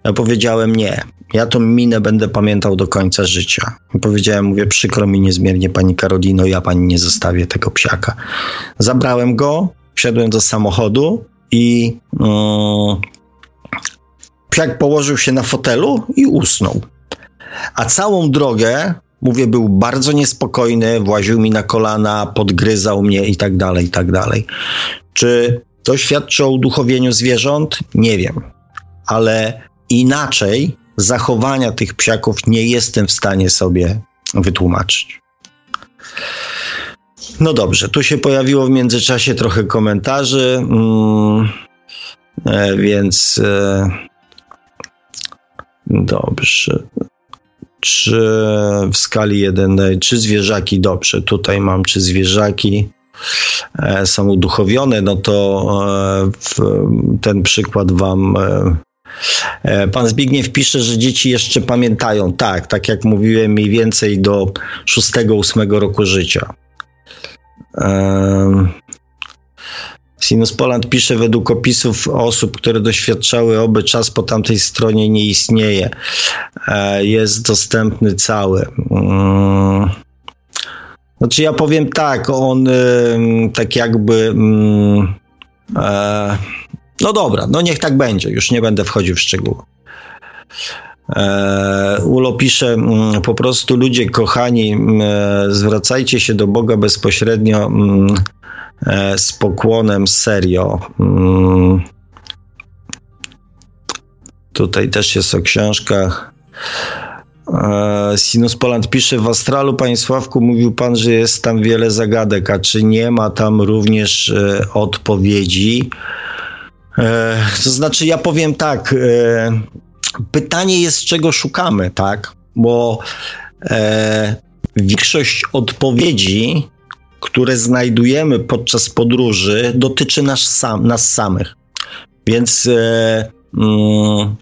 Ja powiedziałem nie. Ja tą minę będę pamiętał do końca życia. Powiedziałem, mówię, przykro mi niezmiernie pani Karolino, ja pani nie zostawię tego psiaka. Zabrałem go, wsiadłem do samochodu i yy, psiak położył się na fotelu i usnął. A całą drogę, mówię, był bardzo niespokojny, właził mi na kolana, podgryzał mnie i tak dalej, i tak dalej. Czy to świadczy o uduchowieniu zwierząt? Nie wiem. Ale inaczej zachowania tych psiaków nie jestem w stanie sobie wytłumaczyć. No dobrze, tu się pojawiło w międzyczasie trochę komentarzy, mm, e, więc e, dobrze. Czy w skali 1, czy zwierzaki, dobrze, tutaj mam, czy zwierzaki e, są uduchowione, no to ten przykład wam E, pan Zbigniew pisze, że dzieci jeszcze pamiętają. Tak, tak jak mówiłem, mniej więcej do 6-8 roku życia. Sinus Poland pisze, według opisów osób, które doświadczały oby czas po tamtej stronie nie istnieje. E, jest dostępny cały. Mm. Znaczy ja powiem tak, on tak jakby mm, e, no dobra, no niech tak będzie, już nie będę wchodził w szczegóły. E, Ulo pisze, mm, po prostu ludzie kochani, zwracajcie się do Boga bezpośrednio z pokłonem, serio. Tutaj też jest o książkach. Sinus Poland pisze, w Astralu, panie Sławku, mówił pan, że jest tam wiele zagadek, a czy nie ma tam również odpowiedzi? E, to znaczy, ja powiem tak. E, pytanie jest, czego szukamy, tak? Bo e, większość odpowiedzi, które znajdujemy podczas podróży, dotyczy nas, sam, nas samych. Więc, e, mm,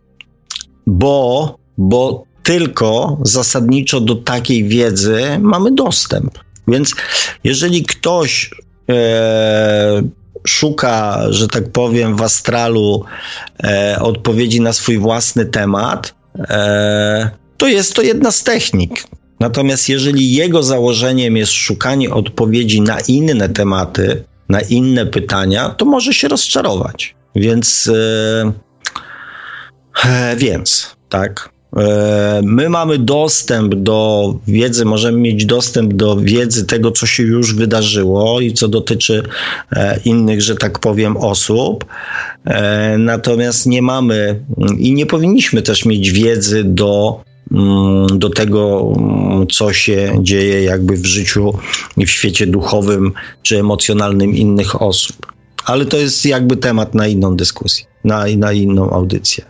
bo, bo tylko zasadniczo do takiej wiedzy mamy dostęp. Więc jeżeli ktoś e, szuka, że tak powiem, w astralu e, odpowiedzi na swój własny temat, to jest to jedna z technik. Natomiast jeżeli jego założeniem jest szukanie odpowiedzi na inne tematy, na inne pytania, to może się rozczarować. Więc, e, e więc, tak. E, my mamy dostęp do wiedzy, możemy mieć dostęp do wiedzy tego, co się już wydarzyło i co dotyczy e, innych, że tak powiem, osób. E, natomiast nie mamy i nie powinniśmy też mieć wiedzy do, do tego, mm, co się dzieje jakby w życiu i w świecie duchowym czy emocjonalnym innych osób. Ale to jest jakby temat na inną dyskusję, na, na inną audycję.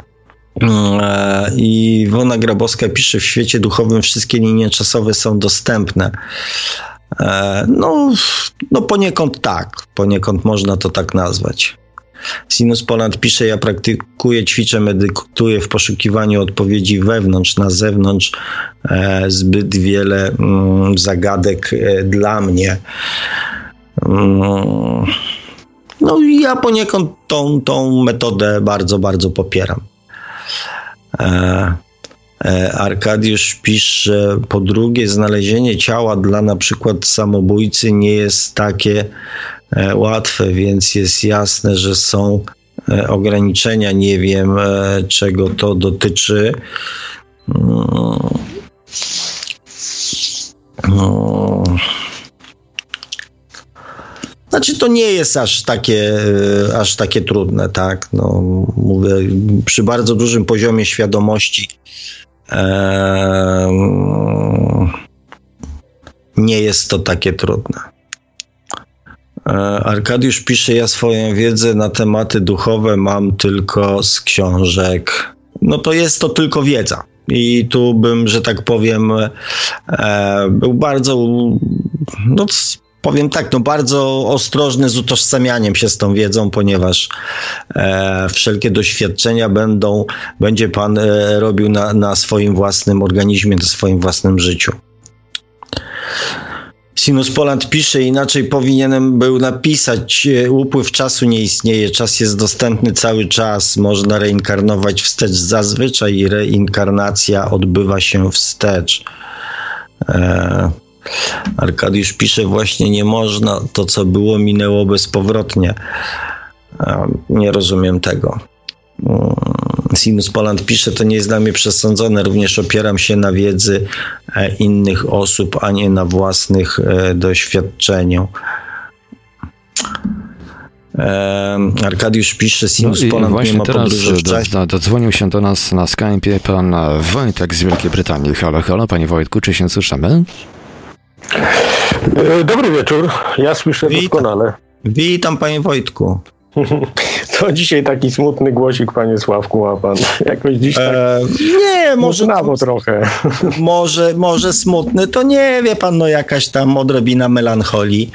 E, I Wona Grabowska pisze, w świecie duchowym wszystkie linie czasowe są dostępne. E, no, no poniekąd tak, poniekąd można to tak nazwać. Sinus Poland pisze, ja praktykuję, ćwiczę, medytuję w poszukiwaniu odpowiedzi wewnątrz, na zewnątrz. E, zbyt wiele mm, zagadek dla mnie. Mm, no i ja poniekąd tą, tą metodę bardzo, bardzo popieram. E, e, Arkadiusz pisze, po drugie, znalezienie ciała dla na przykład samobójcy nie jest takie e, łatwe, więc jest jasne, że są ograniczenia. Nie wiem, czego to dotyczy. No. No. Znaczy, to nie jest aż takie, e, aż takie trudne, tak? No, mówię, przy bardzo dużym poziomie świadomości e, nie jest to takie trudne. Arkadiusz pisze, ja swoją wiedzę na tematy duchowe mam tylko z książek. No to jest to tylko wiedza. I tu bym, że tak powiem, e, był bardzo, no powiem tak, no bardzo ostrożny z utożsamianiem się z tą wiedzą, ponieważ e, wszelkie doświadczenia będą, będzie pan e, robił na, na swoim własnym organizmie, na swoim własnym życiu. Sinus Poland pisze, inaczej powinienem był napisać, e, upływ czasu nie istnieje, czas jest dostępny cały czas, można reinkarnować wstecz, zazwyczaj reinkarnacja odbywa się wstecz. E, Arkadiusz pisze, właśnie nie można, to co było minęło bezpowrotnie. E, nie rozumiem tego. Sinus Poland pisze, to nie jest dla mnie przesądzone, również opieram się na wiedzy e, innych osób, a nie na własnych e, doświadczeniu. Arkadiusz pisze, Sinus no Poland nie ma podróży w czasie. Do, dodzwonił się do nas na Skype'ie pan Wojtek z Wielkiej Brytanii. Halo, halo, panie Wojtku, czy się słyszymy? Dobry wieczór, ja słyszę Witam. doskonale. Witam panie Wojtku. To dzisiaj taki smutny głosik, panie Sławku, ma pan. Jakoś dziś tak e, Nie, może... Znawo trochę. Może, może smutny, to nie, wie pan, no jakaś tam odrobina melancholii.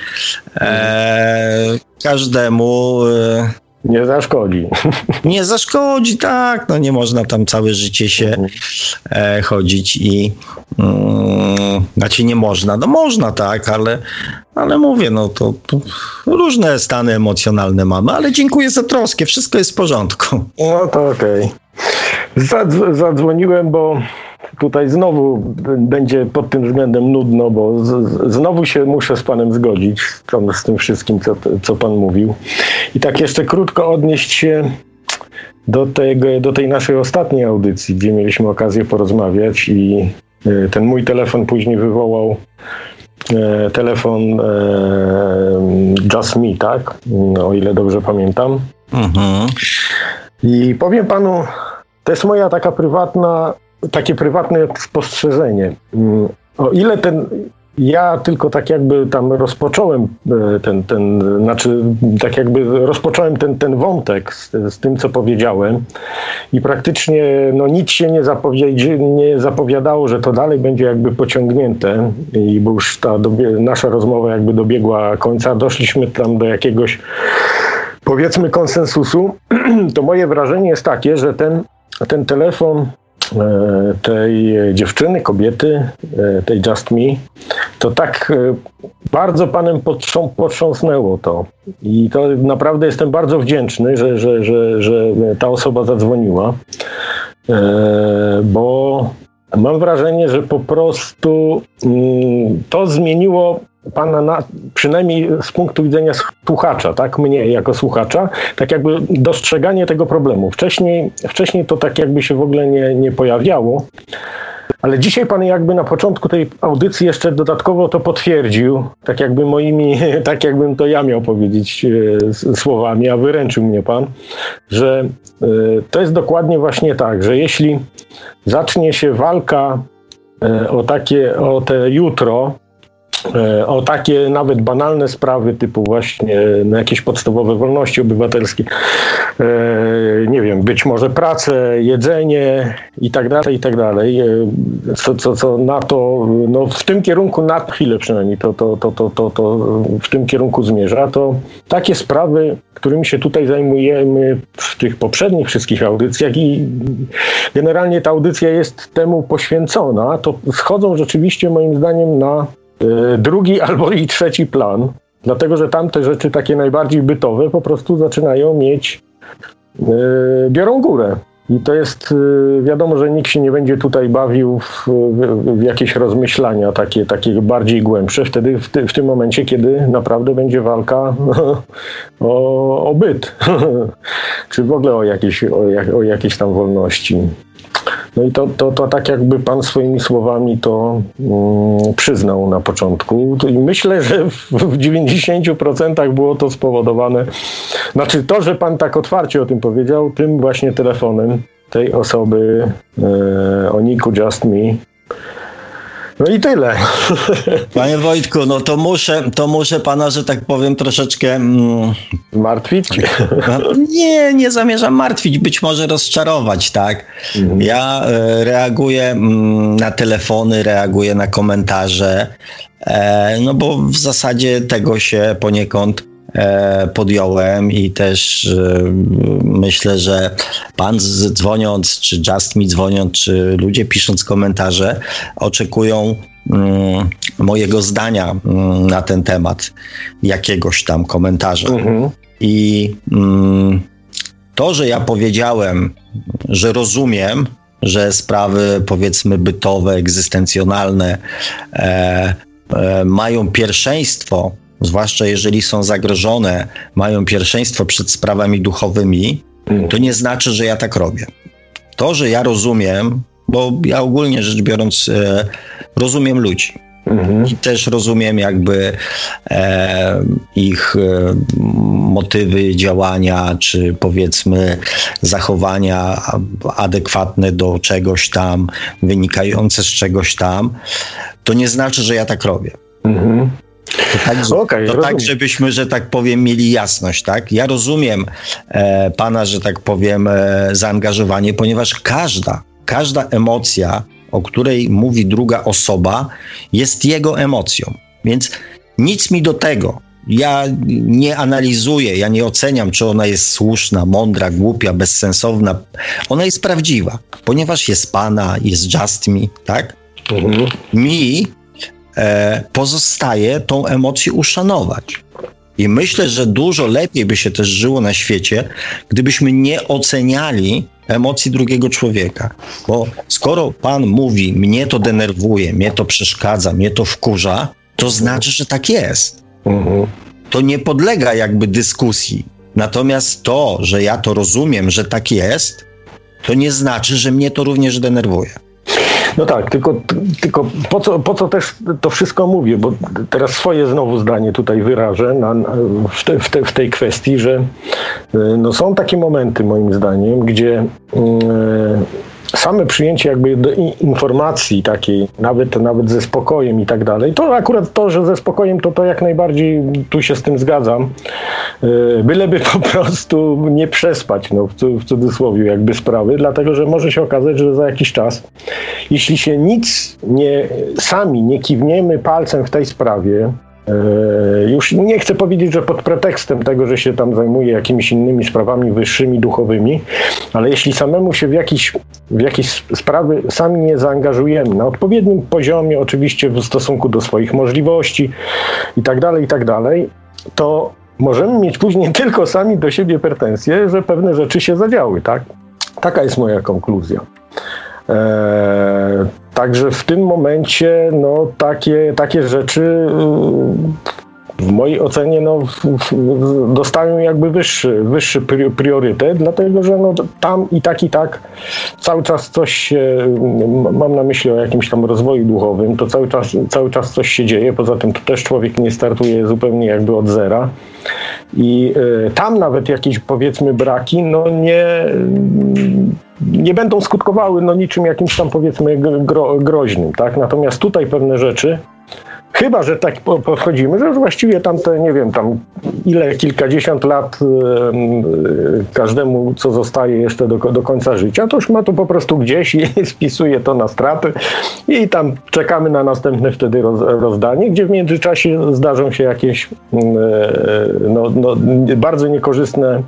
E, każdemu... E, nie zaszkodzi. Nie zaszkodzi, tak. No nie można tam całe życie się e, chodzić i mm, znaczy nie można. No można, tak, ale, ale mówię, no to, to, różne stany emocjonalne mamy, ale dziękuję za troskę. Wszystko jest w porządku. No to okej. Okay. Zadzwoniłem, bo tutaj znowu będzie pod tym względem nudno, bo z, znowu się muszę z panem zgodzić tam, z tym wszystkim, co, co pan mówił. I tak jeszcze krótko odnieść się do, tego, do tej naszej ostatniej audycji, gdzie mieliśmy okazję porozmawiać i e, ten mój telefon później wywołał e, telefon e, Just Me, tak? O ile dobrze pamiętam. Mhm. I powiem panu, to jest moja taka prywatna takie prywatne spostrzeżenie. Mm, o ile ten ja tylko tak jakby tam rozpocząłem e, ten, ten znaczy tak jakby rozpocząłem ten, ten wątek z, z tym, co powiedziałem i praktycznie no, nic się nie, zapowiedzi, nie zapowiadało, że to dalej będzie jakby pociągnięte i bo już ta dobie, nasza rozmowa jakby dobiegła końca, doszliśmy tam do jakiegoś powiedzmy konsensusu, to moje wrażenie jest takie, że ten, ten telefon tej dziewczyny, kobiety, e, tej Just Me, to tak e, bardzo panem potrząsnęło to. I to naprawdę jestem bardzo wdzięczny, że, że, że, że ta osoba zadzwoniła, bo mam wrażenie, że po prostu mm, to zmieniło pana, na, przynajmniej z punktu widzenia słuchacza, tak, mnie jako słuchacza, tak jakby dostrzeganie tego problemu. Wcześniej, wcześniej to tak jakby się w ogóle nie, nie pojawiało, ale dzisiaj pan jakby na początku tej audycji jeszcze dodatkowo to potwierdził, tak jakby moimi, tak jakbym to ja miał powiedzieć e, słowami, a wyręczył mnie pan, że e, to jest dokładnie właśnie tak, że jeśli zacznie się walka e, o takie, o te jutro, o takie nawet banalne sprawy typu właśnie na jakieś podstawowe wolności obywatelskie, e, nie wiem, być może pracę, jedzenie i tak dalej, i tak dalej, e, co, co, co na to, no w tym kierunku na chwilę przynajmniej to, to, to, to, to, to w tym kierunku zmierza, to takie sprawy, którymi się tutaj zajmujemy w tych poprzednich wszystkich audycjach i generalnie ta audycja jest temu poświęcona, to schodzą rzeczywiście moim zdaniem na E, drugi albo i trzeci plan, dlatego że tamte rzeczy takie najbardziej bytowe po prostu zaczynają mieć, e, biorą górę. I to jest, e, wiadomo, że nikt się nie będzie tutaj bawił w, w, w jakieś rozmyślania takie, takie bardziej głębsze, wtedy w, ty, w tym momencie, kiedy naprawdę będzie walka o, o byt, czy w ogóle o jakieś, o, o jakieś tam wolności. No i to, to, to tak jakby pan swoimi słowami to mm, przyznał na początku. I myślę, że w, w 90% było to spowodowane, znaczy to, że pan tak otwarcie o tym powiedział, tym właśnie telefonem tej osoby e, o Niku Just Me. No i tyle. Panie Wojtku, no to muszę, to muszę pana, że tak powiem, troszeczkę. Mm, Martwić? nie, nie zamierzam martwić, być może rozczarować, tak? Mhm. Ja e, reaguję mm, na telefony, reaguję na komentarze, e, no bo w zasadzie tego się poniekąd podjąłem i też e, myślę, że pan dzwoniąc, czy Just Me dzwoniąc, czy ludzie pisząc komentarze, oczekują mm, mojego zdania mm, na ten temat, jakiegoś tam komentarza. Mhm. I mm, to, że ja powiedziałem, że rozumiem, że sprawy powiedzmy bytowe, egzystencjonalne e, e, mają pierwszeństwo zwłaszcza jeżeli są zagrożone, mają pierwszeństwo przed sprawami duchowymi, mm. to nie znaczy, że ja tak robię. To, że ja rozumiem, bo ja ogólnie rzecz biorąc e, rozumiem ludzi. Mhm. I też rozumiem jakby e, ich e, motywy działania, czy powiedzmy zachowania adekwatne do czegoś tam, wynikające z czegoś tam. To nie znaczy, że ja tak robię. Mhm. To tak, okay, to tak, żebyśmy, że tak powiem, mieli jasność, tak? Ja rozumiem e, pana, że tak powiem, e, zaangażowanie, ponieważ każda, każda emocja, o której mówi druga osoba, jest jego emocją. Więc nic mi do tego. Ja nie analizuję, ja nie oceniam, czy ona jest słuszna, mądra, głupia, bezsensowna. Ona jest prawdziwa, ponieważ jest pana, jest just me, tak? Mhm. Mi pozostaje tą emocję uszanować. I myślę, że dużo lepiej by się też żyło na świecie, gdybyśmy nie oceniali emocji drugiego człowieka. Bo skoro pan mówi, mnie to denerwuje, mnie to przeszkadza, mnie to wkurza, to znaczy, że tak jest. Mhm. To nie podlega jakby dyskusji. Natomiast to, że ja to rozumiem, że tak jest, to nie znaczy, że mnie to również denerwuje. No tak, tylko, tylko po, co, po co też to wszystko mówię, bo teraz swoje znowu zdanie tutaj wyrażę na, na, w, te, w, te, w, tej kwestii, że y, no są takie momenty moim zdaniem, gdzie yy, same przyjęcie jakby informacji takiej, nawet, nawet ze spokojem i tak dalej, to akurat to, że ze spokojem, to to jak najbardziej tu się z tym zgadzam, e, byleby po prostu nie przespać, no w cudzysłowie jakby sprawy, dlatego, że może się okazać, że za jakiś czas, jeśli się nic nie, sami nie kiwniemy palcem w tej sprawie, już nie chcę powiedzieć, że pod pretekstem tego, że się tam zajmuje jakimiś innymi sprawami wyższymi, duchowymi, ale jeśli samemu się w jakieś, w jakieś sprawy sami nie zaangażujemy, na odpowiednim poziomie, oczywiście w stosunku do swoich możliwości i tak dalej, i tak to możemy mieć później tylko sami do siebie pretensje, że pewne rzeczy się zadziały, tak? Taka jest moja konkluzja. Eee, Także w tym momencie no, takie, takie rzeczy y, w mojej ocenie no, dostają jakby wyższy, wyższy priorytet, dlatego że no, tam i tak i tak cały czas coś się, mam na myśli o jakimś tam rozwoju duchowym, to cały czas, cały czas coś się dzieje, poza tym to też człowiek nie startuje zupełnie jakby od zera i y, tam nawet jakieś powiedzmy braki, no nie nie będą skutkowały no, niczym jakimś tam powiedzmy gro, groźnym, tak? Natomiast tutaj pewne rzeczy, chyba, że tak podchodzimy, że właściwie tam te, nie wiem, tam ile, kilkadziesiąt lat yy, każdemu, co zostaje jeszcze do, do końca życia, to już ma to po prostu gdzieś i spisuje to na straty i tam czekamy na następne wtedy roz, rozdanie, gdzie w międzyczasie zdarzą się jakieś yy, no, no, bardzo niekorzystne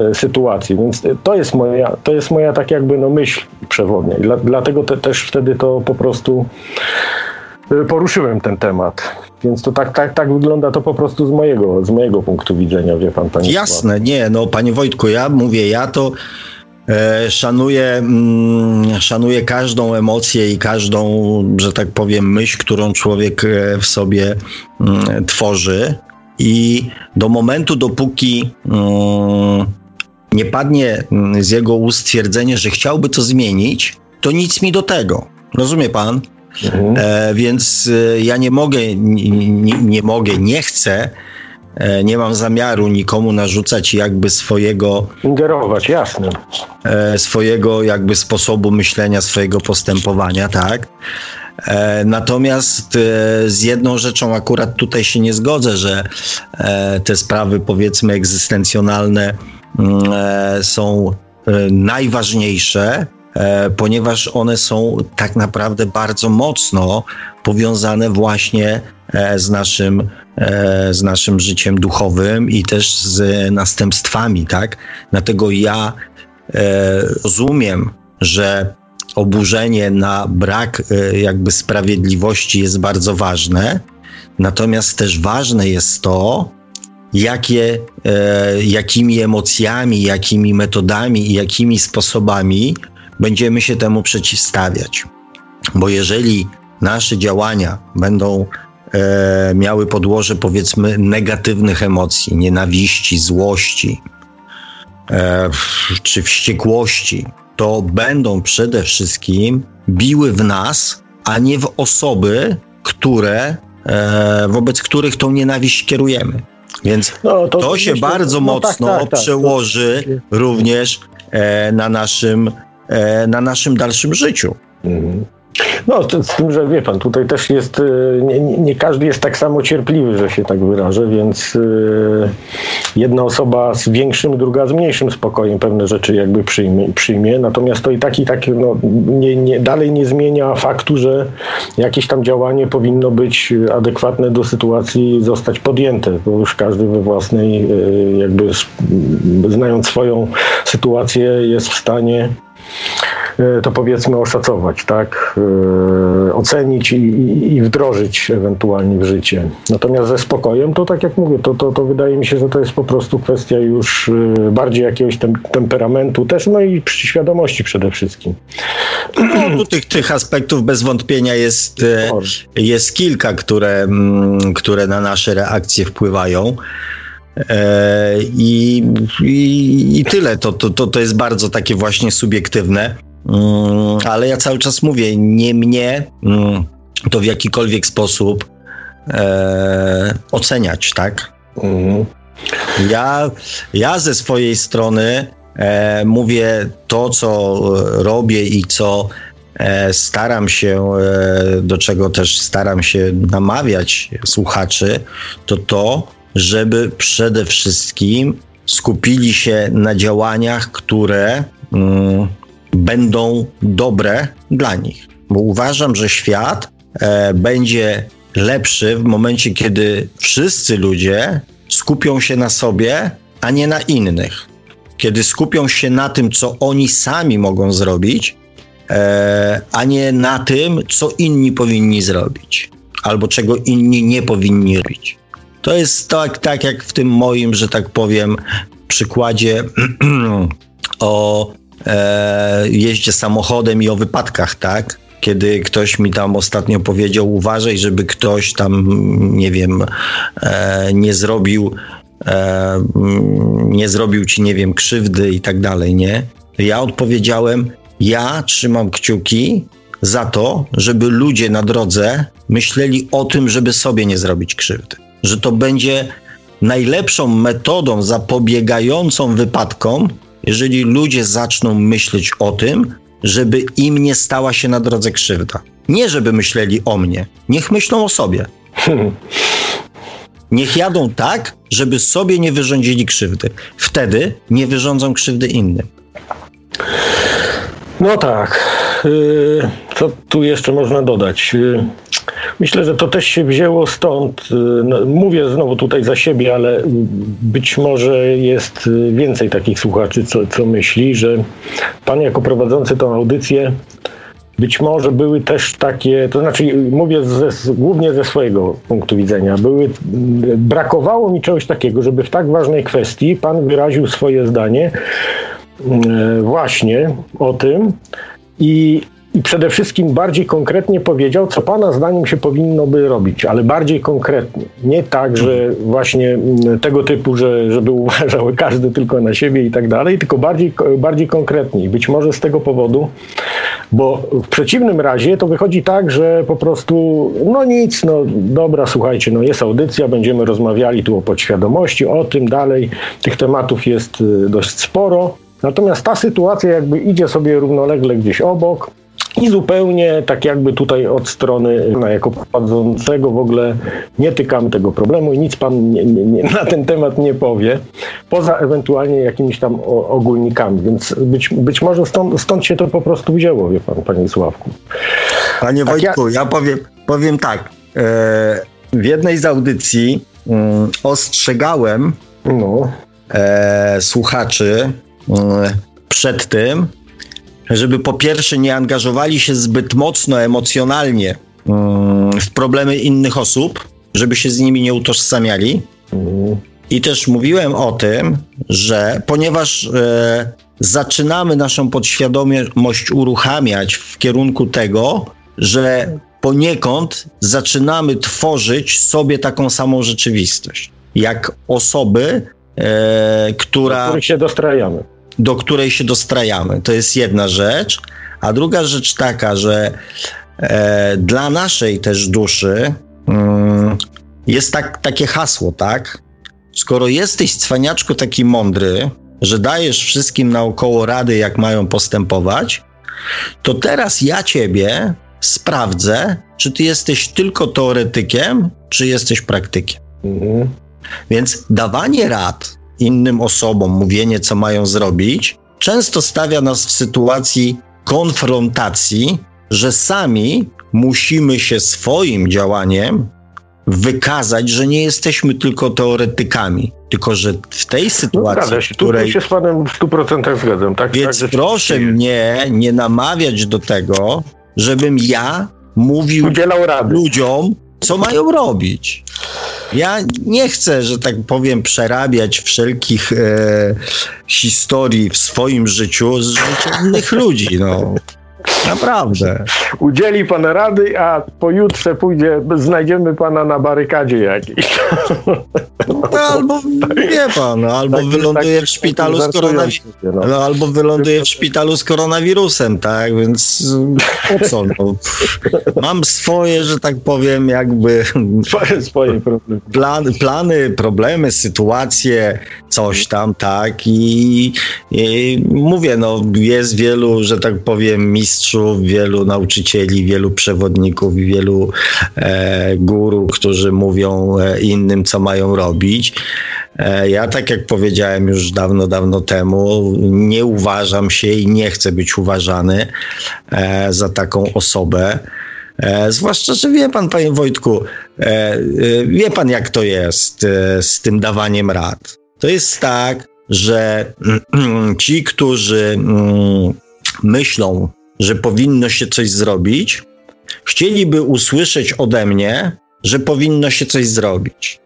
E, sytuacji. Więc to jest moja, to jest moja tak jakby no myśl przewodnia. I dla, dlatego te, też wtedy to po prostu poruszyłem ten temat. Więc to tak, tak, tak wygląda to po prostu z mojego, z mojego punktu widzenia, wie pan, panie Jasne, nie, no panie Wojtku, ja mówię, ja to e, szanuję, mm, szanuję każdą emocję i każdą, że tak powiem, myśl, którą człowiek e, w sobie mm, tworzy. I do momentu, dopóki mm, nie padnie mm, z jego ust stwierdzenie, że chciałby to zmienić, to nic mi do tego. Rozumie pan? Mhm. E, więc e, ja nie mogę, nie, nie, mogę, nie chcę, e, nie mam zamiaru nikomu narzucać jakby swojego. Ingerować, jasne. E, swojego jakby sposobu myślenia, swojego postępowania, tak? Natomiast z jedną rzeczą akurat tutaj się nie zgodzę, że te sprawy powiedzmy egzystencjonalne mm, są najważniejsze, ponieważ one są tak naprawdę bardzo mocno powiązane właśnie z naszym, z naszym życiem duchowym i też z następstwami, tak? Dlatego ja rozumiem, że oburzenie na brak e, jakby sprawiedliwości jest bardzo ważne. Natomiast też ważne jest to, jakie, e, jakimi emocjami, jakimi metodami i jakimi sposobami będziemy się temu przeciwstawiać. Bo jeżeli nasze działania będą e, miały podłoże, powiedzmy, negatywnych emocji, nienawiści, złości e, czy wściekłości, to będą przede wszystkim biły w nas, a nie w osoby, które, e, wobec których tą nienawiść kierujemy. Więc no, to, to, się myślę, bardzo no, tak, mocno tak, tak, przełoży również e, na, naszym, na naszym dalszym życiu. Mhm. No, z tym, że wie pan, tutaj też jest, y, nie, nie, każdy jest tak samo cierpliwy, że się tak wyrażę, więc y, jedna osoba z większym, druga z mniejszym spokojem pewne rzeczy jakby przyjmie, przyjmie. natomiast to i tak i tak no, nie, nie, dalej nie zmienia faktu, że jakieś tam działanie powinno być adekwatne do sytuacji zostać podjęte, bo już każdy we własnej, jakby znając swoją sytuację jest w stanie E, to powiedzmy oszacować, tak, e, ocenić i, i, wdrożyć ewentualnie w życie. Natomiast ze spokojem, to tak jak mówię, to, to, to wydaje mi się, że to jest po prostu kwestia już e, bardziej jakiegoś tem temperamentu też, no i świadomości przede wszystkim. No, tu tych, tych aspektów bez wątpienia jest, jest kilka, które, mm, które na nasze reakcje wpływają. I, i, I, tyle. To, to, to jest bardzo takie właśnie subiektywne. Mm, ale ja cały czas mówię, nie mnie mm, to w jakikolwiek sposób e, oceniać, tak? Mhm. Ja, ja ze swojej strony e, mówię to, co robię i co e, staram się, e, do czego też staram się namawiać słuchaczy, to to, żeby przede wszystkim skupili się na działaniach, które mm, będą dobre dla nich. Bo uważam, że świat e, będzie lepszy w momencie, kiedy wszyscy ludzie skupią się na sobie, a nie na innych. Kiedy skupią się na tym, co oni sami mogą zrobić, e, a nie na tym, co inni powinni zrobić, albo czego inni nie powinni robić. To jest tak, tak jak w tym moim, że tak powiem, przykładzie o e, jeździe samochodem i o wypadkach, tak? Kiedy ktoś mi tam ostatnio powiedział, uważaj, żeby ktoś tam, nie wiem, e, nie zrobił, e, nie zrobił ci, nie wiem, krzywdy i tak dalej, nie? Ja odpowiedziałem, ja trzymam kciuki za to, żeby ludzie na drodze myśleli o tym, żeby sobie nie zrobić krzywdy. Że to będzie najlepszą metodą zapobiegającą wypadkom, jeżeli ludzie zaczną myśleć o tym, żeby im nie stała się na drodze krzywda. Nie żeby myśleli o mnie, niech myślą o sobie. Niech jadą tak, żeby sobie nie wyrządzili krzywdy. Wtedy nie wyrządzą krzywdy innym. No tak. Y, co tu jeszcze można dodać? Y, Myślę, że to też się wzięło stąd. Y, no, mówię znowu tutaj za siebie, ale być może jest więcej takich słuchaczy, co, co myśli, że pan jako prowadzący tą audycję być może były też takie, to znaczy mówię ze, głównie ze swojego punktu widzenia, były, brakowało mi czegoś takiego, żeby w tak ważnej kwestii pan wyraził swoje zdanie właśnie o tym i i przede wszystkim bardziej konkretnie powiedział, co Pana zdaniem się powinno by robić, ale bardziej konkretnie. Nie tak, że właśnie mm, tego typu, że, żeby uważał każdy tylko na siebie i tak dalej, tylko bardziej, bardziej konkretnie. Być może z tego powodu, bo w przeciwnym razie to wychodzi tak, że po prostu, no nic, no dobra, słuchajcie, no jest audycja, będziemy rozmawiali tu o podświadomości, o tym dalej. Tych tematów jest y, dość sporo. Natomiast ta sytuacja jakby idzie sobie równolegle gdzieś obok, i zupełnie tak jakby tutaj od strony no, jako prowadzącego w ogóle nie tykamy tego problemu i nic pan nie, nie, nie, na ten temat nie powie, poza ewentualnie jakimiś tam ogólnikami, więc być, być może stąd, stąd się to po prostu wzięło, wie pan, panie Sławku. Panie tak Wojtku, ja... ja, powiem, powiem tak, e, w jednej z audycji mm, ostrzegałem no. e, słuchaczy przed tym, żeby po pierwsze nie angażowali się zbyt mocno emocjonalnie mm, w problemy innych osób, żeby się z nimi nie utożsamiali. I też mówiłem o tym, że ponieważ e, zaczynamy naszą podświadomość uruchamiać w kierunku tego, że poniekąd zaczynamy tworzyć sobie taką samą rzeczywistość, jak osoby, e, która. Do której się dostrajamy do której się dostrajamy. To jest jedna rzecz. A druga rzecz taka, że e, dla naszej też duszy mm, jest tak, takie hasło, tak? Skoro jesteś cwaniaczku taki mądry, że dajesz wszystkim naokoło rady, jak mają postępować, to teraz ja ciebie sprawdzę, czy ty jesteś tylko teoretykiem, czy jesteś praktykiem. Mhm. Więc dawanie rad innym osobom mówienie, co mają zrobić, często stawia nas w sytuacji konfrontacji, że sami musimy się swoim działaniem wykazać, że nie jesteśmy tylko teoretykami, tylko że w tej no sytuacji, no, się, której... Tu się z panem w 100% zgadzam. Tak, Więc tak, proszę mnie nie namawiać do tego, żebym ja mówił ludziom, co mają robić. Ja nie chcę, że tak powiem, przerabiać wszelkich e, historii w swoim życiu z życia innych ludzi. No. Naprawdę. Udzieli pan rady, a pojutrze pójdzie, znajdziemy pana na barykadzie jakiejś. No, albo wie pan, no, albo tak, wyląduje tak, w szpitalu z koronawirusem. No. no. albo wyląduje w szpitalu z koronawirusem, tak? Więc po co? No? Mam swoje, że tak powiem, jakby swoje, swoje problemy. Plan, plany, problemy, sytuacje, coś tam, tak? I, I mówię, no jest wielu, że tak powiem, mistrzów mistrzów, wielu nauczycieli, wielu przewodników wielu e, guru, którzy mówią e, innym, co mają robić. E, ja, tak jak powiedziałem już dawno, dawno temu, nie uważam się i nie chcę być uważany e, za taką osobę. Zwłaszcza, że wie pan, panie Wojtku, wie pan, jak to jest z tym dawaniem rad. To jest tak, że ci, którzy mm, myślą, że powinno się coś zrobić, chcieliby usłyszeć ode mnie, że powinno się coś zrobić.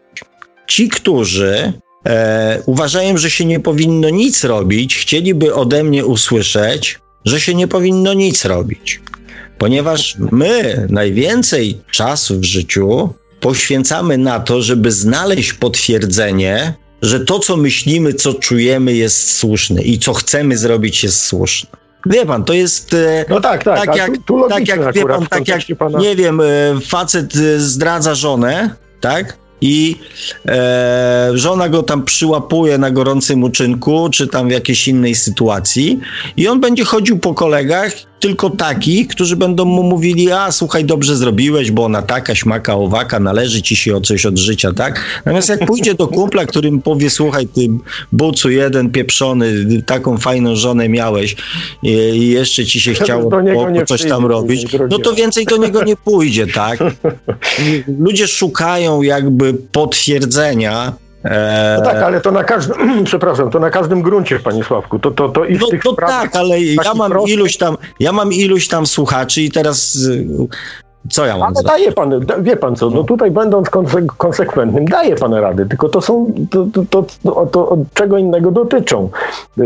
Ci, którzy e, uważają, że się nie powinno nic robić, chcieliby ode mnie usłyszeć, że się nie powinno nic robić. Ponieważ my najwięcej czasu w życiu poświęcamy na to, żeby znaleźć potwierdzenie, że to, co myślimy, co czujemy, jest słuszne i co chcemy zrobić, jest słuszne. Wie pan, to jest. E, no tak, tak. Tak jak, tu, tu tak jak, wie pan, tak jak pana... nie wiem, e, facet e, zdradza żonę, tak? i e, żona go tam przyłapuje na gorącym uczynku, czy tam w jakiejś innej sytuacji i on będzie chodził po kolegach, tylko takich, którzy będą mu mówili, a słuchaj, dobrze zrobiłeś, bo ona taka, śmaka, owaka, należy ci się o coś od życia, tak? Natomiast jak pójdzie do kumpla, którym powie, słuchaj, ty bucu jeden pieprzony, taką fajną żonę miałeś i, jeszcze ci się chciało po, po coś tam robić, no to więcej do niego nie pójdzie, tak? Ludzie szukają jakby potwierdzenia, no tak, ale to na każdym, przepraszam, to na każdym gruncie, panie Sławku. To, to, to i w no, tych to tak, ale ja mam iluś tam, ja mam iluś tam słuchaczy i teraz co ja mam Ale daje pan, da, wie pan co, no tutaj będąc konsekwentnym, daje pan rady, tylko to są, to, to, to, to od czego innego dotyczą.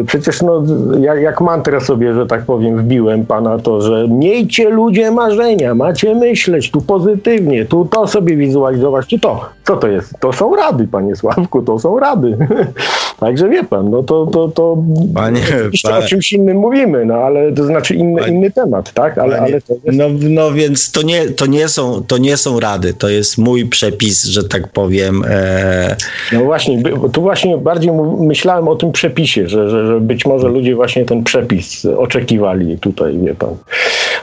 Przecież no, jak, jak mantrę sobie, że tak powiem, wbiłem pana to, że miejcie ludzie marzenia, macie myśleć tu pozytywnie, tu to sobie wizualizować, tu to. Co to jest? To są rady, panie Sławku, to są rady. Także wie pan, no to, to, to Panie, panie- o czymś innym mówimy, no ale to znaczy inny, Panie- inny temat, tak? Ale, Panie, ale to jest... no, no więc to nie, to, nie są, to nie są rady, to jest mój przepis, że tak powiem. E, No właśnie, tu właśnie bardziej myślałem o tym przepisie, że, że, że być może ludzie właśnie ten przepis oczekiwali tutaj, wie pan,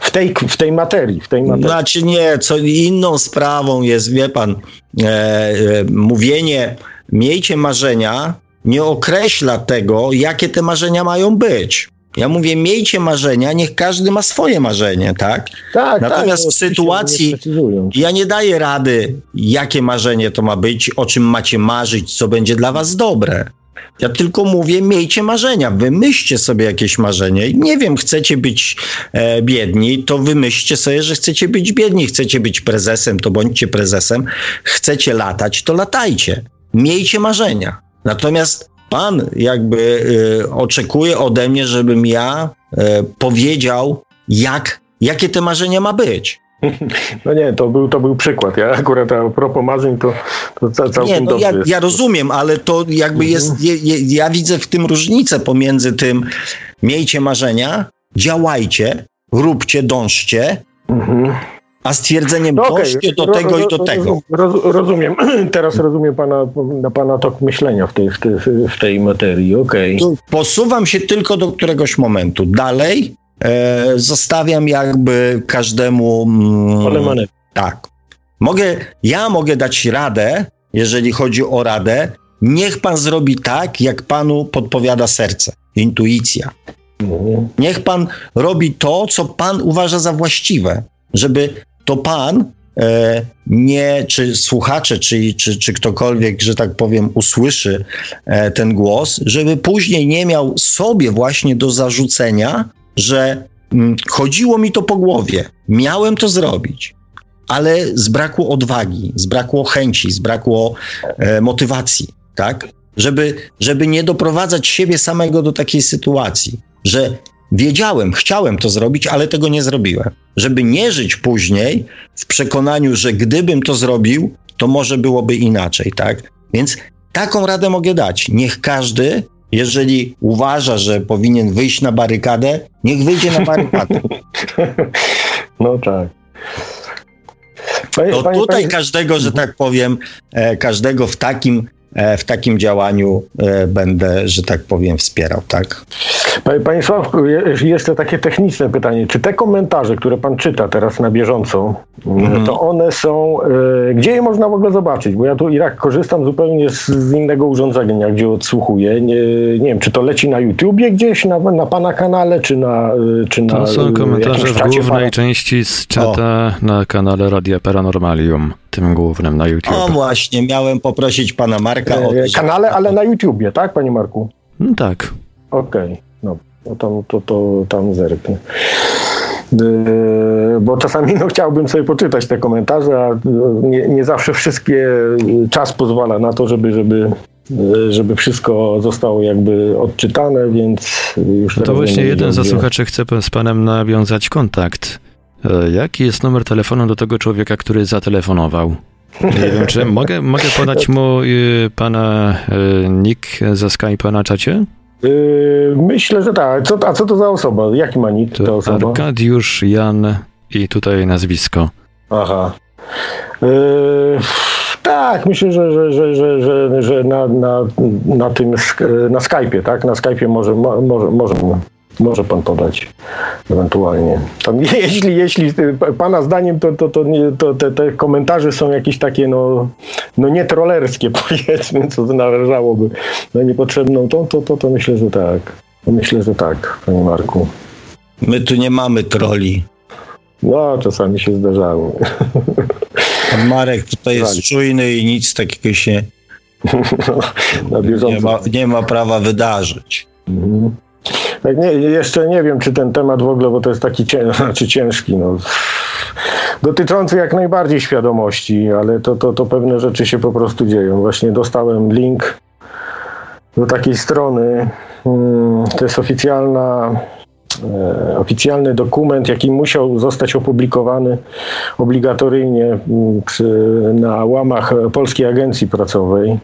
w tej, w tej materii, w tej materii. Znaczy nie, co inną sprawą jest, wie pan, e, e, mówienie miejcie marzenia nie określa tego, jakie te marzenia mają być. Ja mówię, miejcie marzenia, niech każdy ma swoje marzenie, tak? tak, natomiast tak, w oczywiście, sytuacji- nie. Ja nie daję rady, jakie marzenie to ma być, o czym macie marzyć, co będzie dla was dobre. Ja tylko mówię, miejcie marzenia, wymyślcie sobie jakieś marzenie. Nie wiem, chcecie być e, biedni, to wymyślcie sobie, że chcecie być biedni. Chcecie być prezesem, to bądźcie prezesem. Chcecie latać, to latajcie. Miejcie marzenia. Natomiast pan jakby e, oczekuje ode mnie, żebym ja e, powiedział, jak, jakie te marzenia ma być. No nie, to był, to był przykład. Ja akurat a propos marzeń, to, to ca- całkiem Nie, no dobrze ja, jest. ja rozumiem, ale to jakby Mhm. jest, je, je, ja widzę w tym różnicę pomiędzy tym miejcie marzenia, działajcie, róbcie, dążcie, Mhm. A stwierdzeniem No okej, dążcie do tego i do tego. Roz, rozumiem, teraz rozumiem pana, na pana tok myślenia w tej, w tej, w tej materii, okej. Posuwam się tylko do któregoś momentu. Dalej e, zostawiam jakby każdemu... mm, Pole manewru. Tak. Mogę, ja mogę dać radę, jeżeli chodzi o radę. Niech pan zrobi tak, jak panu podpowiada serce, intuicja. Mhm. Niech pan robi to, co pan uważa za właściwe, żeby to pan e, nie, czy słuchacze, czy, czy, czy ktokolwiek, że tak powiem, usłyszy e, ten głos, żeby później nie miał sobie właśnie do zarzucenia, że mm, chodziło mi to po głowie, miałem to zrobić, ale zbrakło odwagi, zbrakło chęci, zbrakło e, motywacji, tak? Żeby, żeby nie doprowadzać siebie samego do takiej sytuacji, że wiedziałem, chciałem to zrobić, ale tego nie zrobiłem. Żeby nie żyć później w przekonaniu, że gdybym to zrobił, to może byłoby inaczej, tak? Więc taką radę mogę dać. Niech każdy, jeżeli uważa, że powinien wyjść na barykadę, niech wyjdzie na barykadę. No tak. Panie, To panie- tutaj panie- każdego, że tak powiem, e, każdego w takim, e, w takim działaniu e, będę, że tak powiem, wspierał, tak? Panie, panie Sławku, je- jeszcze takie techniczne pytanie. Czy te komentarze, które pan czyta teraz na bieżąco, Mhm. to one są, e, gdzie je można w ogóle zobaczyć? Bo ja tu i tak korzystam zupełnie z, z innego urządzenia, gdzie odsłuchuję. Nie, nie wiem, czy to leci na YouTubie gdzieś, na, na pana kanale, czy na, e, czy na To są e, komentarze w głównej pana- części z czata na kanale Radia Paranormalium, tym głównym na YouTube. O właśnie, miałem poprosić pana Marka o kanale, ale na YouTubie, tak, panie Marku? No tak. Okej, no, no to, to, to tam zerknę. Yy, Bo czasami no, chciałbym sobie poczytać te komentarze, a yy, nie, nie zawsze wszystkie yy, czas pozwala na to, żeby, żeby, yy, żeby wszystko zostało jakby odczytane, więc już No to właśnie jeden ze słuchaczy chce z panem nawiązać kontakt. E, Jaki jest numer telefonu do tego człowieka, który zatelefonował? Nie wiem, czy mogę, mogę podać mu y, pana y, nick ze Skype'a na czacie? Yy, Myślę, że tak. Co, a co to za osoba? Jaki ma nick ta To osoba? Arkadiusz Jan i tutaj nazwisko. Aha. Yy, tak, myślę, że, że, że, że, że, że na, na, na tym na Skype'ie, tak? Na Skype'ie może, mo- może, może, może pan podać ewentualnie. Tam, jeśli, jeśli y, pana zdaniem to, to, to, to te, te komentarze są jakieś takie no, no nie trollerskie powiedzmy, co narażałoby na niepotrzebną tą, to, to, to myślę, że tak. Myślę, że tak, panie Marku. My tu nie mamy troli. No, czasami się zdarzało. Pan Marek tutaj jest Wali. czujny i nic takiego się bieżąco. nie ma, nie ma prawa wydarzyć. Mhm. Tak, nie, jeszcze nie wiem, czy ten temat w ogóle, bo to jest taki znaczy ciężki, no, dotyczący jak najbardziej świadomości, ale to, to, to pewne rzeczy się po prostu dzieją. Właśnie dostałem link do takiej strony, mm, to jest oficjalna, e, oficjalny dokument, jaki musiał zostać opublikowany obligatoryjnie mm, na łamach Polskiej Agencji Pracowej.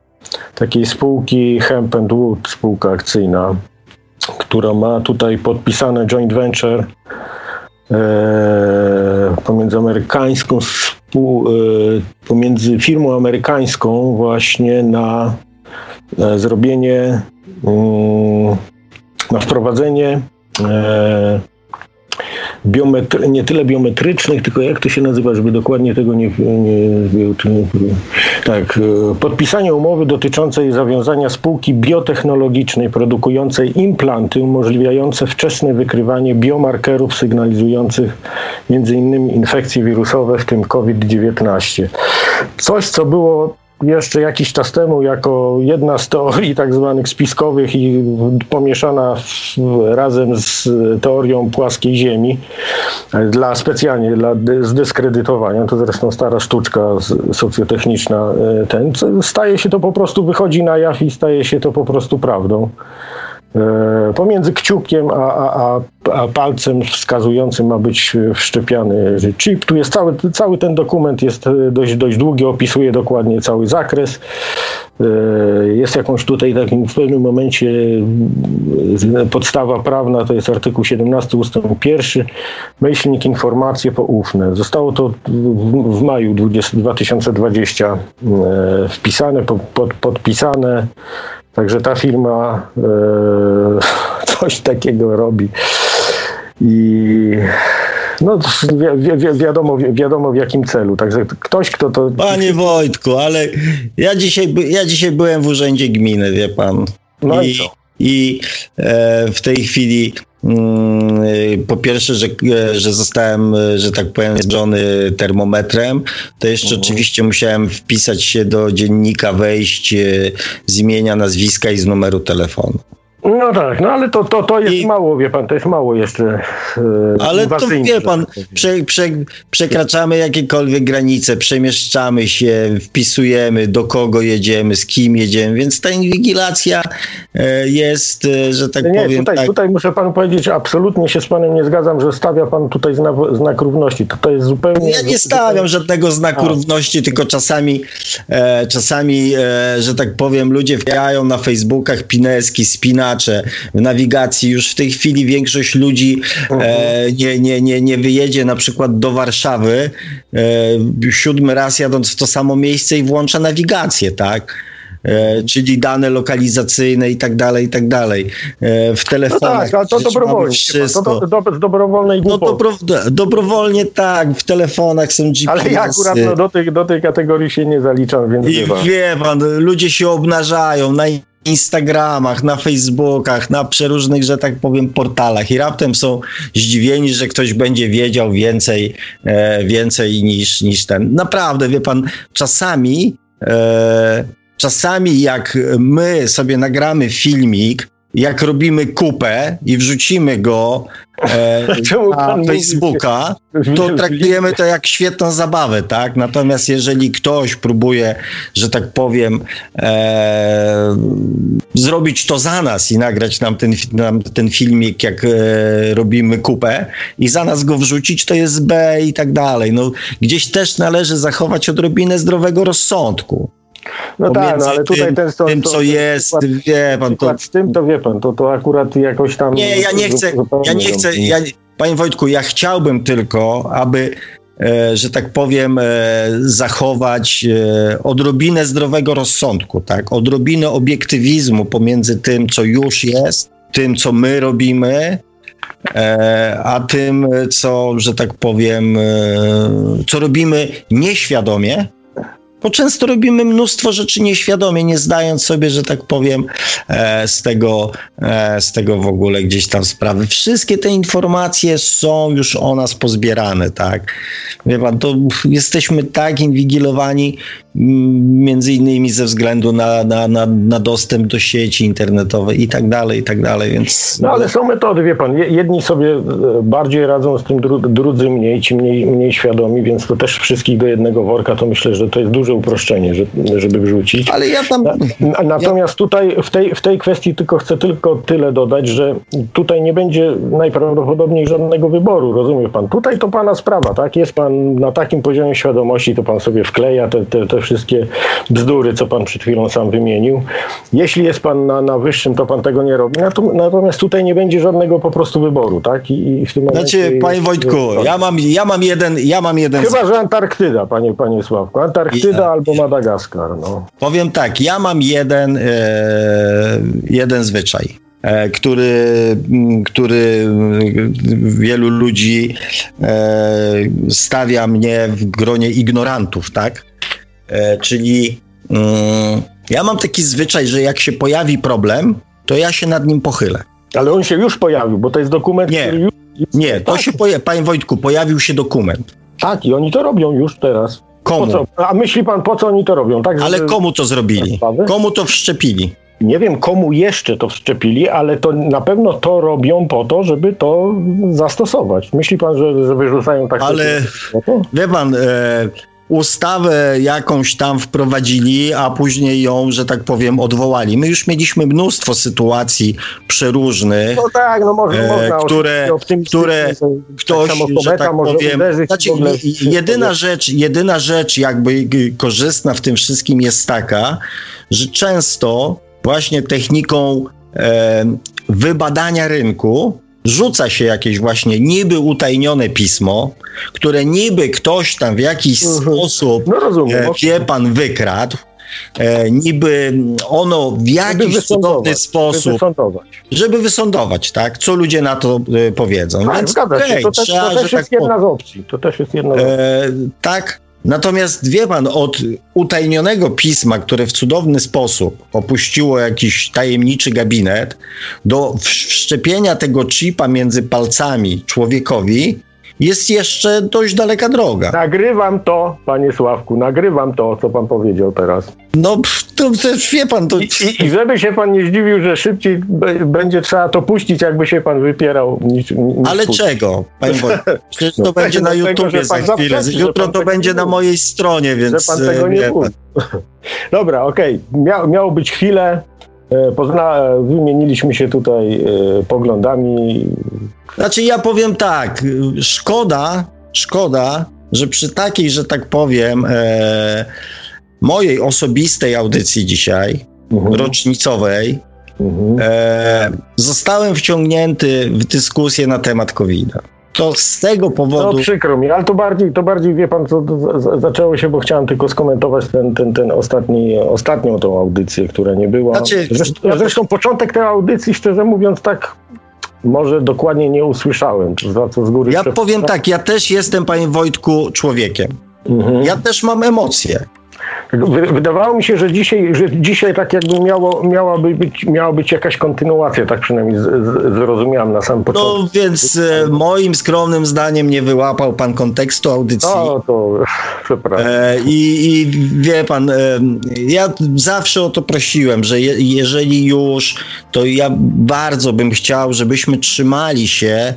takiej spółki Hemp Wood, spółka akcyjna, która ma tutaj podpisane joint venture e, pomiędzy amerykańską e, pomiędzy firmą amerykańską właśnie na, na zrobienie mm, na wprowadzenie e, biometry, nie tyle biometrycznych, tylko jak to się nazywa, żeby dokładnie tego nie, nie tak, e, podpisanie umowy dotyczącej zawiązania spółki biotechnologicznej produkującej implanty umożliwiające wczesne wykrywanie biomarkerów sygnalizujących m.in. infekcje wirusowe, w tym COVID-19. Coś, co było jeszcze jakiś czas temu jako jedna z teorii tak zwanych spiskowych i pomieszana razem z teorią płaskiej ziemi dla specjalnie dla zdyskredytowania, to zresztą stara sztuczka socjotechniczna e, ten, staje się to po prostu, wychodzi na jaw i staje się to po prostu prawdą. E, pomiędzy kciukiem a, a, a, palcem wskazującym ma być wszczepiany chip. Tu jest cały, cały ten dokument jest dość, dość długi, opisuje dokładnie cały zakres. E, jest jakąś tutaj takim w pewnym momencie e, podstawa prawna, to jest artykuł 17 ustęp 1, myślnik informacje poufne. Zostało to w, w maju 20, 2020 wpisane, pod, podpisane Także ta firma e, coś takiego robi. I no wi wi wiadomo, wi wiadomo w jakim celu. Także ktoś, kto to. Panie Wojtku, ale ja dzisiaj, ja dzisiaj byłem w urzędzie gminy, wie pan. No i, i? I e, w tej chwili po pierwsze, że, że zostałem, że tak powiem, zbliżony termometrem, to jeszcze mhm. oczywiście musiałem wpisać się do dziennika, wejść e, z imienia, nazwiska i z numeru telefonu. No tak, no ale to, to, to jest I... mało, wie pan, to jest mało jeszcze. E, ale to wie pan, prze, prze, przekraczamy jakiekolwiek granice, przemieszczamy się, wpisujemy, do kogo jedziemy, z kim jedziemy, więc ta inwigilacja e, jest, e, że tak nie, powiem. Tutaj, tak... tutaj muszę panu powiedzieć, absolutnie się z panem nie zgadzam, że stawia pan tutaj znak, znak równości. To, to jest zupełnie. Ja nie stawiam żadnego znaku A. równości, tylko czasami, e, czasami że tak powiem, ludzie wpierają na Facebookach pineski, spina w nawigacji. Już w tej chwili większość ludzi e, nie, nie, nie, nie wyjedzie na przykład do Warszawy e, siódmy raz jadąc w to samo miejsce i włącza nawigację, tak? E, czyli dane lokalizacyjne i tak dalej, i tak dalej. E, w telefonach. No tak, to dobrowolnie. Wszystko. To do, do, dobrowolnej No dobro, dobrowolnie tak, w telefonach są GPS. Ale ja akurat no, do, tej, do tej kategorii się nie zaliczam, więc I wie pan, ludzie się obnażają na Instagramach, na Facebookach, na przeróżnych, że tak powiem, portalach i raptem są zdziwieni, że ktoś będzie wiedział więcej, e, więcej niż, niż ten. Naprawdę, wie pan, czasami, e, czasami jak my sobie nagramy filmik, jak robimy kupę i wrzucimy go na Facebooka, to traktujemy to jak świetną zabawę, tak? Natomiast jeżeli ktoś próbuje, że tak powiem, e, zrobić to za nas i nagrać nam ten, nam ten filmik, jak e, robimy kupę i za nas go wrzucić, to jest B i tak dalej. No, gdzieś też należy zachować odrobinę zdrowego rozsądku. No tak, no ale tutaj tym, ten tym, co jest, przykład, wie pan, to... Z tym to wie pan, to, to akurat jakoś tam... Nie, ja nie chcę, ja nie chcę, ja, panie Wojtku, ja chciałbym tylko, aby e, że tak powiem, e, zachować e, odrobinę zdrowego rozsądku, tak? Odrobinę obiektywizmu pomiędzy tym, co już jest, tym, co my robimy, a tym, co, że tak powiem, co robimy nieświadomie, bo często robimy mnóstwo rzeczy nieświadomie, nie zdając sobie, że tak powiem, e, z tego, e, z tego w ogóle gdzieś tam sprawy. Wszystkie te informacje są już o nas pozbierane, tak? Wie pan, to jesteśmy tak inwigilowani między innymi ze względu na, na, na, na dostęp do sieci internetowej i tak dalej, i tak dalej, więc... No ale są metody, wie pan, jedni sobie e, bardziej radzą z tym, drudzy mniej, ci mniej, mniej świadomi, więc to też wszystkich do jednego worka, to myślę, że to jest duże uproszczenie, żeby wrzucić. Ale ja tam... Natomiast tutaj w tej, w tej kwestii tylko chcę tylko tyle dodać, że tutaj nie będzie najprawdopodobniej żadnego wyboru, rozumie pan? Tutaj to pana sprawa, tak? Jest pan na takim poziomie świadomości, to pan sobie wkleja te, te, te wszystkie bzdury, co pan przed chwilą sam wymienił. Jeśli jest pan na, na wyższym, to pan tego nie robi. Natomiast tutaj nie będzie żadnego po prostu wyboru, tak? I, i w tym momencie. Znaczy, panie Wojtku, ja mam, ja mam jeden. Ja mam jeden Chyba, że Antarktyda, panie, panie Sławku. Antarktyda albo Madagaskar. No. Powiem tak, ja mam jeden, e, jeden zwyczaj. E, który, który wielu ludzi e, stawia mnie w gronie ignorantów, tak? E, czyli mm, ja mam taki zwyczaj, że jak się pojawi problem, to ja się nad nim pochylę. Ale on się już pojawił, bo to jest dokument, nie, który już... Nie, to tak. się pojawił, panie Wojtku, pojawił się dokument. Tak, i oni to robią już teraz. Komu? A myśli pan, po co oni to robią? Tak, Ale komu to zrobili? Komu to wszczepili? Nie wiem, komu jeszcze to wszczepili, ale to na pewno to robią po to, żeby to zastosować. Myśli pan, że, że wyrzucają tak? Ale wie pan, e, ustawę jakąś tam wprowadzili, a później ją, że tak powiem, odwołali. My już mieliśmy mnóstwo sytuacji przeróżnych, no tak, no może, e, które, które ktoś, że tak powiem, znaczy, jedyna rzecz, jedyna rzecz jakby korzystna w tym wszystkim jest taka, że często właśnie techniką e, wybadania rynku rzuca się jakieś właśnie niby utajnione pismo, które niby ktoś tam w jakiś mhm. sposób, no rozumiem, e, wie pan, wykradł, e, niby ono w jakiś cudowny sposób, żeby wysądować. żeby wysądować, tak? Co ludzie na to e, powiedzą. Tak, Więc, zgadza się. To też, to też jest tak jedna z opcji. To też jest jedna z opcji. E, tak, Natomiast wie pan, od utajnionego pisma, które w cudowny sposób opuściło jakiś tajemniczy gabinet, do wszczepienia tego chipa między palcami człowiekowi, jest jeszcze dość daleka droga. Nagrywam to, panie Sławku, nagrywam to, co pan powiedział teraz. No, to też wie pan, to... I, i, I, żeby się pan nie zdziwił, że szybciej będzie trzeba to puścić, jakby się pan wypierał. Niż, niż Ale czego, panie? Przecież to no, będzie na YouTubie za chwilę. Jutro to będzie na mojej stronie, więc... Że pan tego nie Dobra, okej. Okay. Mia, miało być chwilę. E, pozna, wymieniliśmy się tutaj e, poglądami. Znaczy ja powiem tak, szkoda, szkoda, że przy takiej, że tak powiem, e, mojej osobistej audycji dzisiaj, mhm. rocznicowej, mhm. E, zostałem wciągnięty w dyskusję na temat COVID-a. To z tego powodu. No przykro mi, ale to bardziej, to bardziej wie pan, co zaczęło się, bo chciałem tylko skomentować ten, ten, ten ostatni, ostatnią tą audycję, która nie była. Znaczy, zresztą, zresztą początek tej audycji, szczerze mówiąc, tak może dokładnie nie usłyszałem, za co z góry. Ja powiem tak, ja też jestem, panie Wojtku, człowiekiem. Mhm. Ja też mam emocje. Wydawało mi się, że dzisiaj, że dzisiaj tak jakby miało, miałaby być, miała być jakaś kontynuacja, tak przynajmniej z, z, zrozumiałem na samym początku. No więc e, moim skromnym zdaniem nie wyłapał pan kontekstu audycji. No to przepraszam. E, i, I wie pan, e, ja zawsze o to prosiłem, że je, jeżeli już, to ja bardzo bym chciał, żebyśmy trzymali się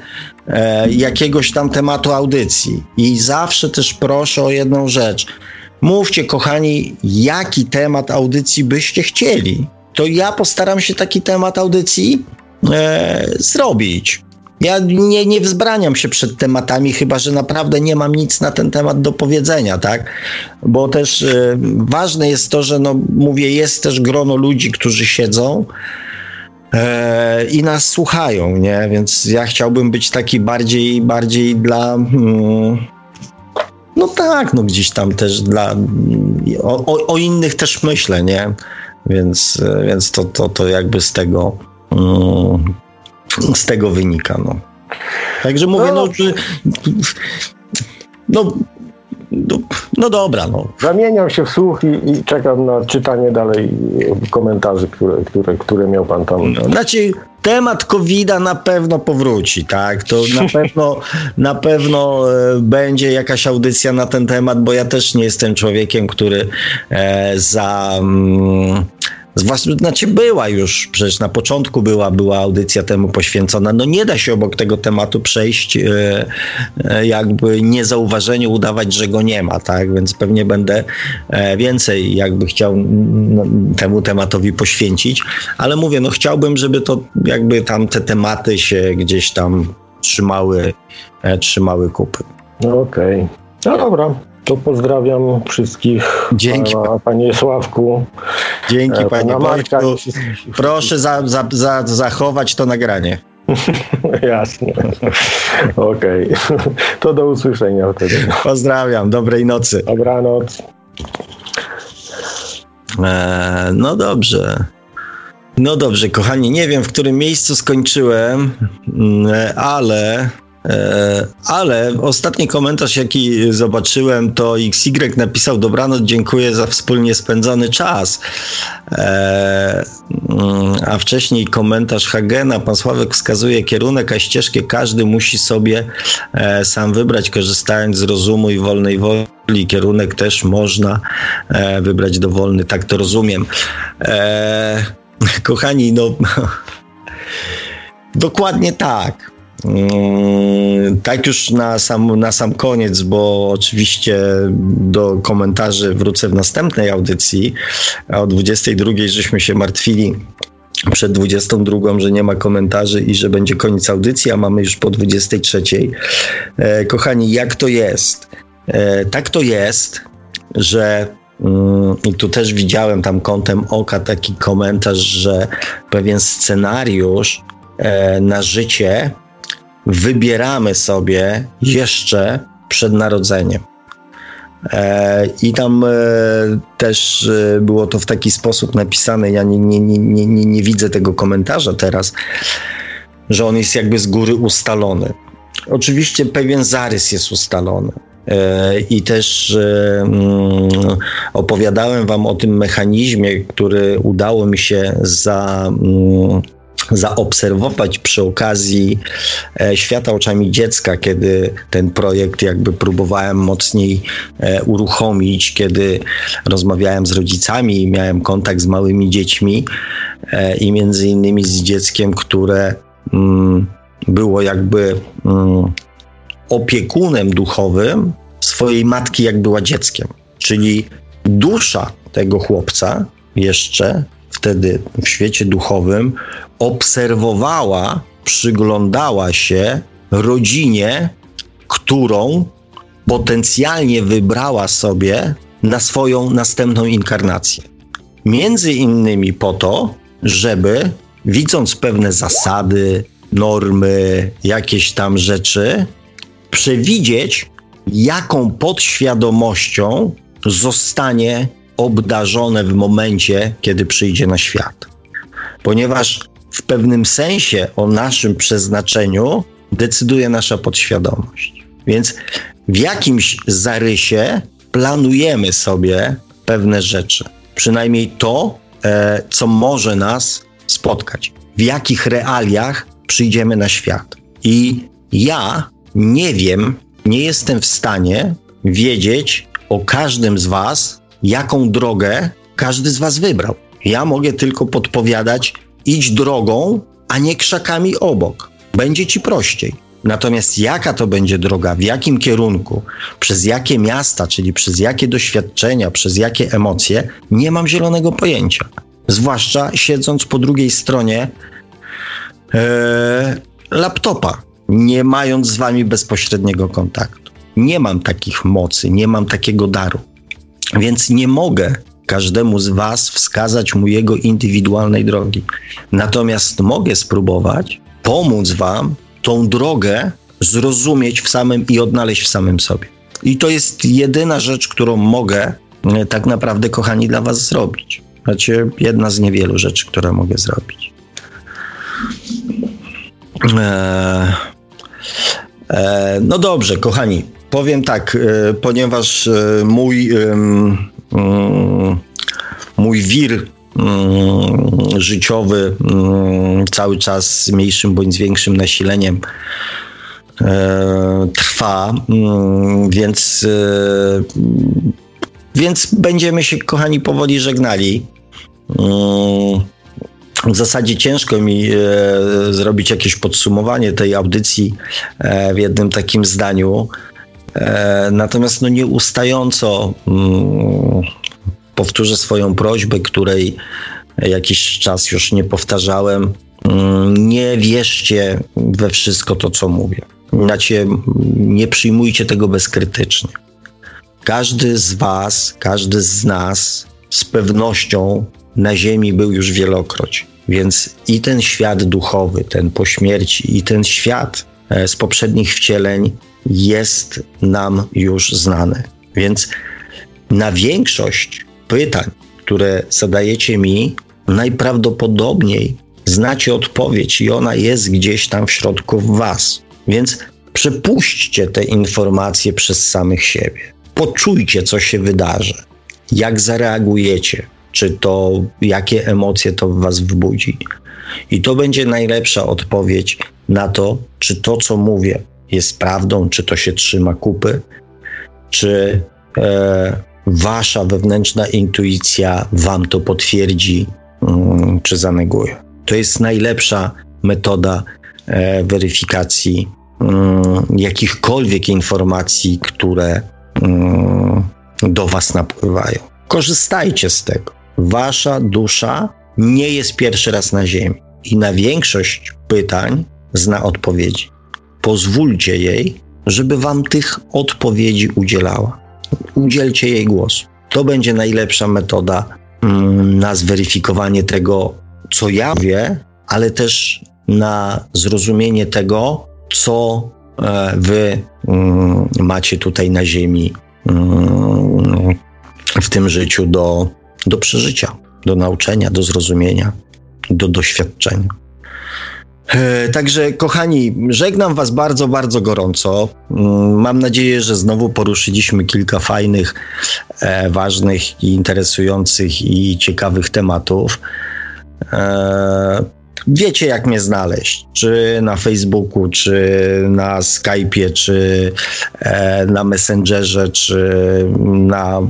e, jakiegoś tam tematu audycji. I zawsze też proszę o jedną rzecz – Mówcie, kochani, jaki temat audycji byście chcieli. To ja postaram się taki temat audycji e, zrobić. Ja nie, nie wzbraniam się przed tematami, chyba że naprawdę nie mam nic na ten temat do powiedzenia, tak? Bo też e, ważne jest to, że no, mówię, jest też grono ludzi, którzy siedzą e, i nas słuchają, nie? Więc ja chciałbym być taki bardziej, bardziej dla. Hmm, no tak, no gdzieś tam też dla. O, o, o innych też myślę, nie? Więc, więc to, to, to jakby z tego. Mm, z tego wynika, no. Także mówię, no, no, no no, no dobra, no. Zamieniam się w słuch i, i, czekam na czytanie dalej komentarzy, które, które, które miał pan tam. No, znaczy, temat covid na pewno powróci, tak? To na pewno, na pewno e, będzie jakaś audycja na ten temat, bo ja też nie jestem człowiekiem, który e, za. Mm, znaczy była już, przecież na początku była, była audycja temu poświęcona. No nie da się obok tego tematu przejść, e, e, jakby niezauważenie udawać, że go nie ma, tak? Więc pewnie będę e, więcej jakby chciał temu tematowi poświęcić, ale mówię, no chciałbym, żeby to jakby tam te tematy się gdzieś tam trzymały, trzymały kupy. No okej. Okay. No dobra. To pozdrawiam wszystkich. Dzięki. Panie Sławku. Dzięki e, panie Marka Proszę za, za, za, zachować to nagranie. Jasne. Okej. To do usłyszenia wtedy. Pozdrawiam, dobrej nocy. Dobranoc. E, no dobrze. No dobrze, kochani, nie wiem w którym miejscu skończyłem, mm, ale. E, Ale ostatni komentarz, jaki zobaczyłem, to XY napisał: Dobranoc, dziękuję za wspólnie spędzony czas. E, mm, A wcześniej komentarz Hagena: Pan Sławek wskazuje kierunek, a ścieżkę każdy musi sobie e, sam wybrać, korzystając z rozumu i wolnej woli. Kierunek też można e, wybrać dowolny, tak to rozumiem. E, kochani, no dokładnie tak. Mm, Tak już na sam, na sam koniec, bo oczywiście do komentarzy wrócę w następnej audycji. A o 22 żeśmy się martwili przed 22, że nie ma komentarzy i że będzie koniec audycji, a mamy już po 23. E, kochani, jak to jest? E, tak to jest, że mm, i tu też widziałem tam kątem oka taki komentarz, że pewien scenariusz e, na życie wybieramy sobie jeszcze przed narodzeniem. E, I tam e, też e, było to w taki sposób napisane. Ja nie, nie, nie, nie, nie, widzę tego komentarza teraz, że on jest jakby z góry ustalony. Oczywiście pewien zarys jest ustalony. I też mm, opowiadałem Wam o tym mechanizmie, który udało mi się za, mm, zaobserwować przy okazji e, świata oczami dziecka, kiedy ten projekt jakby próbowałem mocniej e, uruchomić, kiedy rozmawiałem z rodzicami i miałem kontakt z małymi dziećmi e, i między innymi z dzieckiem, które mm, było jakby mm, opiekunem duchowym swojej matki, jak była dzieckiem. Czyli dusza tego chłopca jeszcze wtedy w świecie duchowym obserwowała, przyglądała się rodzinie, którą potencjalnie wybrała sobie na swoją następną inkarnację. Między innymi po to, żeby widząc pewne zasady, normy, jakieś tam rzeczy, przewidzieć, jaką podświadomością zostanie obdarzone w momencie, kiedy przyjdzie na świat. Ponieważ w pewnym sensie o naszym przeznaczeniu decyduje nasza podświadomość. Więc w jakimś zarysie planujemy sobie pewne rzeczy. Przynajmniej to, e, co może nas spotkać. W jakich realiach przyjdziemy na świat. I ja nie wiem, nie jestem w stanie wiedzieć o każdym z Was, jaką drogę każdy z Was wybrał. Ja mogę tylko podpowiadać, idź drogą, a nie krzakami obok. Będzie ci prościej. Natomiast jaka to będzie droga, w jakim kierunku, przez jakie miasta, czyli przez jakie doświadczenia, przez jakie emocje, nie mam zielonego pojęcia. Zwłaszcza siedząc po drugiej stronie e, laptopa, nie mając z wami bezpośredniego kontaktu. Nie mam takich mocy, nie mam takiego daru. Więc nie mogę każdemu z Was wskazać mu jego indywidualnej drogi. Natomiast mogę spróbować pomóc Wam tą drogę zrozumieć w samym i odnaleźć w samym sobie. I to jest jedyna rzecz, którą mogę e, tak naprawdę, kochani, dla Was zrobić. Znaczy, jedna z niewielu rzeczy, które mogę zrobić. Eee, no dobrze, kochani, powiem tak, e, ponieważ e, mój, em, mm, mój wir mm, życiowy mm, cały czas z mniejszym bądź większym nasileniem e, trwa, więc, e, więc będziemy się, kochani, powoli żegnali. W zasadzie ciężko mi e, zrobić jakieś podsumowanie tej audycji e, w jednym takim zdaniu. E, natomiast no nieustająco mm, powtórzę swoją prośbę, której jakiś czas już nie powtarzałem. Mm, Nie wierzcie we wszystko to, co mówię. Znaczy, nie przyjmujcie tego bezkrytycznie. Każdy z Was, każdy z nas z pewnością na Ziemi był już wielokroć. Więc i ten świat duchowy, ten po śmierci, i ten świat e, z poprzednich wcieleń jest nam już znany. Więc na większość pytań, które zadajecie mi, najprawdopodobniej znacie odpowiedź i ona jest gdzieś tam w środku w Was. Więc przepuśćcie te informacje przez samych siebie. Poczujcie, co się wydarzy, jak zareagujecie, czy to jakie emocje to w Was wbudzi. I to będzie najlepsza odpowiedź na to, czy to, co mówię, jest prawdą, czy to się trzyma kupy, czy e, Wasza wewnętrzna intuicja Wam to potwierdzi, mm, czy zaneguje. To jest najlepsza metoda e, weryfikacji mm, jakichkolwiek informacji, które mm, do Was napływają. Korzystajcie z tego. Wasza dusza nie jest pierwszy raz na Ziemi i na większość pytań zna odpowiedzi. Pozwólcie jej, żeby Wam tych odpowiedzi udzielała. Udzielcie jej głosu. To będzie najlepsza metoda mm, na zweryfikowanie tego, co ja wie, ale też na zrozumienie tego, co e, wy mm, macie tutaj na ziemi mm, w tym życiu do, do przeżycia, do nauczenia, do zrozumienia, do doświadczenia. E, także, kochani, żegnam Was bardzo, bardzo gorąco. Mm, mam nadzieję, że znowu poruszyliśmy kilka fajnych, e, ważnych i interesujących i ciekawych tematów. E, wiecie, jak mnie znaleźć. Czy na Facebooku, czy na Skype'ie, czy na Messengerze, czy na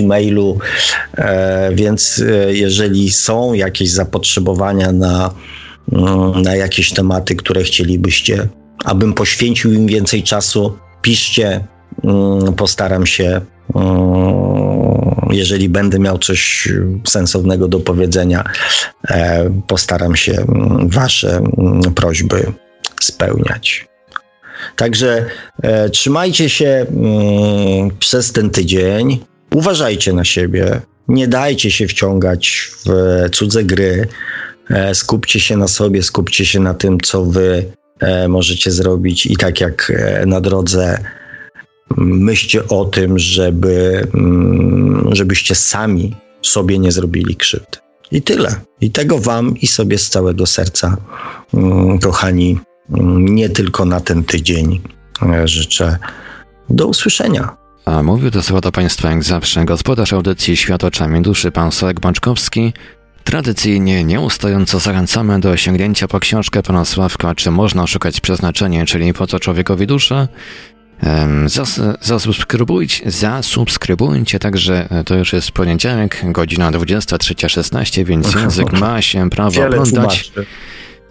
Gmailu. E, więc jeżeli są jakieś zapotrzebowania na, mm, na jakieś tematy, które chcielibyście, abym poświęcił im więcej czasu, piszcie. Mm, postaram się. Mm, jeżeli będę miał coś sensownego do powiedzenia, e, postaram się mm, Wasze mm, prośby spełniać. Także e, trzymajcie się mm, przez ten tydzień, uważajcie na siebie, nie dajcie się wciągać w cudze gry, skupcie się na sobie, skupcie się na tym, co Wy możecie zrobić i tak jak na drodze myślcie o tym, żeby, mm, żebyście sami sobie nie zrobili krzywdy. I tyle. I tego Wam i sobie z całego serca, mm, kochani, mm, nie tylko na ten tydzień e, życzę. Do usłyszenia. A mówił to słowa do Państwa jak zawsze gospodarz audycji Świat oczami duszy, pan Sławek Bączkowski. Tradycyjnie nieustająco zachęcamy do sięgnięcia po książkę pana Sławka Czy można szukać przeznaczenia, czyli po co człowiekowi dusza? Zas, zasubskrybujcie, zasubskrybujcie także, e, to już jest poniedziałek, godzina 23.16, więc język ma się prawo oglądać.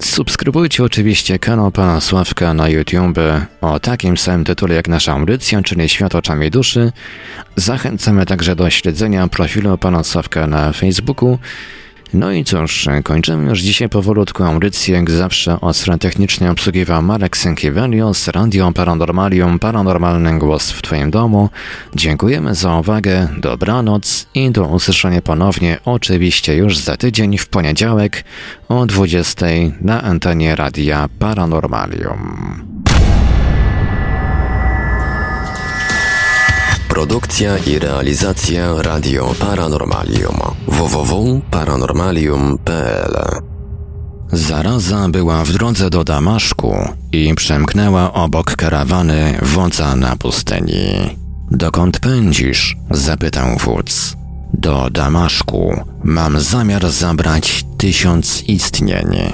Subskrybujcie oczywiście kanał Pana Sławka na YouTube o takim samym tytule jak nasza audycja, czyli Świat oczami duszy. Zachęcamy także do śledzenia profilu Pana Sławka na Facebooku. No i cóż, kończymy już dzisiaj powolutku audycję, jak zawsze od strony technicznej obsługiwał Marek Sękiewelios, Radio Paranormalium, Paranormalny Głos w Twoim domu. Dziękujemy za uwagę, dobranoc i do usłyszenia ponownie oczywiście już za tydzień w poniedziałek o 20 na antenie Radia Paranormalium. Produkcja i realizacja Radio Paranormalium www.paranormalium.pl Zaraza była w drodze do Damaszku i przemknęła obok karawany wodza na pustyni. Dokąd pędzisz? zapytał wódz. Do Damaszku. Mam zamiar zabrać tysiąc istnień.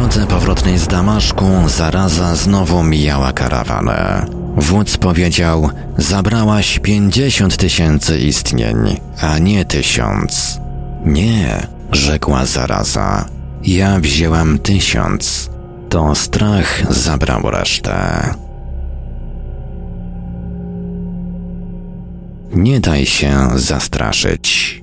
Drodze powrotnej z Damaszku zaraza znowu mijała karawanę. Wódz powiedział: Zabrałaś pięćdziesiąt tysięcy istnień, a nie tysiąc. Nie, rzekła zaraza. Ja wzięłam tysiąc. To strach zabrał resztę. Nie daj się zastraszyć.